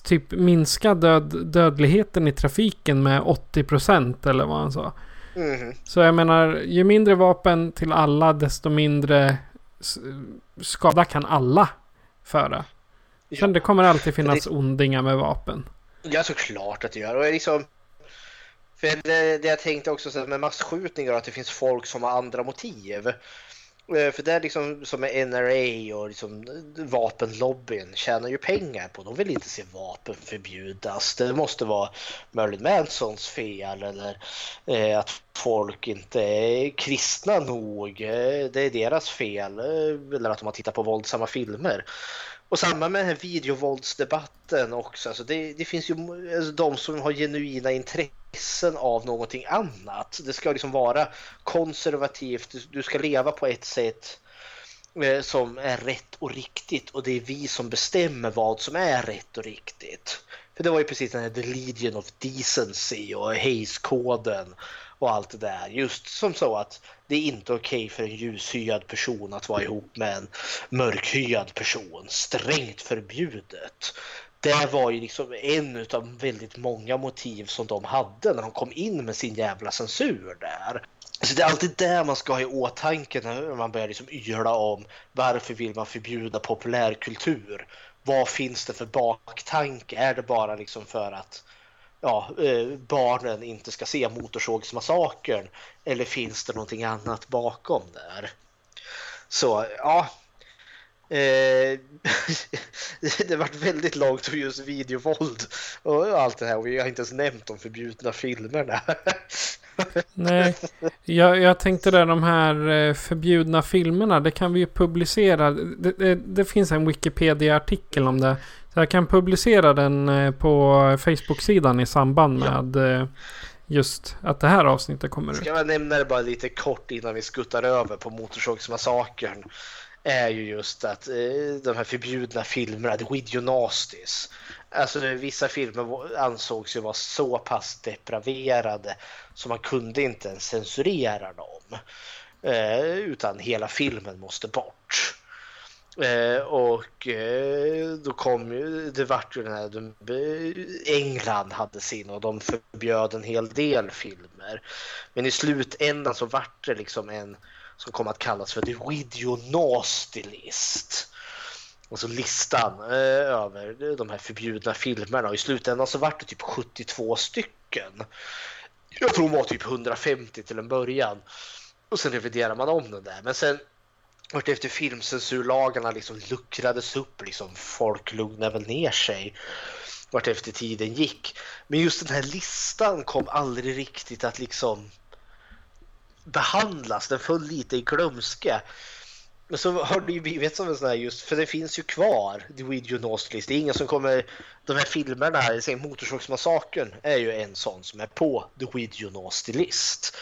typ minska död, dödligheten i trafiken med 80 procent eller vad han sa. Mm. Så jag menar, ju mindre vapen till alla desto mindre skada kan alla föra. Sen ja. det kommer alltid finnas det... ondingar med vapen. Ja, såklart att det gör. Och liksom, för det, det jag tänkte också med massskjutningar att det finns folk som har andra motiv. Eh, för det är liksom som med NRA och liksom vapenlobbyn tjänar ju pengar på. De vill inte se vapen förbjudas. Det måste vara Merlin Mansons fel eller eh, att folk inte är kristna nog. Eh, det är deras fel. Eh, eller att de har tittat på våldsamma filmer. Och samma med den här videovåldsdebatten också. Alltså det, det finns ju alltså de som har genuina intressen av någonting annat. Det ska liksom vara konservativt. Du ska leva på ett sätt eh, som är rätt och riktigt och det är vi som bestämmer vad som är rätt och riktigt. För det var ju precis den här The Legion of Decency och Hayes-koden och allt det där. Just som så att det är inte okej okay för en ljushyad person att vara ihop med en mörkhyad person. Strängt förbjudet. Det var ju liksom en av väldigt många motiv som de hade när de kom in med sin jävla censur där. Så det är alltid det man ska ha i åtanke när man börjar liksom yla om varför vill man förbjuda populärkultur? Vad finns det för baktanke? Är det bara liksom för att ja, eh, barnen inte ska se Motorsågsmassakern eller finns det någonting annat bakom där? Så ja, eh, det varit väldigt långt på just videovåld och allt det här och vi har inte ens nämnt de förbjudna filmerna. Nej, jag, jag tänkte där de här eh, förbjudna filmerna, det kan vi ju publicera. Det, det, det finns en Wikipedia-artikel om det. Så jag kan publicera den eh, på Facebook-sidan i samband med ja. Just att det här avsnittet kommer ut. Ska jag nämna det bara lite kort innan vi skuttar över på Motorsågsmassakern är ju just att eh, de här förbjudna filmerna, The videonasties, Alltså vissa filmer ansågs ju vara så pass depraverade så man kunde inte ens censurera dem. Eh, utan hela filmen måste bort. Eh, och eh, då kom ju, det vart ju den här, de, eh, England hade sin och de förbjöd en hel del filmer. Men i slutändan så vart det liksom en som kom att kallas för The Videonasty List. Alltså listan eh, över de här förbjudna filmerna och i slutändan så vart det typ 72 stycken. Jag tror de var typ 150 till en början. Och sen reviderar man om den där. Men sen vart efter filmcensurlagarna liksom luckrades upp, liksom folk lugnade väl ner sig vart efter tiden gick. Men just den här listan kom aldrig riktigt att liksom behandlas. Den föll lite i glömska. Men så har det ju blivit som en sån här just, för det finns ju kvar, The Video Nost List. Det är ingen som kommer, de här filmerna, Motorsågsmassakern är ju en sån som är på The Video Nost List.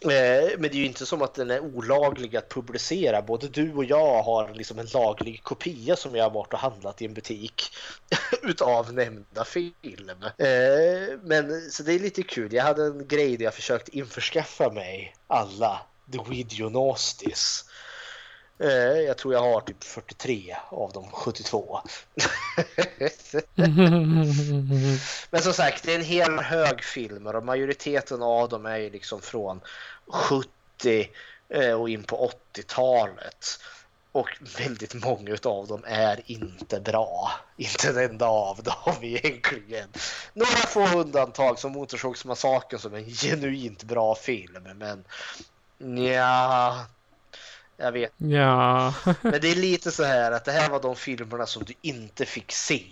Eh, men det är ju inte som att den är olaglig att publicera. Både du och jag har liksom en laglig kopia som jag har varit och handlat i en butik utav nämnda film. Eh, men så det är lite kul. Jag hade en grej där jag försökt införskaffa mig alla The Videonastis Eh, jag tror jag har typ 43 av de 72. Men som sagt, det är en hel hög filmer och majoriteten av dem är ju liksom från 70 eh, och in på 80-talet. Och väldigt många av dem är inte bra. Inte en enda av dem egentligen. Några få undantag som Motorsågsmassakern som en genuint bra film. Men ja, jag vet. Ja. Men det är lite så här att det här var de filmerna som du inte fick se.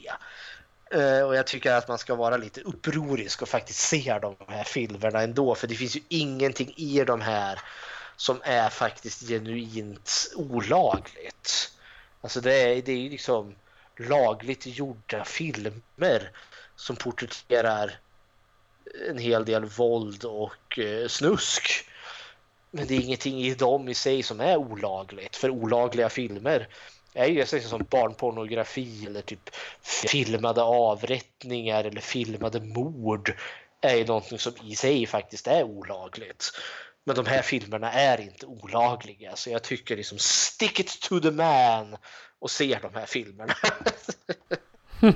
Uh, och jag tycker att man ska vara lite upprorisk och faktiskt se de här filmerna ändå. För det finns ju ingenting i de här som är faktiskt genuint olagligt. Alltså det är, det är ju liksom lagligt gjorda filmer som porträtterar en hel del våld och uh, snusk. Men det är ingenting i dem i sig som är olagligt. För olagliga filmer är ju som barnpornografi eller typ filmade avrättningar eller filmade mord är ju någonting som i sig faktiskt är olagligt. Men de här filmerna är inte olagliga så jag tycker liksom stick it to the man och se de här filmerna.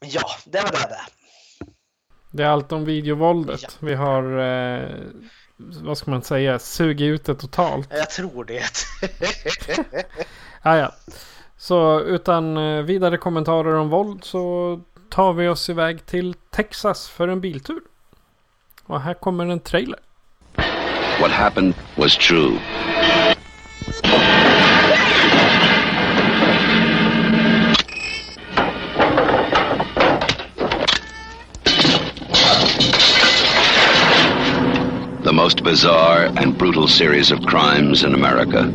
ja, det var det. Det är allt om videovåldet. Ja. Vi har eh, vad ska man säga, sugit ut det totalt. Jag tror det. ah, ja. Så utan eh, vidare kommentarer om våld så tar vi oss iväg till Texas för en biltur. Och här kommer en trailer. What happened was true. Most bizarre and brutal series of crimes in America.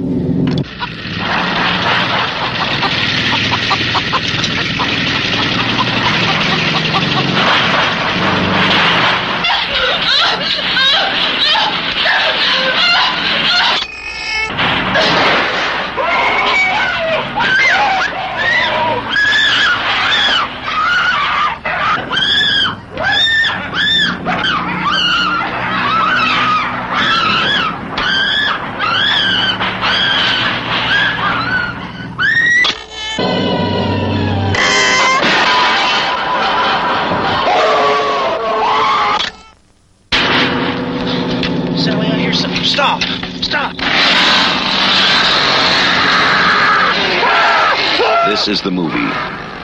This is the movie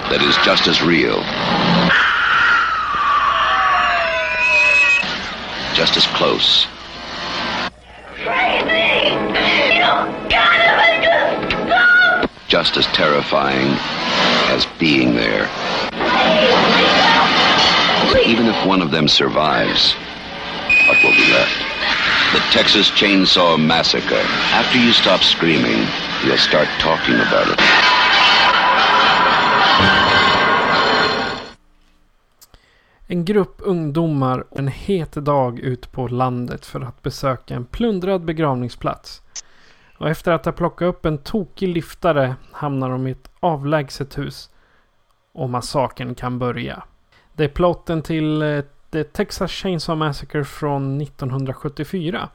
that is just as real, just as close. Crazy! You gotta make us stop! Just as terrifying as being there. Even if one of them survives, what will be left? The Texas Chainsaw Massacre. After you stop screaming, you'll start talking about it. En grupp ungdomar en het dag ut på landet för att besöka en plundrad begravningsplats. Och efter att ha plockat upp en tokig liftare hamnar de i ett avlägset hus. Och massakern kan börja. Det är plotten till eh, The Texas Chainsaw Massacre från 1974.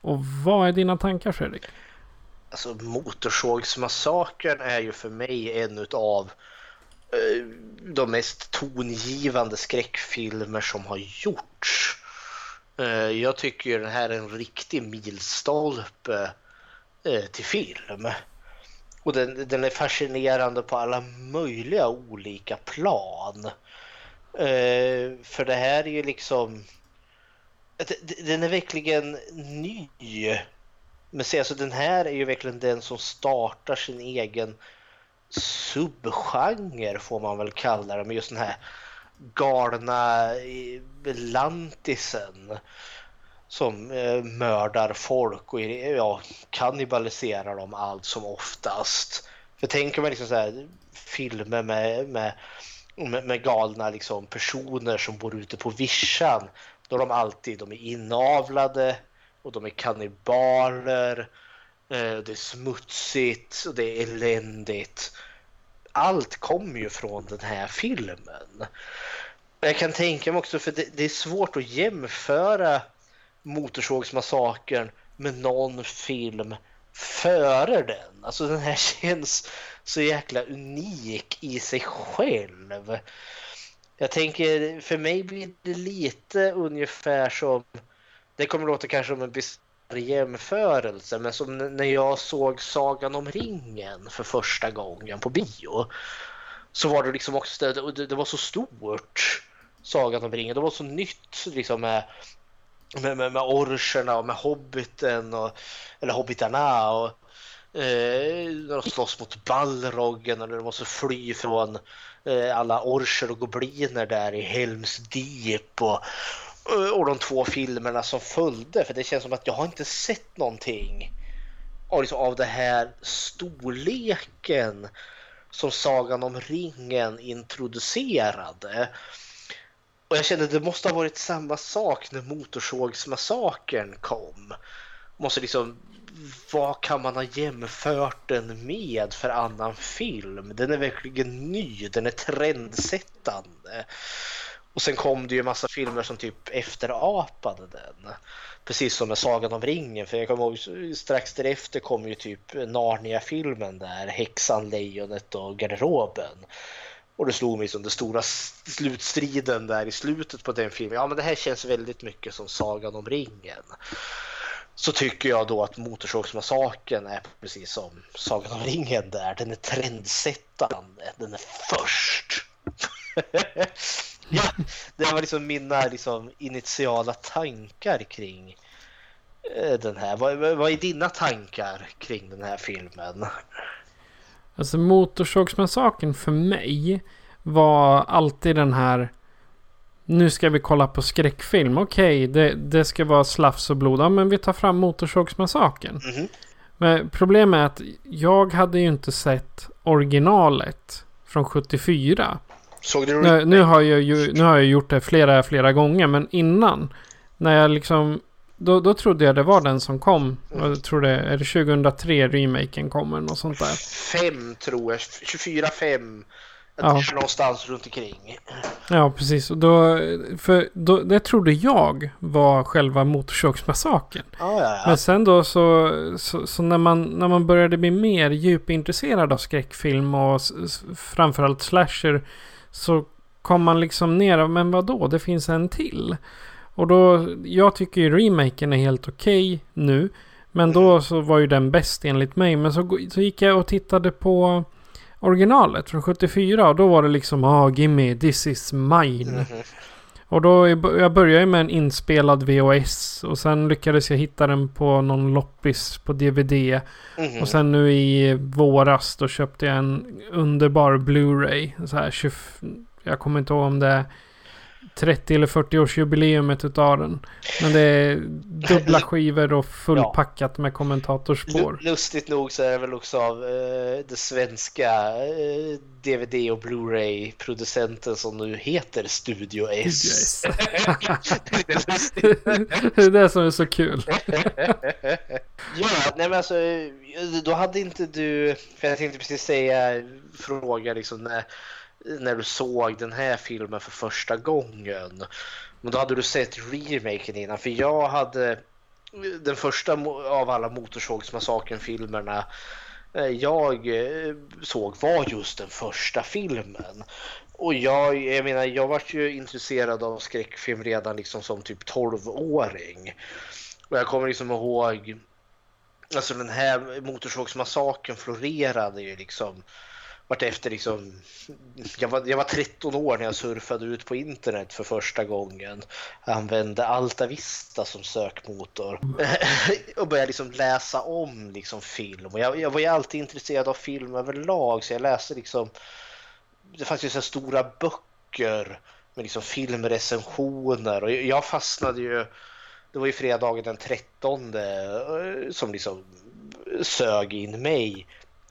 Och vad är dina tankar Fredrik? Alltså Motorsågsmassakern är ju för mig en utav Eh, de mest tongivande skräckfilmer som har gjorts. Eh, jag tycker den här är en riktig milstolpe eh, till film. Och den, den är fascinerande på alla möjliga olika plan. För det här är ju liksom... Den är verkligen ny. Men se, alltså den här är ju verkligen den som startar sin egen subgenre får man väl kalla det med just den här galna lantisen som eh, mördar folk och ja, kannibaliserar dem allt som oftast. För tänker man liksom så här filmer med, med, med, med galna liksom personer som bor ute på vischan. Då är de alltid de är inavlade och de är kannibaler Eh, Eh, det är smutsigt och det är eländigt. Allt kommer ju från den här filmen. Jag kan tänka mig också, för det, det är svårt att jämföra Motorsågsmassakern med någon film före den. Alltså den här känns så jäkla unik i sig själv. Jag tänker, för mig blir det lite ungefär som, det kommer låta kanske som en jämförelse men som när jag såg Sagan om ringen för första gången på bio så var det liksom också det, det var så stort Sagan om ringen. Det var så nytt liksom med med, med, med orcherna och med hobbiten och, eller hobbitarna och eh, när de slåss mot Balroggen och när de måste fly från eh, alla orcher och gobliner där i Helms Deep och, Eh, och de två filmerna som följde för det känns som att jag har inte sett någonting av, liksom, av det här storleken som Sagan om ringen introducerade. Och jag kände att det måste ha varit samma sak när Motorsågsmassakern kom. Måste liksom, vad kan man ha jämfört den med för annan film? Den är verkligen ny, den är trendsättande. Och sen kom det ju massa filmer som typ efterapade den. Precis som med Sagan om ringen. För jag kommer ihåg strax därefter kom ju typ Narnia-filmen där. Häxan, lejonet och garderoben. Och det slog mig som den stora slutstriden där i slutet på den filmen. Ja, men det här känns väldigt mycket som Sagan om ringen. Så tycker jag då att Motorsågsmassakern är precis som Sagan om ringen där. Den är trendsättande. Den är först. ja, det var liksom mina liksom, initiala tankar kring eh, den här. Vad, vad är dina tankar kring den här filmen? Alltså Motorsågsmassakern för mig var alltid den här nu ska vi kolla på skräckfilm. Okej, okay, det, det, ska vara slafs och blod. Ja, men vi tar fram Motorsågsmassakern. Mm -hmm. Men problemet är att jag hade ju inte sett originalet från 74. Såg du nu, nu, har jag ju, nu har jag gjort det flera, flera gånger. Men innan. När jag liksom då, då trodde jag det var den som kom. Jag tror det är det 2003 remaken kommer. Något sånt där. Fem tror jag. 24, 5. Ja. Någonstans runt omkring. Ja, precis. då, för då, det trodde jag var själva Motorsågsmassakern. Ah, ja, ja. Men sen då så, så, så, när, man, när man började bli mer djupintresserad av skräckfilm och framförallt slasher. Så kom man liksom ner men vad då? Det finns en till. Och då, jag tycker ju remaken är helt okej okay nu. Men då så var ju den bäst enligt mig. Men så, så gick jag och tittade på originalet från 74. Och då var det liksom, ah, oh, gimme, this is mine. Och då, jag började med en inspelad VHS. Och sen lyckades jag hitta den på någon loppis på DVD. Mm -hmm. Och sen nu i våras då köpte jag en underbar Blu-ray. Så här 20, jag kommer inte ihåg om det är 30 eller 40 årsjubileumet utav den. Men det är dubbla skivor och fullpackat ja. med kommentatorspår. Lustigt nog så är det väl också av eh, det svenska eh, DVD och Blu-ray producenten som nu heter Studio S. det, är det är det som är så kul. ja, nej men alltså då hade inte du, för jag tänkte precis säga, fråga liksom när när du såg den här filmen för första gången. Men då hade du sett remaken innan. För jag hade den första av alla Motorsågsmassakern-filmerna eh, jag eh, såg var just den första filmen. Och jag, jag menar, jag var ju intresserad av skräckfilm redan liksom som typ 12-åring. Och jag kommer liksom ihåg, alltså den här Motorsågsmassakern florerade ju liksom Vartefter liksom, jag var, jag var 13 år när jag surfade ut på internet för första gången. Jag använde Alta Vista som sökmotor och började liksom läsa om liksom film. Och jag, jag var ju alltid intresserad av film överlag så jag läste liksom, det fanns ju så stora böcker med liksom filmrecensioner och jag fastnade ju, det var ju fredagen den 13 eh, som liksom sög in mig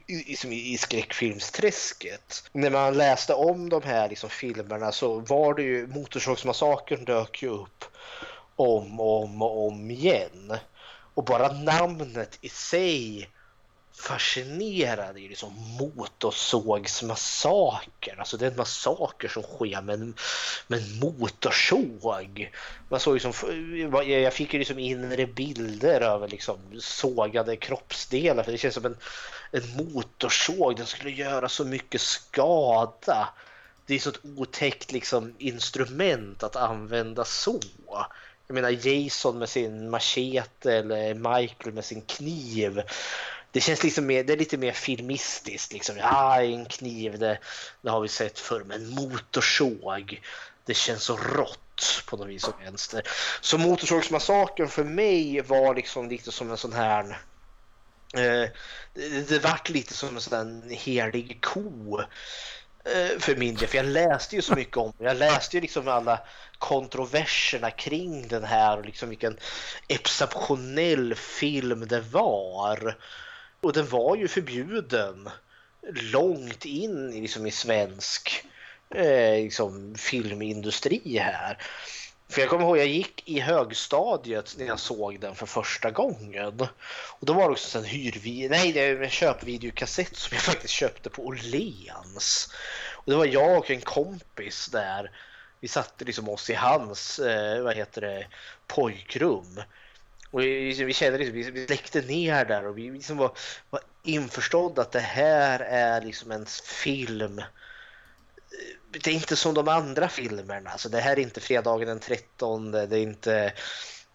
i, i skräckfilmsträsket. När man läste om de här liksom, filmerna så var det ju Motorsågsmassakern dök ju upp om och om och om igen. Och bara namnet i sig fascinerad i liksom motorsågsmassaker. Alltså det är en massaker som sker med en, med en motorsåg. Man såg liksom, jag fick ju liksom inre bilder över liksom sågade kroppsdelar. För det känns som en, en motorsåg. Den skulle göra så mycket skada. Det är så ett otäckt liksom instrument att använda så Jag menar Jason med sin machete eller Michael med sin kniv. Det känns liksom mer, det är lite mer filmistiskt. Liksom. Ja, en kniv, det, det har vi sett förr. Men motorsåg, det känns så rått på något vis och vänster. Så Motorsågsmassakern för mig var liksom lite som en sån här... Eh, det, det vart lite som en sån där helig ko eh, för min del. För jag läste ju så mycket om det. Jag läste ju liksom alla kontroverserna kring den här och liksom vilken exceptionell film det var. Och den var ju förbjuden långt in liksom i svensk eh, liksom filmindustri här. För jag kommer ihåg jag gick i högstadiet när jag såg den för första gången. Och då var det också en hyrvideo, nej det är en köpvideokassett som jag faktiskt köpte på Åhléns. Och det var jag och en kompis där. Vi satte liksom oss i hans, eh, vad heter det, pojkrum. Och vi, vi kände liksom, vi släckte ner där och vi liksom var, var införstådda att det här är liksom en film eh, det är inte som de andra filmerna. Alltså det här är inte Fredagen den 13, det är inte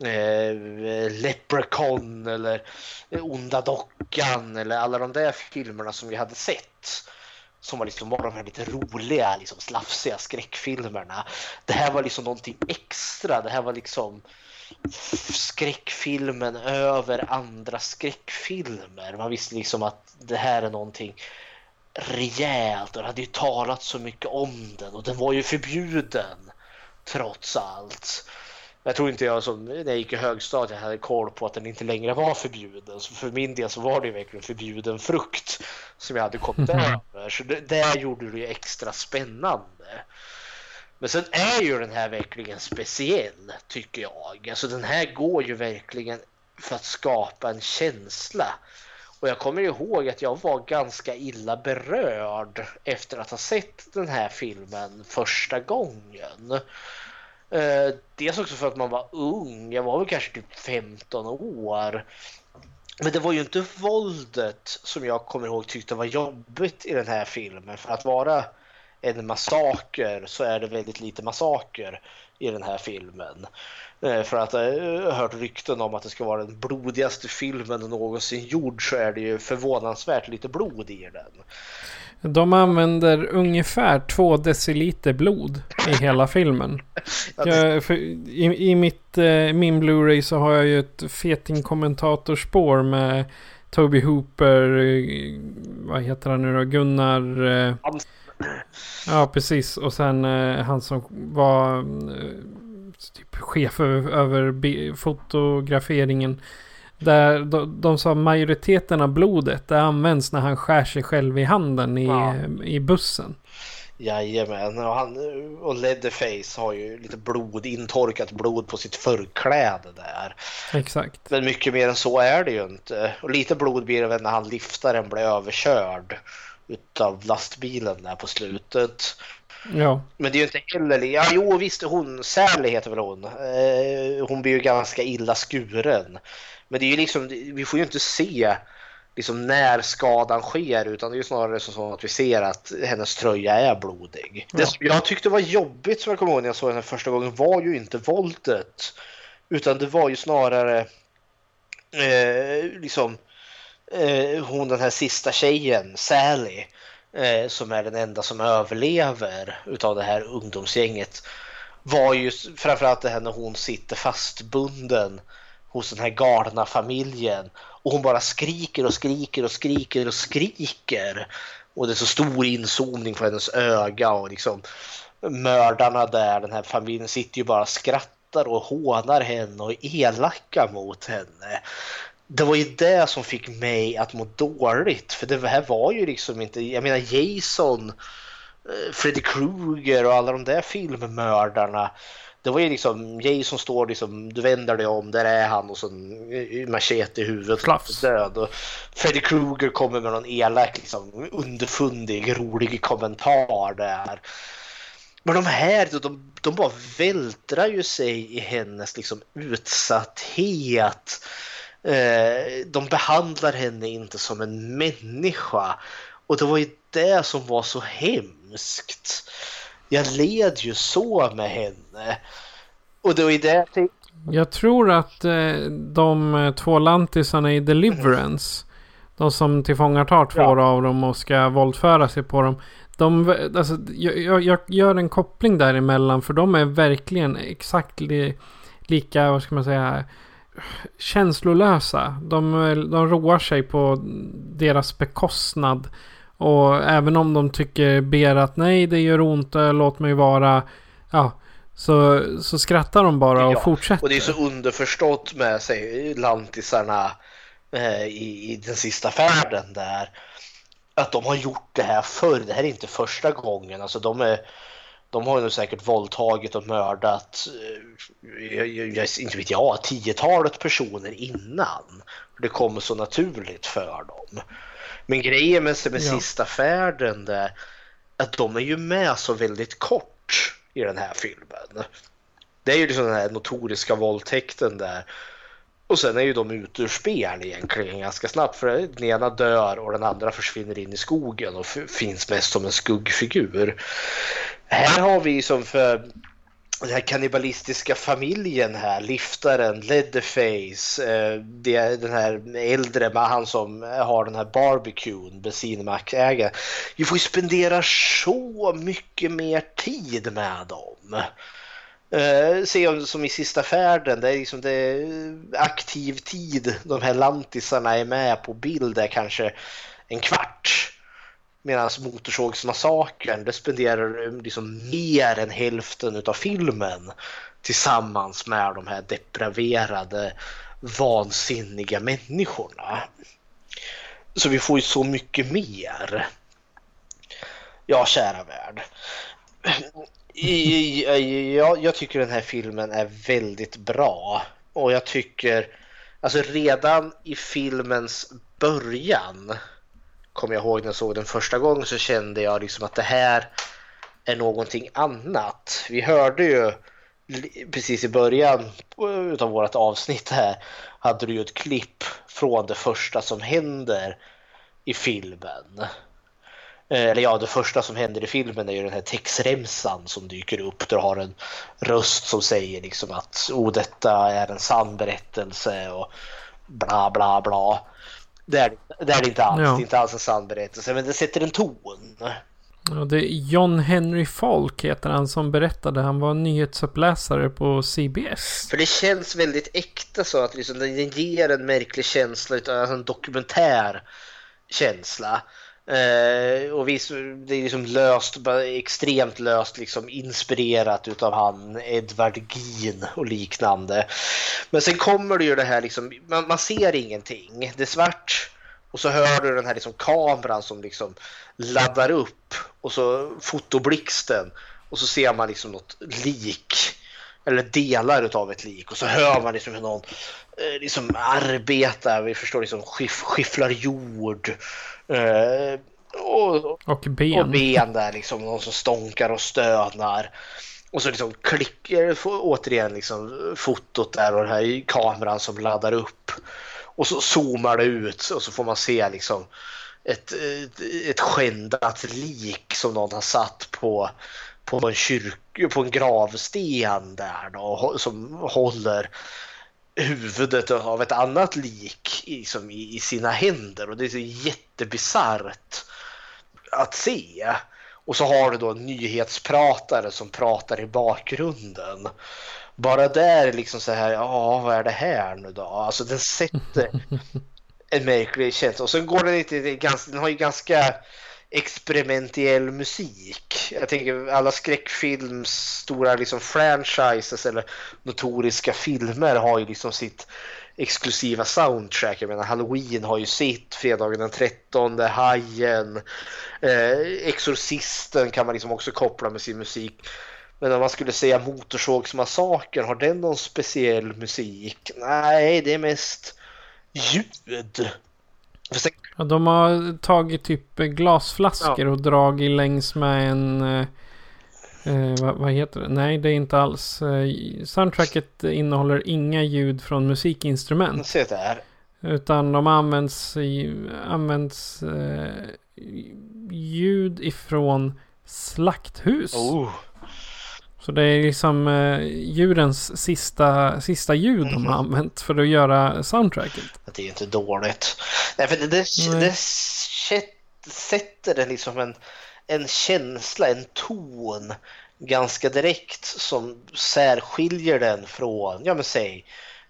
eh, Leprechaun eller Onda dockan eller alla de där filmerna som vi hade sett. Som var, liksom, var de här lite roliga, liksom slafsiga skräckfilmerna. Det här var liksom någonting extra. Det här var liksom skräckfilmen över andra skräckfilmer. Man visste liksom att det här är någonting rejält och det hade ju talat så mycket om den och den var ju förbjuden trots allt. Jag tror inte jag som när jag gick i högstadiet hade koll på att den inte längre var förbjuden. Så för min del så var det ju verkligen förbjuden frukt som jag hade kommit över. Så det, det gjorde det ju extra spännande. Men sen är ju den här verkligen speciell tycker jag. Alltså den här går ju verkligen för att skapa en känsla. Och jag kommer ihåg att jag var ganska illa berörd efter att ha sett den här filmen första gången. Eh, dels också för att man var ung, jag var väl kanske typ 15 år. Men det var ju inte våldet som jag kommer ihåg tyckte var jobbigt i den här filmen. För att vara en massaker så är det väldigt lite massaker i den här filmen. Eh, för att jag har hört rykten om att det ska vara den blodigaste filmen någonsin gjord så är det ju förvånansvärt lite blod i den. De använder ungefär två deciliter blod i hela filmen. Jag, i, I mitt, eh, min Blu-ray så har jag ju ett feting-kommentatorspår med Toby Hooper, eh, vad heter han nu då, Gunnar... Ja, precis. Och sen han som var typ chef över, över fotograferingen. Där de, de sa majoriteten av blodet det används när han skär sig själv i handen i, ja. i bussen. Jajamän, och, han, och Leatherface har ju lite blod, intorkat blod på sitt förkläde där. Exakt. Men mycket mer än så är det ju inte. Och lite blod blir det väl när han liftaren blir överkörd utav lastbilen där på slutet. Ja. Men det är ju inte heller... Ja, jo visst, hon, Sally heter väl hon. Eh, hon blir ju ganska illa skuren. Men det är ju liksom, vi får ju inte se liksom när skadan sker utan det är ju snarare så att vi ser att hennes tröja är blodig. Ja. Det som jag tyckte var jobbigt som jag kommer ihåg när jag såg den första gången var ju inte våldet. Utan det var ju snarare eh, liksom Eh, hon den här sista tjejen, Sally eh, som är den enda som överlever utav det här ungdomsgänget var ju framförallt det här när hon sitter fastbunden hos den här galna familjen och hon bara skriker och skriker och skriker och skriker. Och det är så stor inzoomning på hennes öga och liksom mördarna där, den här familjen sitter ju bara och skrattar och hånar henne och är elaka mot henne det var ju det som fick mig att må dåligt. För det här var ju liksom inte, jag menar Jason, eh, Freddy Krueger och alla de där filmmördarna. Det var ju liksom, Jason står liksom, du vänder dig om, där är han och så en machete i huvudet. Slafs. Död. Och Freddy Krueger kommer med någon elak, liksom, underfundig, rolig kommentar där. Men de här, de, de bara vältrar ju sig i hennes liksom utsatthet Eh, de behandlar henne inte som en människa. Och det var ju det som var så hemskt. Jag led ju så med henne. Och det var ju det Jag tror att eh, de två lantisarna i Deliverance. De som tillfångatar två Ja. av dem och ska våldföra sig på dem. De, alltså, jag, jag, jag gör en koppling däremellan för de är verkligen exakt li, lika, vad ska man säga, känslolösa. De, de roar sig på deras bekostnad. Och även om de tycker ber att nej det gör ont, eh, låt mig vara. Ja, så, så skrattar de bara och Ja, fortsätter. Och det är så underförstått med sig lantisarna eh, i, i den sista färden där. Att de har gjort det här förr. Det här är inte första gången. Alltså de, är, de har ju nog säkert våldtagit och mördat, eh, inte vet jag, tiotalet personer innan. Det kommer så naturligt för dem. Men grejen med, med Ja. sista färden där, att de är ju med så väldigt kort i den här filmen. Det är ju liksom den här notoriska våldtäkten där. Och sen är ju de ute ur spel egentligen ganska snabbt för den ena dör och den andra försvinner in i skogen och finns mest som en skuggfigur. Här har vi som för den här kannibalistiska familjen här, liftaren, Leatherface, eh, det är den här äldre med han som har den här barbecuen, bensinmackägaren. Vi får ju spendera så mycket mer tid med dem. Eh, se om, som i sista färden, det är liksom det eh, aktiv tid. De här lantisarna är med på bild är kanske en kvart. Medan Motorsågsmassakern, det spenderar eh, liksom mer än hälften av filmen tillsammans med de här depraverade, vansinniga människorna. Så vi får ju så mycket mer. Ja, kära värld. I- i- Jag, jag tycker den här filmen är väldigt bra. Och jag tycker, alltså redan i filmens början, kommer jag ihåg när jag såg den första gången, så kände jag liksom att det här är någonting annat. Vi hörde ju precis i början av vårt avsnitt här, hade du ju ett klipp från det första som händer i filmen. Eh, Eller ja, det första som händer i filmen är ju den här textremsan som dyker upp. Där du har en röst som säger liksom att oh, detta är en sann berättelse och bla bla bla. Det är det, är det inte alls. Ja. Det är inte alls en sann berättelse, men det sätter en ton. Ja, det är John Henry Falk heter han som berättade. Han var nyhetsuppläsare på CBS. För det känns väldigt äkta så att liksom, den ger en märklig känsla, alltså en dokumentär känsla. Eh, och visst, det är liksom löst, extremt löst liksom inspirerat utav han Edvard Gin och liknande. Men sen kommer det ju det här liksom, man, man ser ingenting. Det är svart och så hör du den här liksom kameran som liksom laddar upp och så fotoblixten och så ser man liksom något lik eller delar utav ett lik och så hör man liksom hur någon eh, liksom arbetar, vi förstår liksom skiff, skifflar jord eh, och, Och ben. och ben där liksom, någon som stånkar och stönar. Och så liksom klickar, återigen liksom fotot där och den här kameran som laddar upp. Och så zoomar det ut och så får man se liksom ett, ett, ett skändat lik som någon har satt på, på en kyrk, på en gravsten där då, som håller huvudet av ett annat lik i, som i, i sina händer och det är så jättebisarrt att se. Och så har du då en nyhetspratare som pratar i bakgrunden. Bara där liksom så här, ja vad är det här nu då? Alltså den sätter en märklig känsla. Och sen går den lite, den har ju ganska experimentell musik. Jag tänker alla skräckfilms stora liksom franchises eller notoriska filmer har ju liksom sitt exklusiva soundtrack. Jag menar Halloween har ju sitt, Fredagen den 13, Hajen, eh, Exorcisten kan man liksom också koppla med sin musik. Men om man skulle säga Motorsågsmassakern, har den någon speciell musik? Nej, det är mest ljud. Sen- Ja, de har tagit typ glasflaskor och dragit längs med en... Eh, eh, vad, vad heter det? Nej, det är inte alls. Eh, soundtracket innehåller inga ljud från musikinstrument. Se där. Utan de används, används eh, ljud ifrån slakthus. Oh. Så det är liksom eh, djurens sista, sista ljud de har använt för att göra soundtracket. Det är inte dåligt. Nej, för det, det, Nej. det sätt- sätter det liksom en, en känsla, en ton ganska direkt som särskiljer den från, ja men säg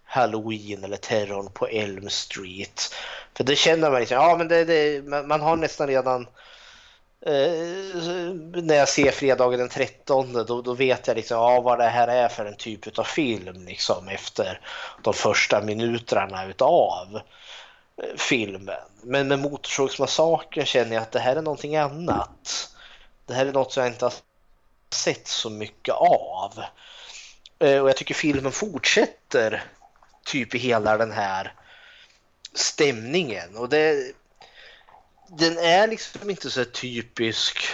Halloween eller terrorn på Elm Street. För det känner man liksom, ja men det, det, man har nästan redan Eh, när jag ser fredagen den 13 då, då vet jag liksom, ja, vad det här är för en typ av film liksom, efter de första minuterna utav eh, filmen. Men med Motorsågsmassakern känner jag att det här är någonting annat. Det här är något som jag inte har sett så mycket av. Eh, Och jag tycker filmen fortsätter typ i hela den här stämningen. Och det, den är liksom inte så typisk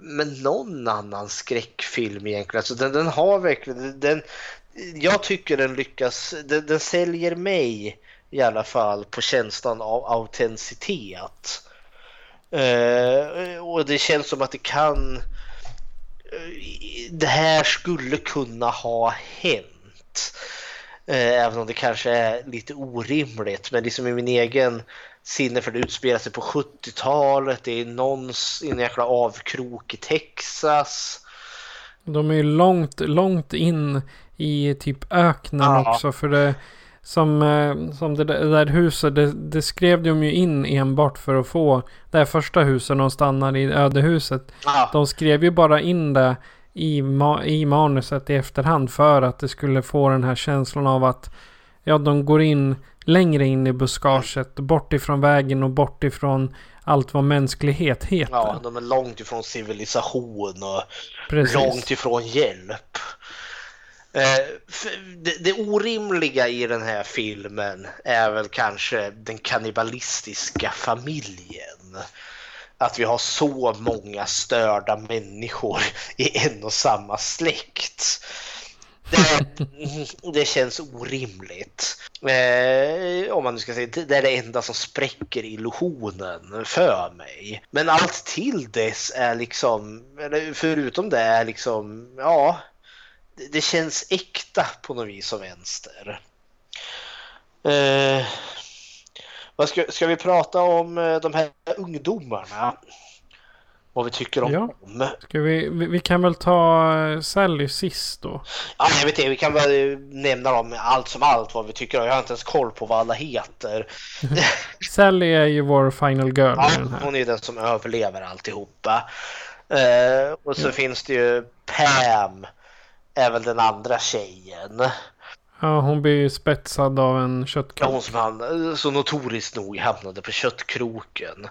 med någon annan skräckfilm egentligen. Alltså den, den har verkligen, den, jag tycker den lyckas, den, den säljer mig i alla fall på känslan av autenticitet. Eh, och det känns som att det kan, eh, det här skulle kunna ha hänt. Eh, även om det kanske är lite orimligt. Men liksom i min egen sinne för det utspelar sig på 70-talet. Det är någons, i en jäkla avkrok i Texas. De är ju långt, långt in i typ öknen Ja. också. För det som, eh, som det där, det där huset, det, det skrev de ju in enbart för att få det här första huset de stannar i ödehuset. Ja. De skrev ju bara in det i, ma- i manuset i efterhand för att det skulle få den här känslan av att ja, de går in längre in i buskaget, bort ifrån vägen och bort ifrån allt vad mänsklighet heter. Ja, de är långt ifrån civilisation och Precis. långt ifrån hjälp. Eh, det, det orimliga i den här filmen är väl kanske den kannibalistiska familjen. Att vi har så många störda människor i en och samma släkt. Det, det känns orimligt. Eh, om man nu ska säga, det är det enda som spräcker illusionen för mig. Men allt till dess är liksom, eller förutom det är liksom, ja, det, det känns äkta på något vis som vänster. Eh, vad ska, ska vi prata om eh, de här ungdomarna? Vad vi tycker om Ja. dem? Ska vi, vi, vi kan väl ta eh, Sally sist då. Ja, jag vet inte, vi kan väl nämna dem allt som allt vad vi tycker. Jag har inte ens koll på vad alla heter. Sally är ju vår final girl Ja, hon är ju den som överlever alltihopa. Eh, och så Ja. finns det ju Pam, är väl den andra tjejen. Ja, hon blir ju spetsad av en Ja, köttkrok. hon som han, så notoriskt nog hamnade på köttkroken.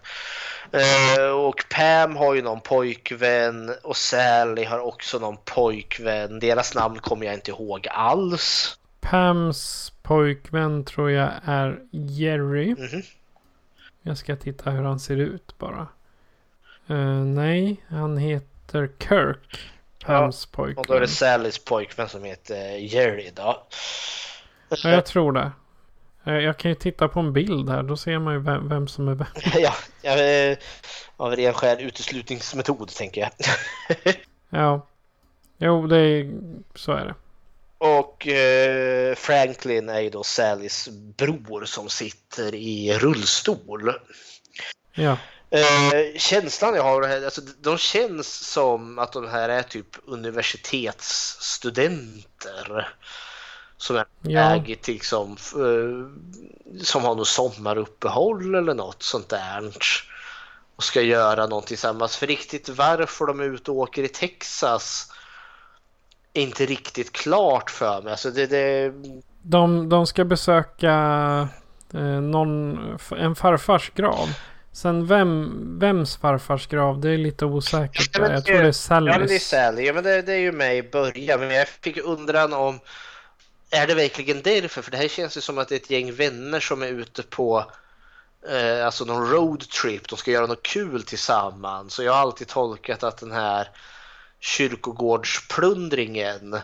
Eh, och Pam har ju någon pojkvän och Sally har också någon pojkvän. Deras namn kommer jag inte ihåg alls. Pams pojkvän tror jag är Jerry. Mhm. Jag ska titta hur han ser ut bara. Eh, nej, han heter Kirk. Pams Och då är pojkvän. det Sallys pojkvän som heter Jerry då. Ja, jag tror det. Eh, Jag kan ju titta på en bild här. Då ser man ju vem, vem som är vem. ja, jag, eh, av ren skär uteslutningsmetod tänker jag. Ja. Jo, det är... Så är det. Och eh, Franklin är ju då Sallys bror som sitter i rullstol. Ja. Eh, känslan jag har, alltså, de känns som att de här är typ universitetsstudenter. Som är Ja. till liksom, eh, som har något sommaruppehåll eller något sånt där. Och ska göra någonting tillsammans. För riktigt varför de är ute och åker i Texas är inte riktigt klart för mig. Alltså det, det, De, de ska besöka eh, någon, en farfars grav. Sen vem, vems farfars grav, det är lite osäkert. Ja, men jag tror det är Ja, men det är Sallys. Sally. Ja, men det, det är ju med i början. Men jag fick undran om är det verkligen därför? För det här känns ju som att det är ett gäng vänner som är ute på eh, alltså någon roadtrip. De ska göra något kul tillsammans. Så jag har alltid tolkat att den här kyrkogårdsplundringen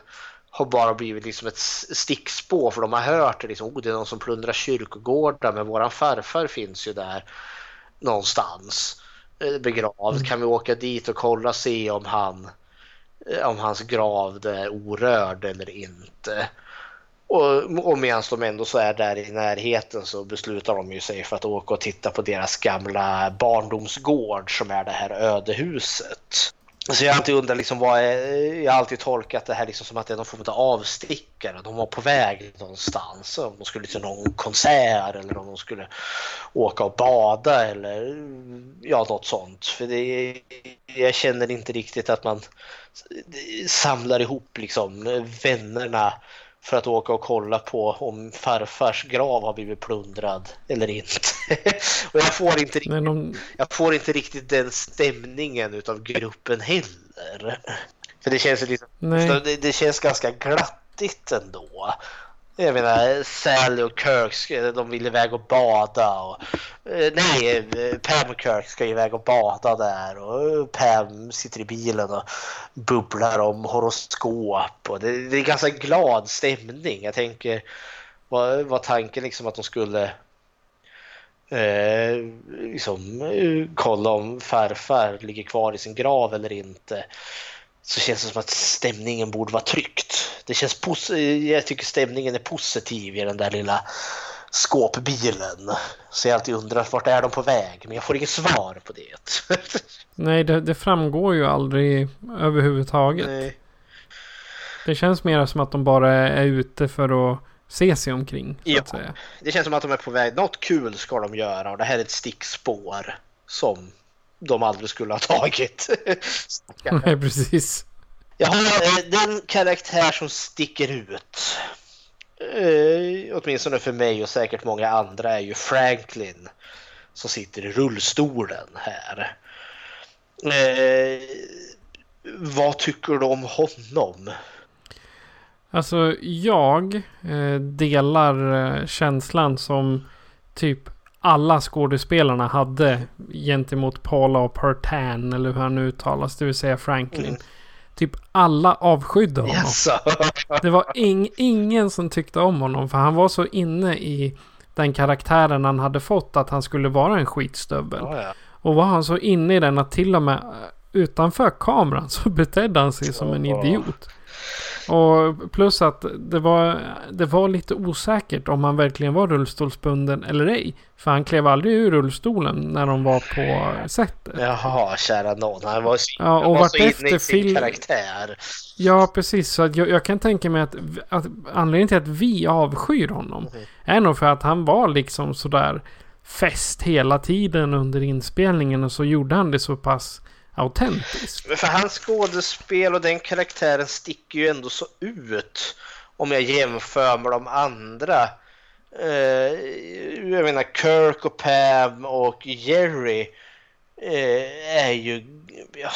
har bara blivit liksom ett stickspår för de har hört det liksom, oh, det är någon som plundrar kyrkogårdar men våran farfar finns ju där någonstans eh, begravd. Kan vi åka dit och kolla och se om han eh, om hans grav är orörd eller inte. Och, och medan de ändå så är där i närheten så beslutar de ju sig för att åka och titta på deras gamla barndomsgård som är det här ödehuset. Så jag har alltid undrat liksom vad är, jag har alltid tolkat det här liksom som att det är någon form av avstickare. De var på väg någonstans. Om de skulle till någon konsert eller om de skulle åka och bada eller ja, något sånt. För det, jag känner inte riktigt att man samlar ihop liksom vännerna för att åka och kolla på om farfars grav har blivit plundrad eller inte. och jag får inte, riktigt, de... jag får inte riktigt den stämningen utav gruppen heller. För det känns, liksom, det, det känns ganska glattigt ändå. Jag menar Sally och Kirk, de vill iväg och bada. Och, eh, nej, eh, Pam och Kirk ska iväg och bada där. Och Pam sitter i bilen och bubblar om horoskop. Och det, det är ganska glad stämning. Jag tänker, var, var tanken liksom att de skulle eh, liksom, eh, kolla om farfar ligger kvar i sin grav eller inte så känns det som att stämningen borde vara tryckt. Det känns jag tycker stämningen är positiv i den där lilla skåpbilen. Så jag alltid undrar vart är de på väg? Men jag får inget svar på det. Nej, det, det, framgår ju aldrig överhuvudtaget. Nej. Det känns mer som att de bara är ute för att se sig omkring. ja, det känns som att de är på väg. Något kul ska de göra och det här är ett stickspår som de aldrig skulle ha tagit. Nej, precis. Jag har eh, den karaktär som sticker ut. Eh, åtminstone för mig och säkert många andra är ju Franklin som sitter i rullstolen här. Eh, vad tycker du om honom? Alltså jag eh, delar eh, känslan som typ alla skådespelarna hade gentemot Paula och Pertan eller hur han uttalas, det vill säga Franklin. Mm. Typ alla avskydde honom. Yes. det var ing, ingen som tyckte om honom för han var så inne i den karaktären han hade fått att han skulle vara en skitstövel. Oh, ja. Och var han så inne i den att till och med utanför kameran så betedde han sig som en idiot. Och plus att det var, det var lite osäkert om han verkligen var rullstolsbunden eller ej. För han klev aldrig ur rullstolen när de var på sättet. Jaha, kära någon. Han var så, ja, och var så inne i sin karaktär. Ja, precis. Så jag, jag, kan tänka mig att, att anledningen till att vi avskyr honom mm. är nog för att han var liksom sådär fest hela tiden under inspelningen och så gjorde han det så pass autentiskt. För hans skådespel och den karaktären sticker ju ändå så ut om jag jämför med de andra. Eh, jag menar Kirk och Pam och Jerry eh, är ju, ja,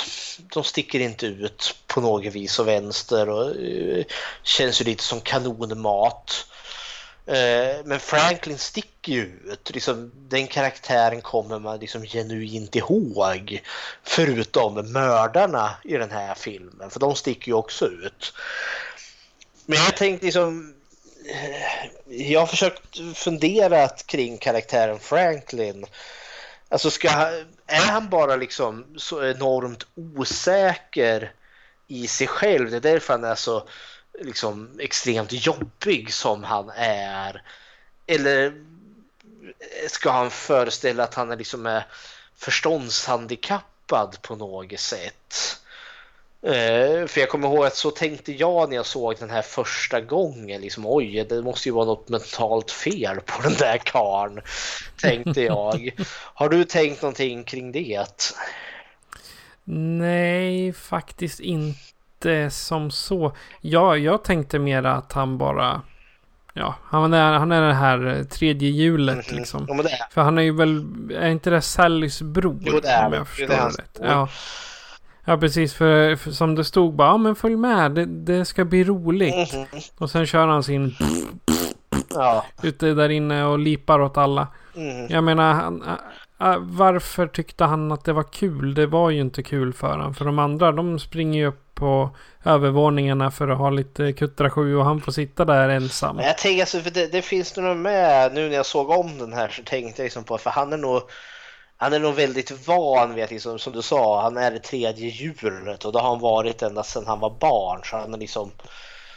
de sticker inte ut på något vis och vänster och eh, känns ju lite som kanonmat. Eh, men Franklin sticker ju ut. Liksom, den karaktären kommer man liksom genuint ihåg. Förutom mördarna i den här filmen, för de sticker ju också ut. Men jag tänkte liksom... Eh, jag har försökt fundera kring karaktären Franklin. Alltså ska, är han bara liksom så enormt osäker i sig själv? Det är därför han är så liksom extremt jobbig som han är? Eller ska han föreställa att han är liksom är förståndshandikappad på något sätt? Uh, för jag kommer ihåg att så tänkte jag när jag såg den här första gången. Liksom, Oj, det måste ju vara något mentalt fel på den där karn tänkte jag. Har du tänkt någonting kring det? Nej, faktiskt inte inte som så. Ja, jag tänkte mer att han bara... Ja, han är, han är det här tredje hjulet mm, liksom. Ja, För han är ju väl... Är inte det Sallys bror? Jo, det är om jag förstår det. Är rätt. Ja. ja, precis. För, för, som det stod bara, ja men följ med. Det, det ska bli roligt. Mm. Och sen kör han sin... Ja. Ute där inne och lipar åt alla. Mm. Jag menar, han, varför tyckte han att det var kul? Det var ju inte kul för honom. För de andra, de springer ju upp på övervåningarna för att ha lite kuttrasju och han får sitta där ensam. Men jag tänker alltså, för det, det finns nog med nu när jag såg om den här så tänkte jag liksom på för han är nog han är nog väldigt van vid att, liksom, som du sa, han är det tredje djuret och det har han varit ända sedan han var barn. Så han är liksom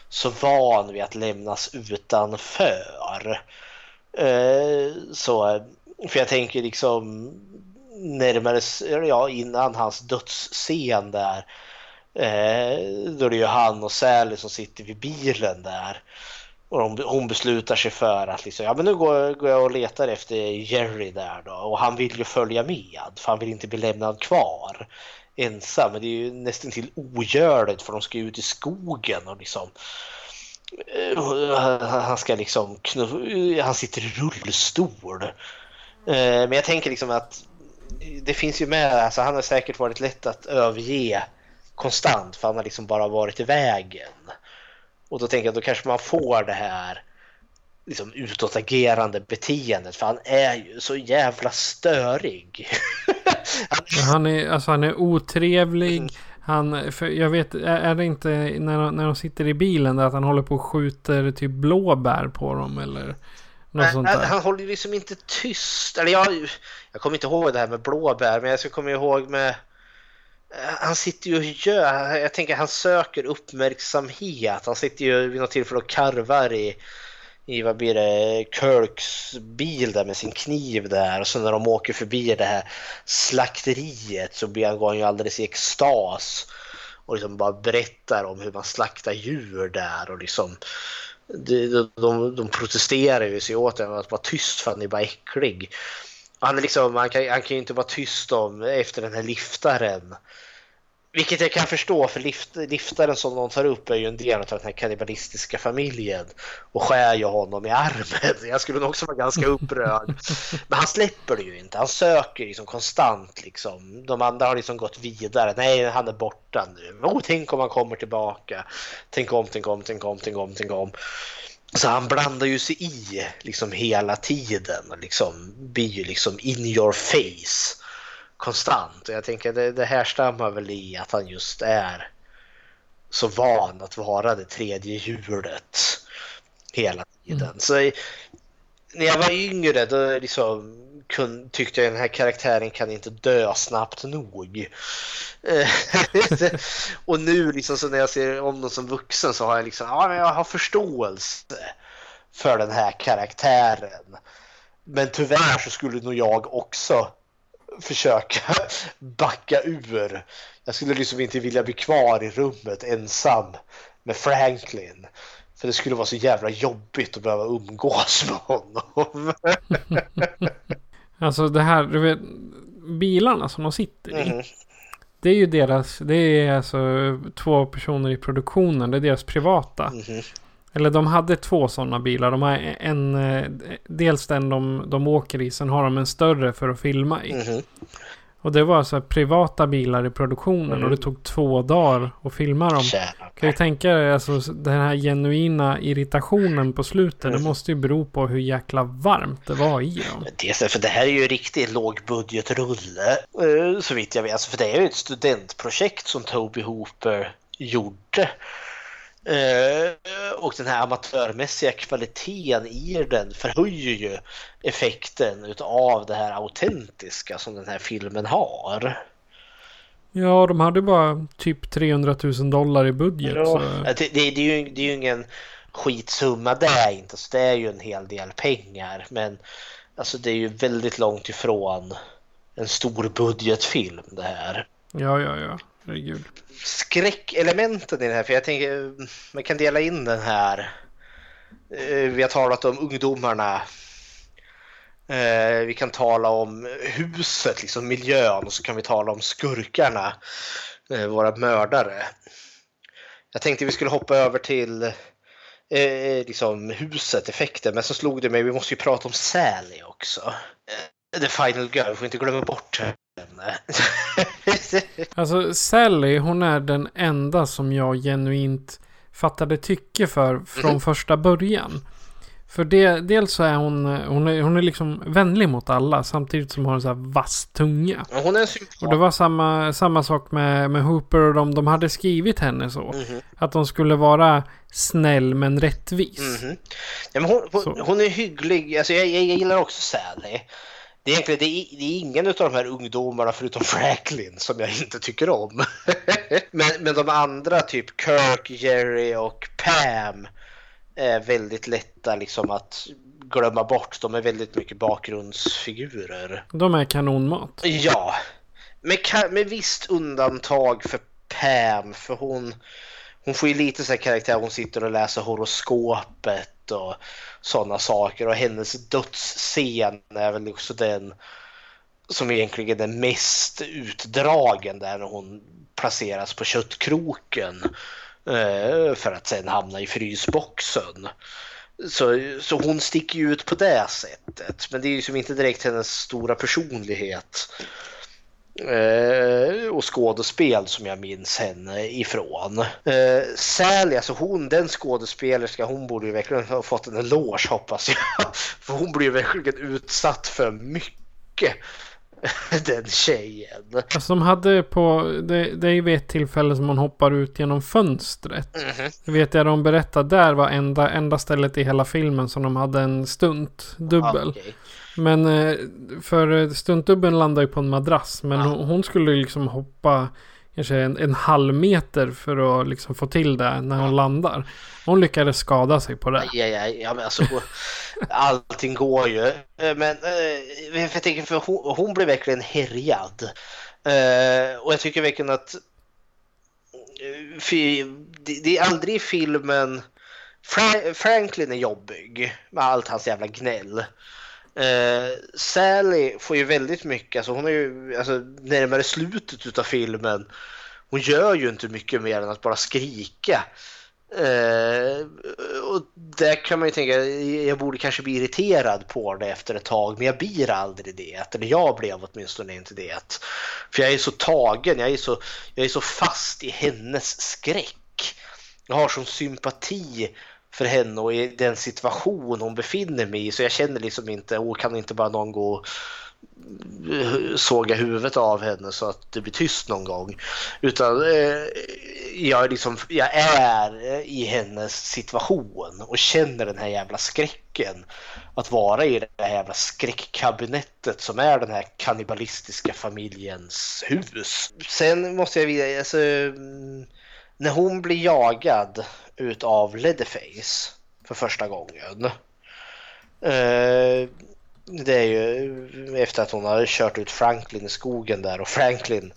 så van vid att lämnas utanför. Eh, så, för jag tänker liksom närmare, ja innan hans dödsscen där. Eh, då är det ju han och Sally som sitter vid bilen där. Och hon, hon beslutar sig för att liksom, ja men nu går, går jag och letar efter Jerry där då. Och han vill ju följa med för han vill inte bli lämnad kvar ensam. Men det är ju nästan till ogörligt för de ska ut i skogen och liksom eh, han ska liksom han sitter i rullstol. Eh, men jag tänker liksom att det finns ju med, alltså han har säkert varit lätt att överge konstant för han har liksom bara varit i vägen. Och då tänker jag då kanske man får det här liksom utåtagerande beteendet för han är ju så jävla störig. han, är, alltså, han är otrevlig. Han, för jag vet, är det inte när, när de sitter i bilen där att han håller på och skjuter typ blåbär på dem eller? Något sånt där. Han håller liksom inte tyst. Eller jag, jag kommer inte ihåg det här med blåbär men jag ska komma ihåg med Eh, han sitter ju och gör, jag tänker han söker uppmärksamhet. Han sitter ju vid något tillfälle och karvar i, i vad blir det, Kirks bil där med sin kniv där. Och så när de åker förbi det här slakteriet så blir han, går han ju alldeles i extas. Och liksom bara berättar om hur man slaktar djur där och liksom de, de, de protesterar ju sig åt att vara tyst för han är bara äcklig. Han, är liksom, han, kan, han kan ju inte vara tyst om efter den här liftaren. Vilket jag kan förstå för lift, liftaren som de tar upp är ju en del av den här kannibalistiska familjen och skär ju honom i armen. Jag skulle nog också vara ganska upprörd. Men han släpper det ju inte. Han söker liksom konstant liksom. De andra har liksom gått vidare. Nej, han är borta nu. Oh, tänk om han kommer tillbaka. Tänk om, tänk om, tänk om, tänk om, tänk om. Så han blandar ju sig i liksom hela tiden och liksom blir ju liksom in your face konstant. Och jag tänker det, det här stammar väl i att han just är så van att vara det tredje hjulet hela tiden. Mm. Så när jag var yngre då liksom kun, tyckte jag den här karaktären kan inte dö snabbt nog. Eh, och nu liksom så när jag ser om dem som vuxen så har jag liksom, ja jag har förståelse för den här karaktären. Men tyvärr så skulle nog jag också försöka backa ur. Jag skulle liksom inte vilja bli kvar i rummet ensam med Franklin. För det skulle vara så jävla jobbigt att behöva umgås med honom. alltså det här, du vet, bilarna som de sitter i. Mm. Det är ju deras, det är alltså två personer i produktionen, det är deras privata. Mm. Eller de hade två sådana bilar. De har en, eh, dels den de, de åker i, sen har de en större för att filma i. Mm. Och det var alltså privata bilar i produktionen mm. och det tog två dagar att filma dem. Kan du tänka dig alltså, den här genuina irritationen på slutet. Mm. Det måste ju bero på hur jäkla varmt det var i dem. Dels för det här är ju riktigt lågbudgetrulle. Uh, så vitt jag vet. Alltså, för det är ju ett studentprojekt som Toby Hooper gjorde. Uh, och den här amatörmässiga kvaliteten i den förhöjer ju effekten utav det här autentiska som den här filmen har. Ja, de hade bara typ 300 000 dollar i budget. Ja, det, det, det, är ju, det är ju ingen skitsumma det är inte, så det är ju en hel del pengar. Men alltså det är ju väldigt långt ifrån en stor budgetfilm det här. Ja, ja, ja. Herregud. Skräckelementen i det här, för jag tänker man kan dela in den här. Eh, vi har talat om ungdomarna. Eh, vi kan tala om huset, liksom miljön och så kan vi tala om skurkarna, eh, våra mördare. Jag tänkte vi skulle hoppa över till eh, liksom huset, effekten, men så slog det mig, vi måste ju prata om Sally också. The Final Girl, vi får inte glömma bort. alltså Sally, hon är den enda som jag genuint fattade tycke för från mm. första början. För det, dels så är hon, hon är, hon är liksom vänlig mot alla samtidigt som hon har en sån här vass tunga. Hon är och det var samma, samma sak med, med Hooper och de, de hade skrivit henne så. Mm -hmm. Att de skulle vara snäll men rättvis. Mm -hmm. ja, men hon, hon, hon, är hygglig, alltså jag, jag, jag gillar också Sally. Det är egentligen det är, det är ingen av de här ungdomarna förutom Franklin som jag inte tycker om. men, men de andra, typ Kirk, Jerry och Pam, är väldigt lätta liksom att glömma bort. De är väldigt mycket bakgrundsfigurer. De är kanonmat. Ja, med, ka- med visst undantag för Pam, för hon, hon får ju lite så här karaktär. Hon sitter och läser horoskopet och sådana saker och hennes dödsscen är väl också den som egentligen är mest utdragen där hon placeras på köttkroken eh, för att sen hamna i frysboxen. Så, så hon sticker ju ut på det sättet. Men det är ju som inte direkt hennes stora personlighet eh, och skådespel som jag minns henne ifrån. Eh, Sally, alltså hon, den skådespelerska, hon borde ju verkligen ha fått en eloge hoppas jag. För hon blir ju verkligen utsatt för mycket. Den tjejen. Alltså de hade på, det, det är ju vid ett tillfälle som hon hoppar ut genom fönstret. Mhm. Det vet jag de berättade där var enda, enda stället i hela filmen som de hade en stunt dubbel. Ah, okej. Men eh, för stuntdubbeln landar ju på en madrass. Men hon, hon skulle liksom hoppa kanske en, en halv meter för att liksom få till det när hon landar. Hon lyckades skada sig på det. Ja, ja, ja, men alltså, allting går ju. Eh, Men eh, jag tänker, för hon, hon blev verkligen härjad. Eh, och jag tycker verkligen att eh, det, är aldrig i filmen... Fra, Franklin är jobbig med allt hans jävla gnäll. Eh, Sally får ju väldigt mycket, alltså hon är ju alltså, närmare slutet utav filmen. Hon gör ju inte mycket mer än att bara skrika. Eh, och där kan man ju tänka, jag borde kanske bli irriterad på det efter ett tag, men jag blir aldrig det. Eller jag blev åtminstone inte det. För jag är så tagen, jag är så, jag är så fast i hennes skräck. Jag har sån sympati för henne och i den situation hon befinner mig i så jag känner liksom inte, och kan inte bara någon gå och såga huvudet av henne så att det blir tyst någon gång. Utan eh, jag, är liksom, jag är i hennes situation och känner den här jävla skräcken. Att vara i det här jävla skräckkabinettet som är den här kannibalistiska familjens hus. Sen måste jag vidare, alltså, mm, när hon blir jagad utav Leatherface för första gången. Eh, det är ju efter att hon har kört ut Franklin i skogen där och Franklin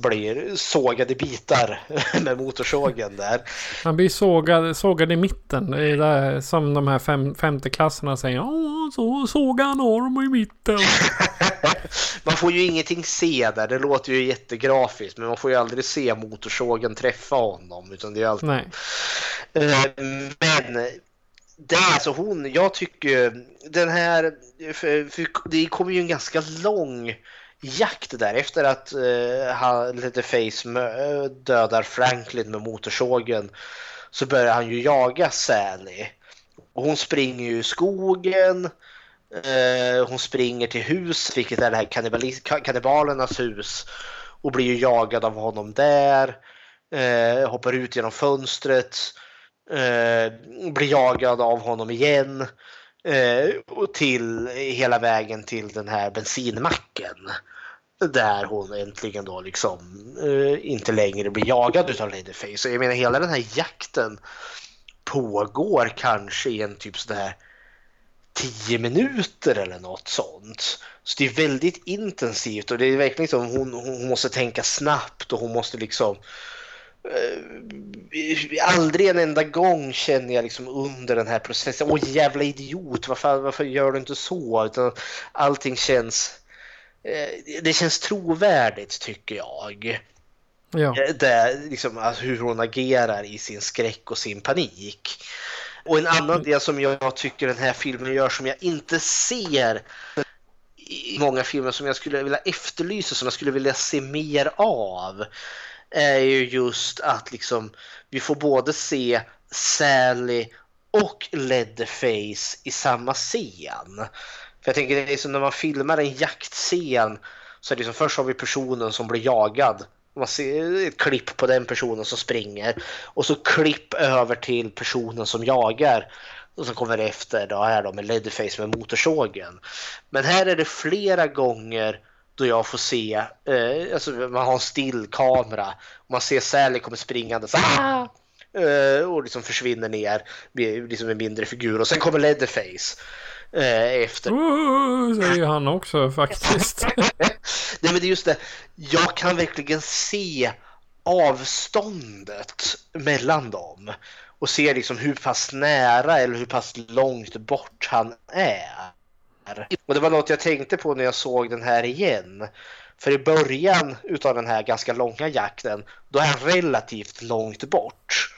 blir sågad i bitar med motorsågen där. Han blir sågad, sågad i mitten. Det är där, som de här fem, femteklasserna säger. Åh, så såga en arm i mitten. Man får ju ingenting se där, det låter ju jättegrafiskt men man får ju aldrig se motorsågen träffa honom. Utan det är alltid... Nej. Eh, Men det är alltså hon, jag tycker den här, för, för det kommer ju en ganska lång jakt där efter att uh, han, lite Face dödar Franklin med motorsågen så börjar han ju jaga Sally. Och hon springer ju i skogen, eh, hon springer till hus, vilket är det här kannibalernas hus och blir ju jagad av honom där. Eh, hoppar ut genom fönstret, eh, blir jagad av honom igen eh, och till hela vägen till den här bensinmacken. Där hon äntligen då liksom eh, inte längre blir jagad utav Ladyface. Så jag menar hela den här jakten pågår kanske i en typ sådär 10 minuter eller något sånt. Så det är väldigt intensivt och det är verkligen som hon, hon måste tänka snabbt och hon måste liksom eh, aldrig en enda gång känner jag liksom under den här processen, åh jävla idiot, varför, varför gör du inte så? Utan allting känns, det känns trovärdigt tycker jag. Ja. Eh, Det, liksom, alltså, hur hon agerar i sin skräck och sin panik. Och en annan del som jag tycker den här filmen gör som jag inte ser i många filmer som jag skulle vilja efterlysa, som jag skulle vilja se mer av är ju just att liksom vi får både se Sally och Leatherface i samma scen. För jag tänker det är som när man filmar en jaktscen så är det som först har vi personen som blir jagad. Man ser ett klipp på den personen som springer och så klipp över till personen som jagar. Och som kommer efter då är de med Leatherface med motorsågen. Men här är det flera gånger då jag får se, eh, alltså man har en stillkamera. Och man ser Sally kommer springande så ah! eh, och liksom försvinner ner med liksom en mindre figur. Och sen kommer Leatherface eh, efter. Uh, säger han också faktiskt. Nej men det är just det, jag kan verkligen se avståndet mellan dem och se liksom hur pass nära eller hur pass långt bort han är. Och det var något jag tänkte på när jag såg den här igen. För i början utav den här ganska långa jakten, då är han relativt långt bort.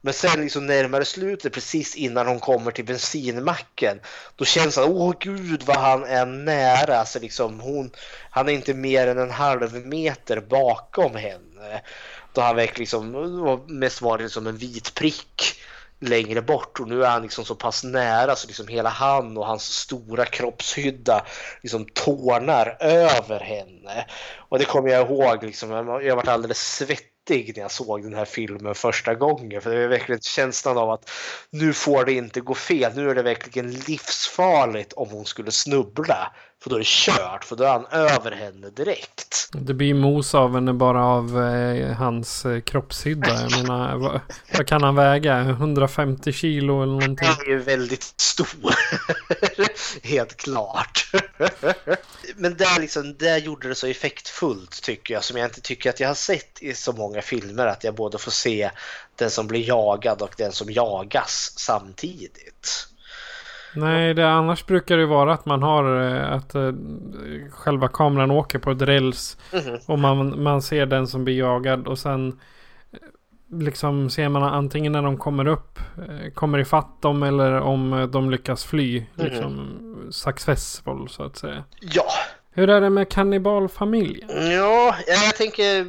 Men sen liksom närmare slutet, precis innan hon kommer till bensinmacken, då känns det, åh gud vad han är nära. Alltså liksom hon, han är inte mer än en halv meter bakom henne. Då han verkligen liksom, mest var det som en vit prick längre bort och nu är han liksom så pass nära så liksom hela han och hans stora kroppshydda liksom tårnar över henne. Och det kommer jag ihåg, liksom, jag varit alldeles svettig när jag såg den här filmen första gången. För det är verkligen känslan av att nu får det inte gå fel. Nu är det verkligen livsfarligt om hon skulle snubbla. För då är det kört, för då är han över henne direkt. Det blir mos av henne bara av eh, hans eh, kroppshydda. Jag menar, vad, vad, kan han väga? 150 kilo eller någonting? Han är ju väldigt stor. Helt klart. Men där, liksom, där gjorde det så effektfullt tycker jag. Som jag inte tycker att jag har sett i så många filmer. Att jag både får se den som blir jagad och den som jagas samtidigt. Nej, det, annars brukar det vara att man har eh, att uh, själva kameran åker på ett räls. Mm. Och man, man ser den som blir jagad och sen eh, liksom ser man antingen när de kommer upp, kommer ifatt dem eller om de lyckas fly. Mm. Liksom successful så att säga. Ja. Hur är det med kannibalfamiljen? Ja, jag tänker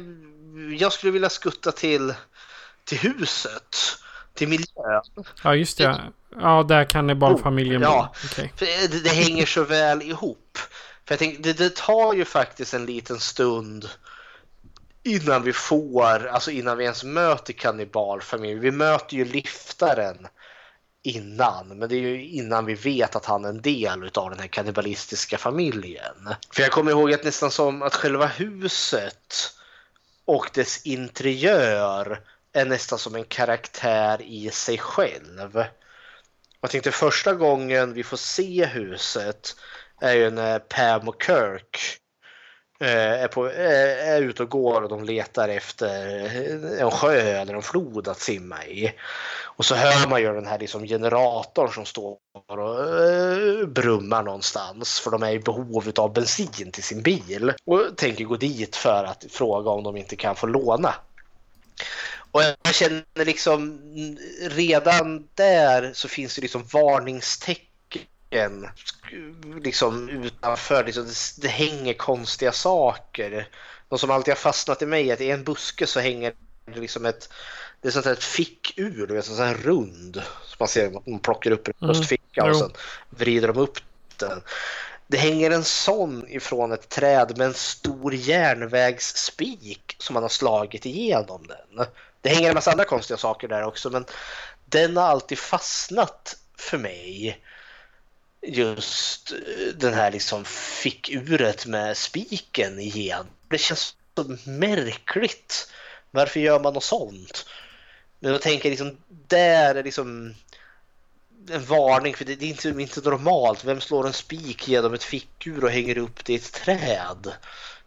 jag skulle vilja skutta till, till huset. Till miljön. Ja, just det. Ja, där kan det barnfamiljen ja, bo. Okay. Det, det, hänger så väl ihop. För jag tänkte, det, det tar ju faktiskt en liten stund innan vi får, alltså innan vi ens möter kannibalfamiljen. Vi möter ju liftaren innan, men det är ju innan vi vet att han är en del av den här kannibalistiska familjen. För jag kommer ihåg att nästan som att själva huset och dess interiör är nästan som en karaktär i sig själv. Jag tänkte första gången vi får se huset är ju när Pam och Kirk eh, är, på, eh, är, ute och går och de letar efter en sjö eller en flod att simma i. Och så hör man ju den här liksom generatorn som står och eh, brummar någonstans för de är i behov av bensin till sin bil och tänker gå dit för att fråga om de inte kan få låna. Och jag känner liksom redan där så finns det liksom varningstecken liksom utanför. Liksom, det, det hänger konstiga saker. De som alltid har fastnat i mig är att i en buske så hänger det liksom ett det är sånt här ett fickur, du vet, sån här rund. Som man ser man plockar upp en bröstficka mm. och sen vrider de upp den. Det hänger en sån ifrån ett träd med en stor järnvägsspik som man har slagit igenom den. Det hänger en massa andra konstiga saker där också men den har alltid fastnat för mig. Just eh, den här liksom fickuret med spiken igen. Det känns så märkligt. Varför gör man något sånt? Men jag tänker liksom, där är liksom en varning för det, är inte, inte normalt. Vem slår en spik genom ett fickur och hänger upp det i ett träd?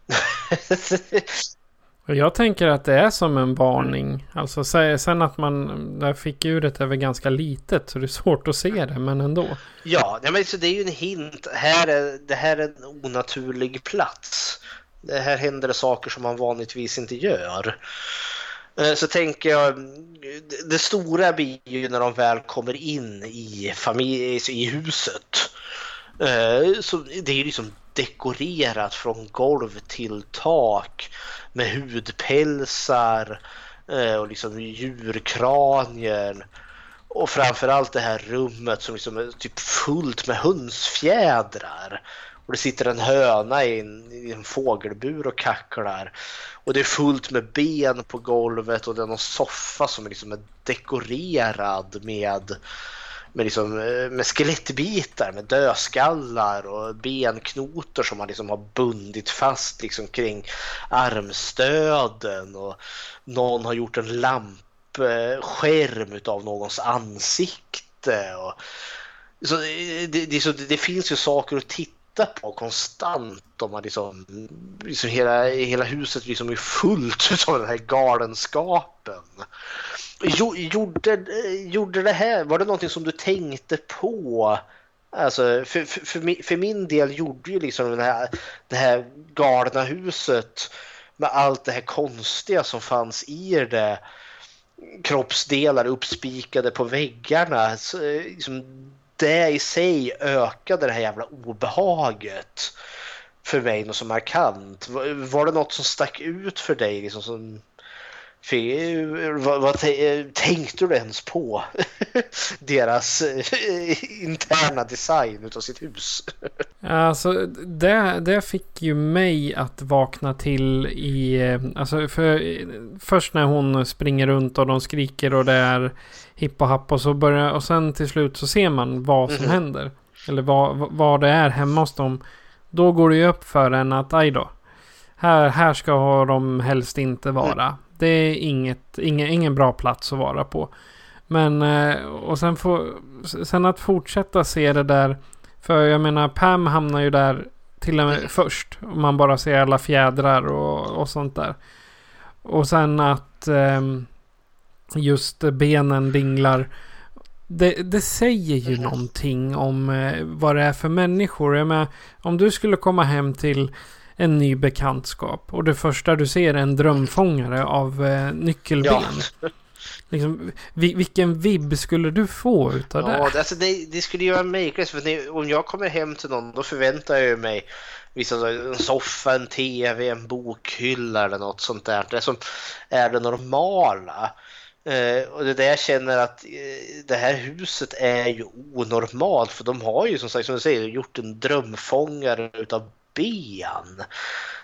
Jag tänker att det är som en varning. Alltså sen att man, där fickuret är väl ganska litet så det är svårt att se det, men ändå. Ja, men så det är ju en hint. Här är, det här är en onaturlig plats. Det här händer saker som man vanligtvis inte gör. Eh, så tänker jag, det stora blir ju när de väl kommer in i, familj, i huset. Eh, så det är ju liksom dekorerat från golv till tak med hudpälsar eh, och liksom djurkranier. Och framförallt det här rummet som liksom är typ fullt med hönsfjädrar. Och det sitter en höna i en, i en fågelbur och kacklar. Och det är fullt med ben på golvet och det är någon soffa som liksom är dekorerad med med, liksom, eh, med skelettbitar, med dödskallar och benknotor som man liksom har bundit fast liksom kring armstöden och någon har gjort en lampskärm av någons ansikte. Och, så eh, det, det, så det, finns ju saker att titta på konstant om man liksom, liksom hela, hela huset liksom är fullt av den här galenskapen. Gjorde, gjorde det här, var det någonting som du tänkte på? Alltså, för, för, för, min, för min del gjorde ju liksom det här, det här galna huset med allt det här konstiga som fanns i det. Kroppsdelar uppspikade på väggarna. Så, liksom, det i sig ökade det här jävla obehaget för mig något så markant. Var, var det något som stack ut för dig liksom, som vad, vad tänkte du ens på deras eh, interna design utav sitt hus? Alltså det, det fick ju mig att vakna till i... Eh, alltså för, först när hon springer runt och de skriker och det är hipp och happ och så börjar... Och sen till slut så ser man vad som mm händer. Eller vad, vad det är hemma hos dem. Då går det ju upp för en att aj då. Här, här ska de helst inte vara. Mm. Det är inget, ingen, ingen bra plats att vara på. Men eh, och sen, få, sen att fortsätta se det där. För jag menar Pam hamnar ju där till och med först. Om man bara ser alla fjädrar och, och sånt där. Och sen att eh, just benen dinglar. Det, det, säger ju någonting om eh, vad det är för människor. Jag menar, om du skulle komma hem till en ny bekantskap. Och det första du ser är en drömfångare av eh, nyckelben. Ja. Liksom, vilken vibb skulle du få utav det? Ja, alltså det, det skulle ju vara märkligt. För om jag kommer hem till någon då förväntar jag mig vissa, en soffa, en tv, en bokhylla eller något sånt där. Det som är det normala. Eh, och det är där jag känner att eh, det här huset är ju onormalt för de har ju som sagt som du säger gjort en drömfångare utav ben.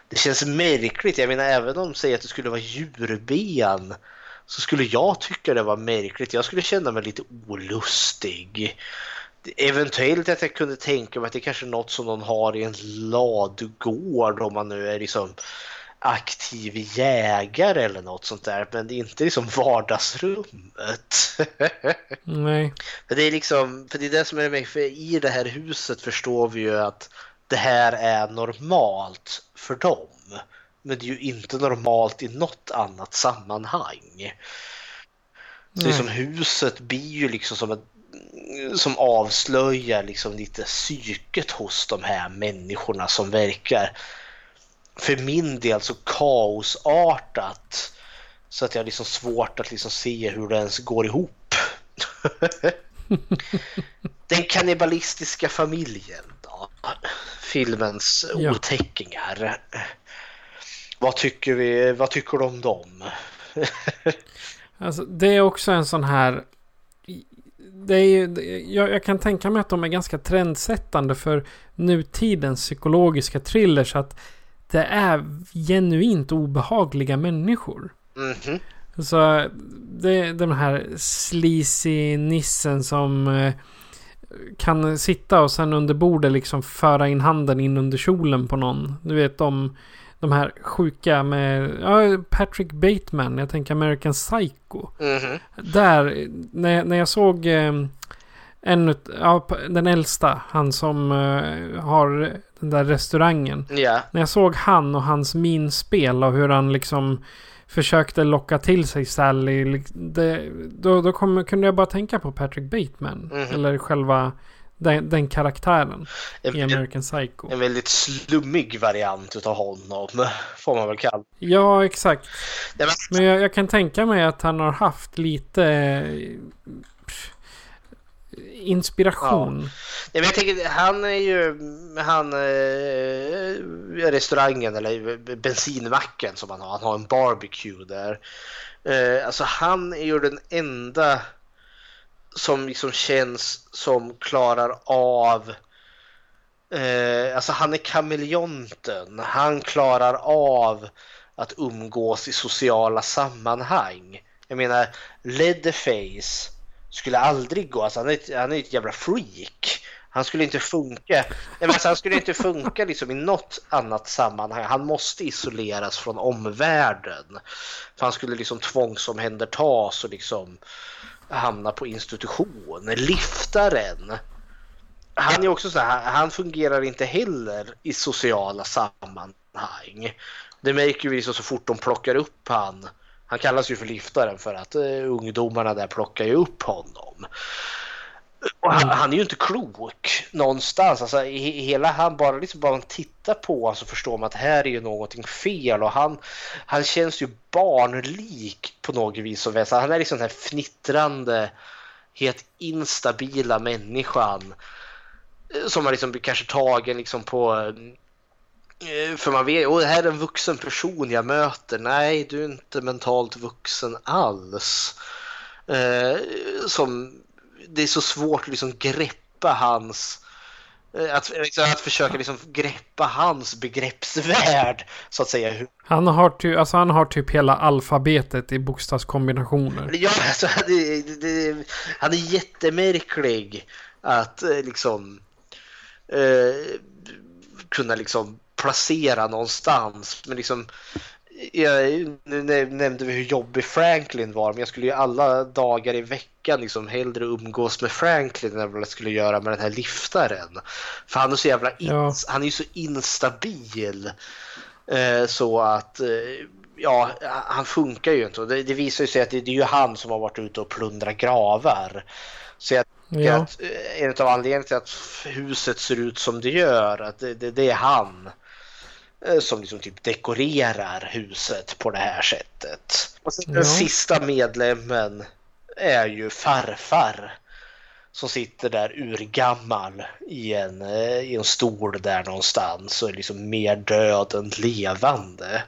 Det känns märkligt. Jag menar även om de säger att det skulle vara djurben så skulle jag tycka det var märkligt. Jag skulle känna mig lite olustig. Eventuellt att jag kunde tänka mig att det kanske är något som någon har i en ladugård om man nu är liksom aktiv jägare eller något sånt där. Men det är inte liksom vardagsrummet. Nej. För det är liksom, för det är det som är med, för i det här huset förstår vi ju att det här är normalt för dem. Men det är ju inte normalt i något annat sammanhang. Så liksom huset blir ju liksom som ett som avslöjar liksom lite psyket hos de här människorna som verkar för min del så kaosartat så att jag har liksom svårt att liksom se hur det ens går ihop. Den kannibalistiska familjen filmens ja. otäckingar. Vad tycker, vi, vad tycker du om dem? alltså, det är också en sån här... Det är ju, jag, jag, kan tänka mig att de är ganska trendsättande för nutidens psykologiska thrillers. Att det är genuint obehagliga människor. Mm -hmm. Så det är den här sleazy nissen som eh, kan sitta och sen under bordet liksom föra in handen in under kjolen på någon. Du vet de, de här sjuka med ja, Patrick Bateman. Jag tänker American Psycho. Mm -hmm. Där, när, när jag såg eh, en, ja, den äldsta, han som uh, har den där restaurangen. Yeah. När jag såg han och hans minspel och hur han liksom försökte locka till sig Sally. Det, då då kom, kunde jag bara tänka på Patrick Bateman. Mm. Eller själva den, den karaktären en, i American Psycho. En väldigt slummig variant utav honom, får man väl kalla Ja, exakt. Men jag, jag, kan tänka mig att han har haft lite inspiration. Ja. jag tänker, han är ju han eh, restaurangen eller bensinmacken som han har. Han har en barbecue där. Eh, alltså han är ju den enda som liksom känns som klarar av Eh, alltså han är kameleonten. Han klarar av att umgås i sociala sammanhang. Jag menar, Leatherface skulle aldrig gå. Alltså han, är ett, han är ett jävla freak. Han skulle inte funka. Nej, men alltså, han skulle inte funka liksom i något annat sammanhang. Han måste isoleras från omvärlden. För han skulle liksom tvångsomhändertas och liksom hamna på institution. Liftaren. Han är också så här, han fungerar inte heller i sociala sammanhang. Det märker vi så, så fort de plockar upp han. Han kallas ju för liftaren för att uh, ungdomarna där plockar ju upp honom. Och han, han, är ju inte klok någonstans. Alltså, hela han bara liksom bara tittar på honom så förstår man att här är ju någonting fel och han, han känns ju barnlik på något vis. Och han är liksom den här fnittrande, helt instabila människan eh, som man liksom blir kanske tagen liksom på eh, för man vet, att det här är en vuxen person jag möter. Nej, du är inte mentalt vuxen alls. Eh, som det är så svårt att liksom greppa hans eh, att, liksom, att försöka liksom greppa hans begreppsvärld så att säga. Han har, ty, alltså han har typ hela alfabetet i bokstavskombinationer. Ja, alltså, det, det, han är jättemärklig att eh, liksom eh, kunna liksom placera någonstans. Men liksom jag, nu nämnde vi hur jobbig Franklin var, men jag skulle ju alla dagar i veckan liksom hellre umgås med Franklin än vad jag skulle göra med den här liftaren. För han är så jävla in, ja. han är ju så instabil eh, så att eh, ja, han funkar ju inte. Det, det visar sig att det, det, är ju han som har varit ute och plundrat gravar. Så jag ja. att eh, en av anledningarna till att huset ser ut som det gör, att det, det är han. Eh, som liksom typ dekorerar huset på det här sättet. Och sen ja. den sista medlemmen är ju farfar som sitter där urgammal i en, eh, i en stol där någonstans och är liksom mer död än levande.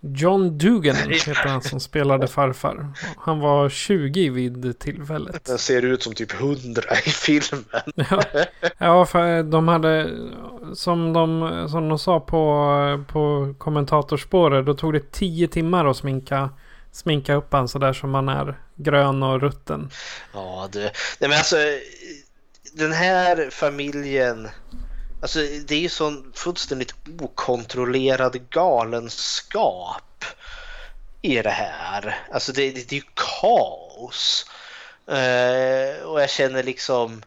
John Dugan heter han som spelade farfar. Han var 20 vid tillfället. Den ser ut som typ 100 i filmen. Ja, ja för de hade, som de, som de sa på, på kommentatorspåret, då tog det 10 timmar att sminka, sminka upp han sådär som man är grön och rutten. Ja, du. Nej men alltså, den här familjen Alltså det är ju sån fullständigt okontrollerad galenskap i det här. Alltså det, det, det är ju kaos. Uh, och jag känner liksom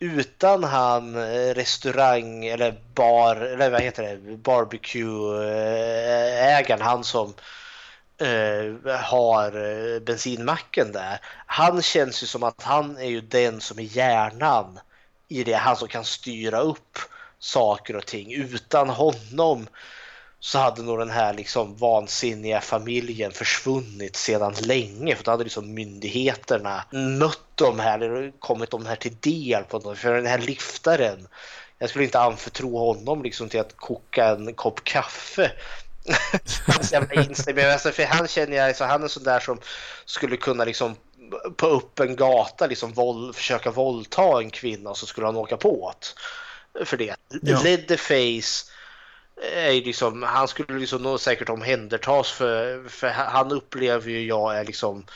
utan han eh, restaurang eller bar eller vad heter det barbecue-ägaren, eh, han som uh, har bensinmacken där. Han känns ju som att han är ju den som är hjärnan i det. Han som kan styra upp saker och ting. Utan honom så hade nog den här liksom vansinniga familjen försvunnit sedan länge. För då hade liksom myndigheterna mött de här, eller kommit de här till del. På något. För den här liftaren, jag skulle inte anförtro honom liksom till att koka en kopp kaffe. alltså, för han känner jag, så han är sån där som skulle kunna liksom på öppen gata liksom våld, försöka våldta en kvinna och så skulle han åka på det. För det. Ja. Leatherface är liksom, han skulle liksom nog säkert omhändertas för, för han upplever ju jag är liksom,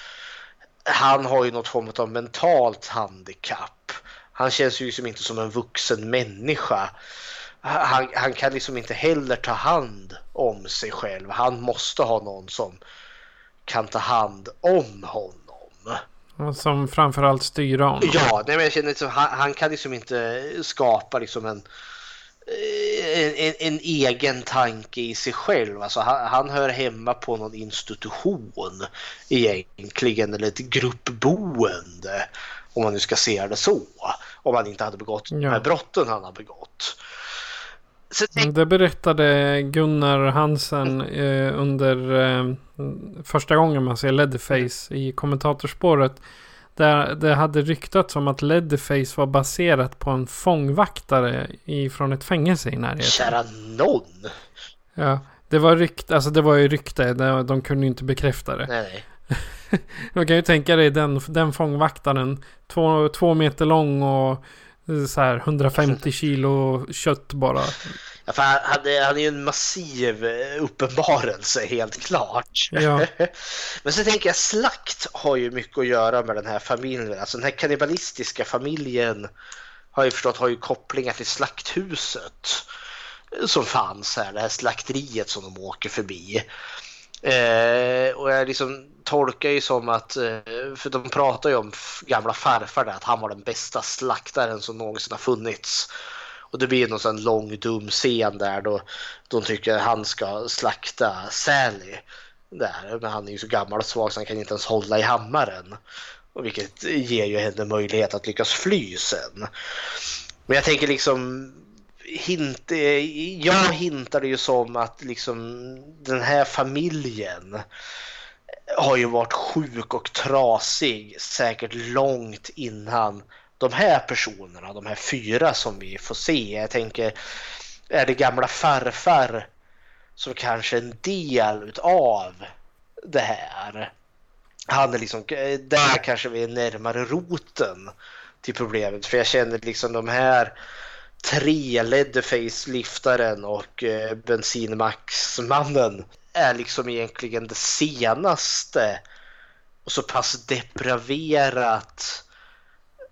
han har ju något form av mentalt handikapp. Han känns ju liksom inte som en vuxen människa. Han, han kan liksom inte heller ta hand om sig själv. Han måste ha någon som kan ta hand om honom. Som framförallt styr honom. Ja, nej, men jag känner liksom, han, han, kan liksom inte skapa liksom en, en, en, en egen tanke i sig själv. Alltså, han, han, hör hemma på någon institution egentligen, eller ett gruppboende. Om man nu ska se det så. Om han inte hade begått ja. de här brotten han har begått. Mm, det berättade Gunnar Hansen eh, under eh, första gången man ser Leatherface i kommentatorspåret. Där det hade ryktats om att Leatherface var baserat på en fångvaktare från ett fängelse i närheten. Kära någon! Ja, det var rykte, alltså det var ju rykte. De kunde ju inte bekräfta det. Nej, nej. Man kan ju tänka dig den, den fångvaktaren. Två, två meter lång och Så här 150 kilo kött bara. Ja, för han, han, är, han är ju en massiv eh, uppenbarelse, helt klart. Ja. Men så tänker jag, slakt har ju mycket att göra med den här familjen. Alltså den här kannibalistiska familjen har jag förstått har ju kopplingar till slakthuset som fanns här, det här slakteriet som de åker förbi. Eh, och jag liksom tolkar ju som att, eh, för de pratar ju om gamla farfar där, att han var den bästa slaktaren som någonsin har funnits. Och det blir någon sån lång dum scen där då de tycker att han ska slakta Sally. Där. Men han är ju så gammal och svag så han kan inte ens hålla i hammaren. Och vilket ger ju henne möjlighet att lyckas fly sen. Men jag tänker liksom hint, eh, jag hintade ju som att liksom den här familjen har ju varit sjuk och trasig säkert långt innan de här personerna, de här fyra som vi får se. Jag tänker, är det gamla farfar som kanske en del av det här? Han är liksom, där kanske vi är närmare roten till problemet. För jag känner liksom de här tre Leatherface-liftaren och eh, bensinmaxmannen är liksom egentligen det senaste och så pass depraverat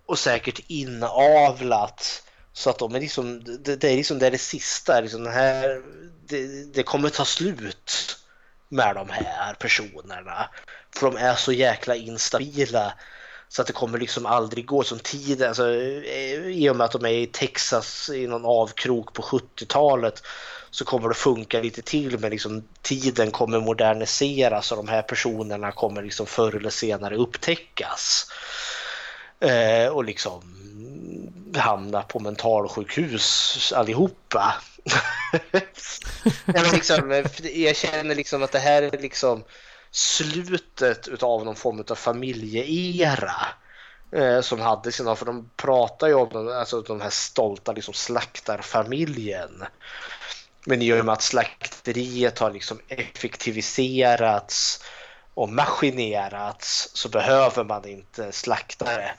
och säkert inavlat så att de är liksom, det, det är liksom det, är det sista, liksom det, här, det, det kommer ta slut med de här personerna. För de är så jäkla instabila så att det kommer liksom aldrig gå som tiden, alltså, eh, i och med att de är i Texas i någon avkrok på 70-talet så kommer det funka lite till men liksom tiden kommer moderniseras och de här personerna kommer liksom förr eller senare upptäckas. Eh, och liksom hamna på mentalsjukhus allihopa. liksom, jag känner liksom att det här är liksom slutet av någon form av familjeera eh, som hade sina, för de pratar ju om alltså, de här stolta liksom, slaktarfamiljen. Men i och med att slakteriet har liksom effektiviserats och maskinerats så behöver man inte slaktare.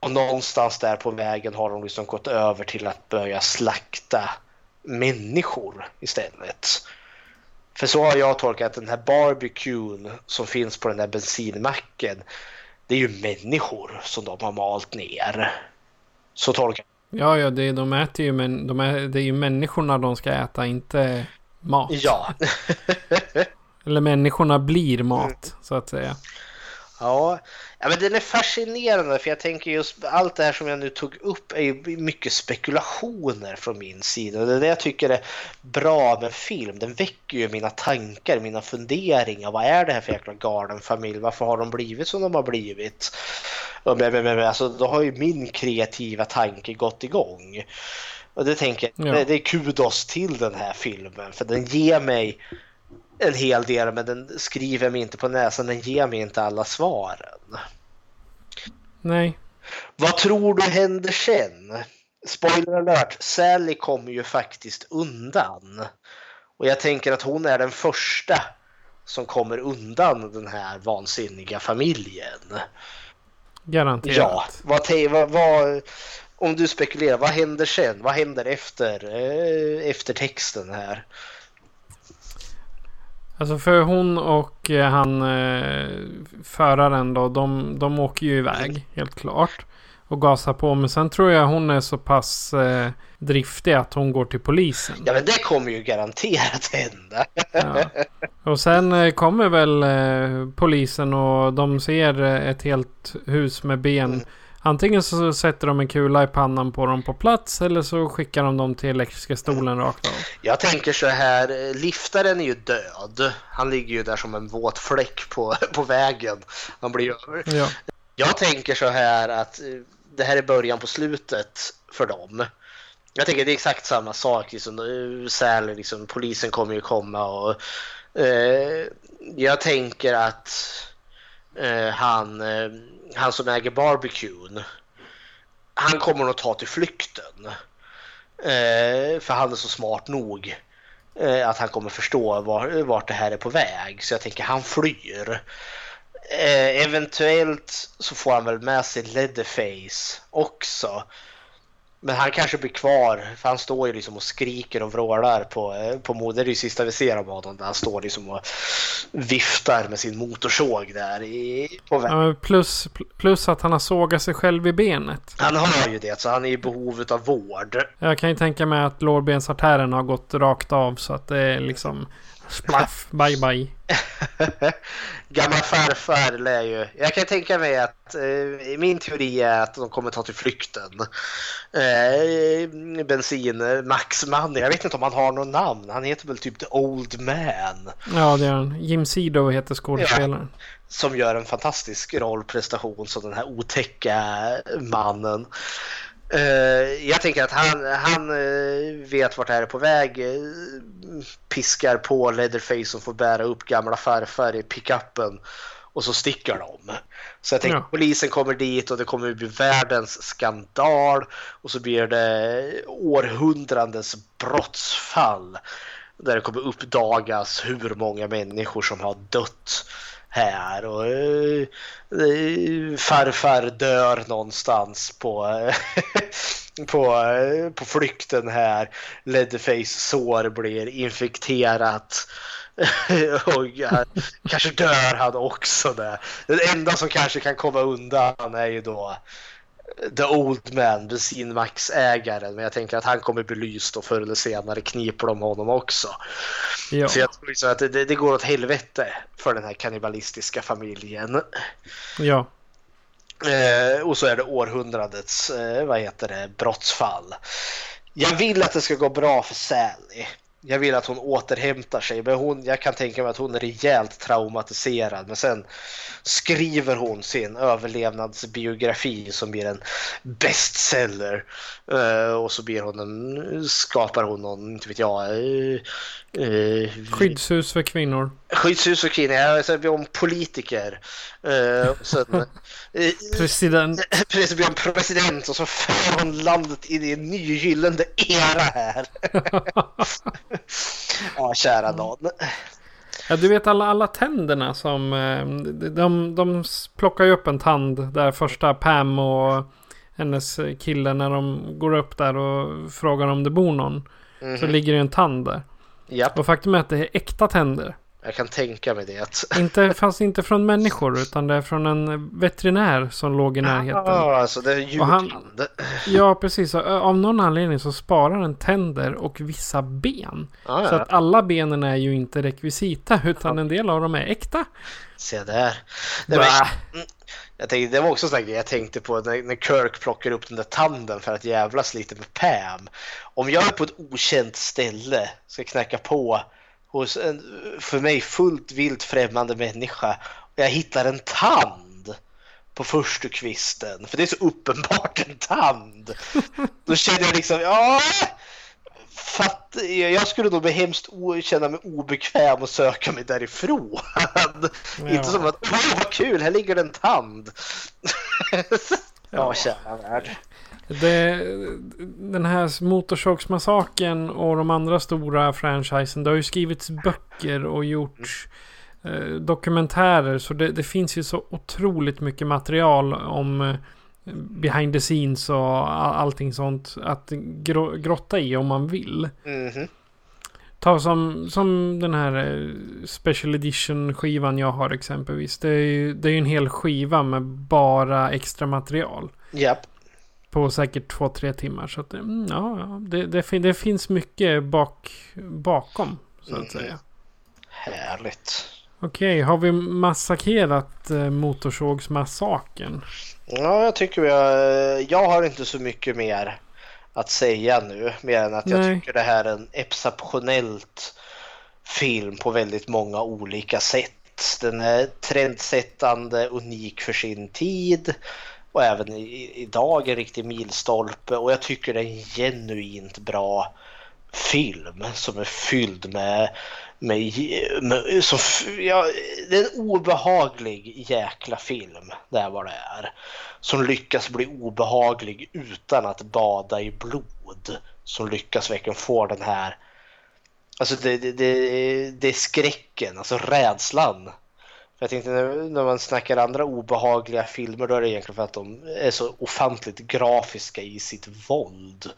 Och någonstans där på vägen har de liksom gått över till att börja slakta människor istället. För så har jag tolkat den här barbecuen som finns på den där bensinmacken. Det är ju människor som de har malt ner. Så tolkar Ja, ja, det, de äter ju, men de är, det är ju människorna de ska äta, inte mat. Ja. Eller människorna blir mat, mm. så att säga. Ja, ja, men den är fascinerande för jag tänker just allt det här som jag nu tog upp är ju mycket spekulationer från min sida. Det är det jag tycker är bra med film. Den väcker ju mina tankar, mina funderingar. Vad är det här för jäkla galen familj? Varför har de blivit som de har blivit? Men, men, men, alltså, då har ju min kreativa tanke gått igång. Och det tänker jag, ja. det, det är kudos till den här filmen för den ger mig en hel del men den skriver mig inte på näsan, den ger mig inte alla svaren. Nej. Vad tror du händer sen? Spoiler alert, Sally kommer ju faktiskt undan. Och jag tänker att hon är den första som kommer undan den här vansinniga familjen. Garanterat. Ja, vad, vad, vad, om du spekulerar, vad händer sen? Vad händer efter, eh, efter texten här? Alltså för hon och eh, han eh, föraren då, de, de åker ju iväg helt klart. Och gasar på. Men sen tror jag hon är så pass eh, driftig att hon går till polisen. Ja men det kommer ju garanterat hända. ja. Och sen eh, kommer väl polisen och de ser ett helt hus med ben. Mm. Antingen så sätter de en kula i pannan på dem på plats eller så skickar de dem till elektriska stolen rakt av. Jag tänker så här, liftaren är ju död. Han ligger ju där som en våt fläck på, på vägen. Han blir Ja. Jag tänker så här att eh, det här är början på slutet för dem. Jag tänker det är exakt samma sak. Liksom, eh, Sally, liksom, polisen kommer ju komma och eh, jag tänker att Eh, han eh, han som äger barbecuen, han kommer nog ta till flykten. Eh, för han är så smart nog eh, att han kommer förstå var, vart det här är på väg. Så jag tänker han flyr. Eh, eventuellt så får han väl med sig Leatherface också. Men han kanske blir kvar, för han står ju liksom och skriker och vrålar på, eh, på mod. Det är det sista vi ser av honom. Där han står liksom och viftar med sin motorsåg där i. Ja, plus, plus att han har sågat sig själv i benet. Han har ju det, så han är i behov av vård. Jag kan ju tänka mig att lårbensartären har gått rakt av så att det är liksom splaff, bye bye. Gamla farfar lär ju... Jag kan tänka mig att eh, min teori är att de kommer ta till flykten. Eh, bensin, Max Money. Jag vet inte om han har något namn. Han heter väl typ The Old Man. Ja, det är han. Jim Sido heter skådespelaren. Ja, som gör en fantastisk rollprestation som den här otäcka mannen. Uh, jag tänker att han, han uh, vet vart det här är på väg. Uh, piskar på Leatherface och får bära upp gamla farfar i pickuppen. Och så sticker de. Så jag tänker ja. polisen kommer dit och det kommer bli världens skandal. Och så blir det århundradens brottsfall. Där det kommer uppdagas hur många människor som har dött här och eh, farfar dör någonstans på, eh, på, eh, på flykten här. Leatherface sår blir infekterat. och ja, kanske dör han också där. Den enda som kanske kan komma undan är ju då The Old Man, bensinmaxägaren. Men jag tänker att han kommer belyst och förr eller senare kniper de honom också. Ja. Så jag tror liksom att det, det, går åt helvete för den här kannibalistiska familjen. Ja. Eh, och så är det århundradets, eh, vad heter det, brottsfall. Jag vill att det ska gå bra för Sally. Jag vill att hon återhämtar sig, men hon, jag kan tänka mig att hon är rejält traumatiserad. Men sen skriver hon sin överlevnadsbiografi som blir en bestseller. Uh, och så blir hon en, skapar hon någon, inte vet jag. Uh, uh, Skyddshus för kvinnor. Skyddshus för kvinnor, ja, så blir hon politiker. Sen, president. Precis, blir hon president och så för hon landet in i en ny gyllene era här. ja, kära nån. Ja, du vet alla, alla tänderna som... De, de plockar ju upp en tand där första Pam och hennes kille när de går upp där och frågar om det bor någon. Mm -hmm. Så mhm. ligger det en tand där. Japp. Och faktum är att det är äkta tänder. Jag kan tänka mig det. inte, fast inte från människor utan det är från en veterinär som låg i närheten. Ja, alltså det är djurtand. Ja, precis. Av någon anledning så sparar den tänder och vissa ben. Ah, ja. Så att alla benen är ju inte rekvisita utan en del av dem är äkta. Se där. Det, var, mm, jag tänkte, det var också sån jag tänkte på när, när Kirk plockar upp den där tanden för att jävlas lite med Pam. Om jag är på ett okänt ställe ska knacka på hos en för mig fullt vilt främmande människa och jag hittar en tand på första kvisten för det är så uppenbart en tand. Då känner jag liksom, ja, fatt, jag skulle nog bli hemskt känna mig obekväm och söka mig därifrån. Ja. Inte som att, åh vad kul, här ligger en tand. ja, kära värld. Det, den här Motorsågsmassakern och de andra stora franchisen. Det har ju skrivits böcker och gjorts eh, dokumentärer. Så det, det, finns ju så otroligt mycket material om eh, behind the scenes och allting sånt. Att gro, grotta i om man vill. Mm -hmm. Ta som, som den här eh, special edition skivan jag har exempelvis. Det är ju det är en hel skiva med bara extra material. Japp. På säkert två, tre timmar. Så att, mm, ja, det, det, det, finns mycket bak, bakom. Så att mm. säga. Härligt. Okej, okay, har vi massakerat eh, Motorsågsmassakern? Ja, jag tycker vi har, Jag har inte så mycket mer att säga nu. Mer än att Nej. jag tycker det här är en exceptionellt film på väldigt många olika sätt. Den är trendsättande, unik för sin tid och även idag en riktig milstolpe och jag tycker det är en genuint bra film som är fylld med, med, med som, ja, det är en obehaglig jäkla film, det är vad det är. Som lyckas bli obehaglig utan att bada i blod. Som lyckas verkligen få den här, alltså det, det, det, det är skräcken, alltså rädslan jag tänkte när, man snackar andra obehagliga filmer då är det egentligen för att de är så ofantligt grafiska i sitt våld.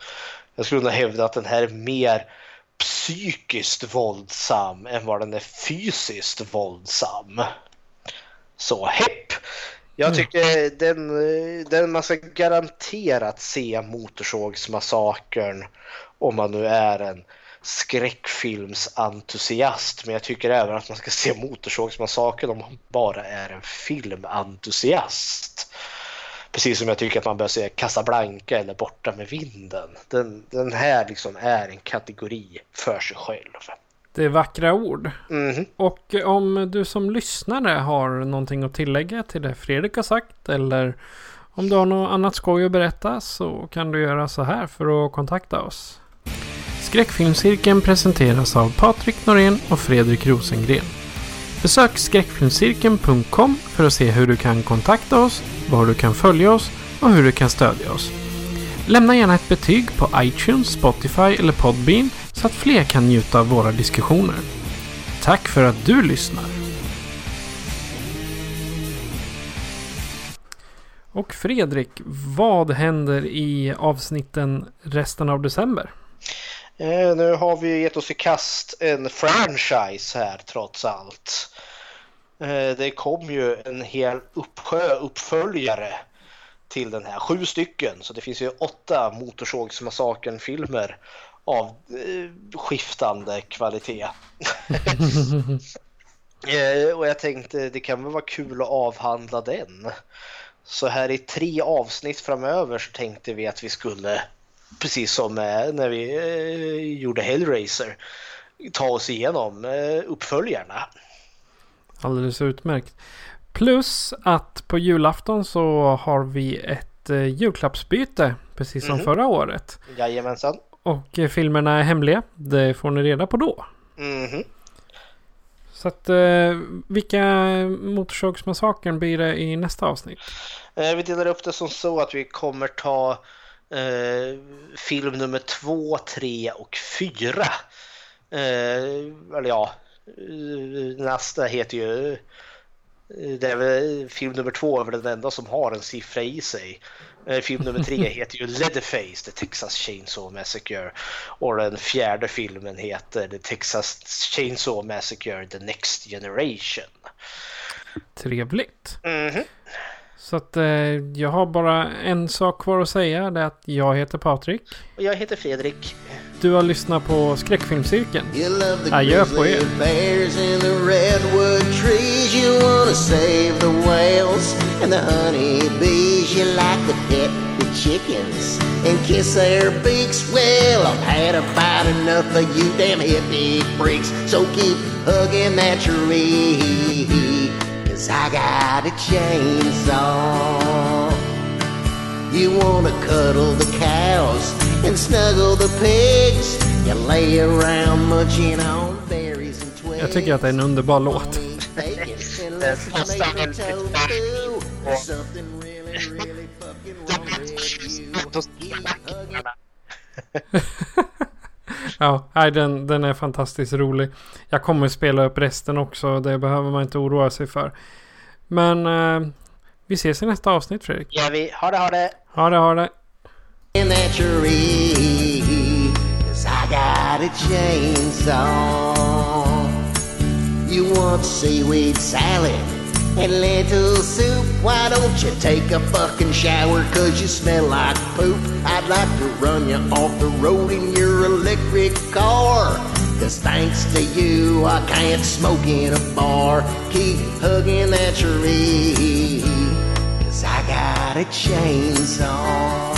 Jag skulle nog hävda att den här är mer psykiskt våldsam än vad den är fysiskt våldsam. Så hepp! Jag tycker den, den man ska garanterat se Motorsågsmassakern om man nu är en skräckfilmsentusiast. Men jag tycker även att man ska se Motorsågsmassakern om man bara är en filmentusiast. Precis som jag tycker att man bör se Casablanca eller Borta med vinden. Den, den här liksom är en kategori för sig själv. Det är vackra ord. Mhm. Och om du som lyssnare har någonting att tillägga till det Fredrik har sagt eller om du har något annat skoj att berätta så kan du göra så här för att kontakta oss. Skräckfilmscirkeln presenteras av Patrik Norén och Fredrik Rosengren. Besök skräckfilmscirkeln.com för att se hur du kan kontakta oss, var du kan följa oss och hur du kan stödja oss. Lämna gärna ett betyg på iTunes, Spotify eller Podbean så att fler kan njuta av våra diskussioner. Tack för att du lyssnar! Och Fredrik, vad händer i avsnitten resten av december? Eh, nu har vi gett oss i kast en franchise här trots allt. Eh, det kom ju en hel uppsjö uppföljare till den här. Sju stycken, så det finns ju åtta Motorsågsmassakern-filmer av eh, skiftande kvalitet. Eh, och jag tänkte det kan väl vara kul att avhandla den. Så här i tre avsnitt framöver så tänkte vi att vi skulle, precis som eh, när vi eh, gjorde Hellraiser, ta oss igenom eh, uppföljarna. Alldeles utmärkt. Plus att på julafton så har vi ett julklappsbyte. Precis som Mhm. förra året. Jajamensan. Och filmerna är hemliga. Det får ni reda på då. Mhm. Så att eh, vilka Motorsågsmassakern blir det i nästa avsnitt? Eh, Vi delar upp det som så att vi kommer ta eh, film nummer två, tre och fyra. Eh, eller ja, eh, nästa heter ju... eh, Det är väl, film nummer två är väl den enda som har en siffra i sig. Eh, Film nummer tre heter ju Leatherface, The Texas Chainsaw Massacre. Och den fjärde filmen heter The Texas Chainsaw Massacre, The Next Generation. Trevligt. Mhm. Så att eh, jag har bara en sak kvar att säga. Det är att jag heter Patrik. Och jag heter Fredrik. Du har lyssnat på Skräckfilmscirkeln. Adjö på er. grizzly bears in the redwood trees. You wanna save the whales and the honeybees. You like to pet the chickens and kiss their beaks. Well, I've had about enough of you damn hippie freaks. So keep hugging that tree. Cause I got a chainsaw. You wanna cuddle the cows and snuggle the pigs. You lay around munching on berries and twigs. Jag tycker att det är en underbar låt. Ja, nej, den, den är fantastiskt rolig. Jag kommer spela upp resten också. Det behöver man inte oroa sig för. Men eh, vi ses i nästa avsnitt Fredrik. Ja, vi ha det, ha det. Ha det, ha det. in that tree. Cause I got a chainsaw. You want seaweed salad and lentil soup? Why don't you take a fucking shower? Cause you smell like poop. I'd like to run you off the road in your electric car. Cause thanks to you, I can't smoke in a bar. Keep hugging that tree. Cause I got a chainsaw.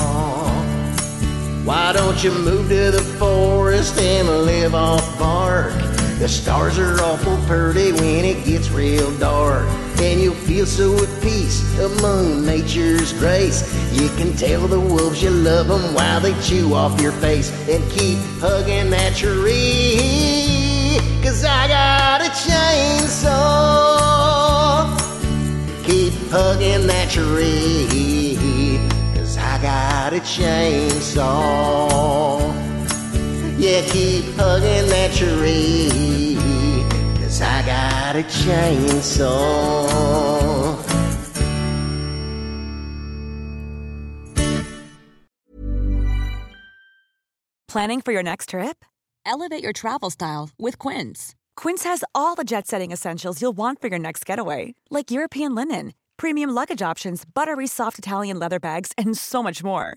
Why don't you move to the forest and live off bark? The stars are awful pretty when it gets real dark. And you'll feel so at peace among nature's grace. You can tell the wolves you love them while they chew off your face. And keep hugging that tree. Cause I got a chainsaw. Keep hugging that tree. Cause I got a chainsaw. Yeah, keep hugging that tree. Cause I got a chainsaw. Planning for your next trip? Elevate your travel style with Quince. Quince has all the jet setting essentials you'll want for your next getaway, like European linen, premium luggage options, buttery soft Italian leather bags, and so much more.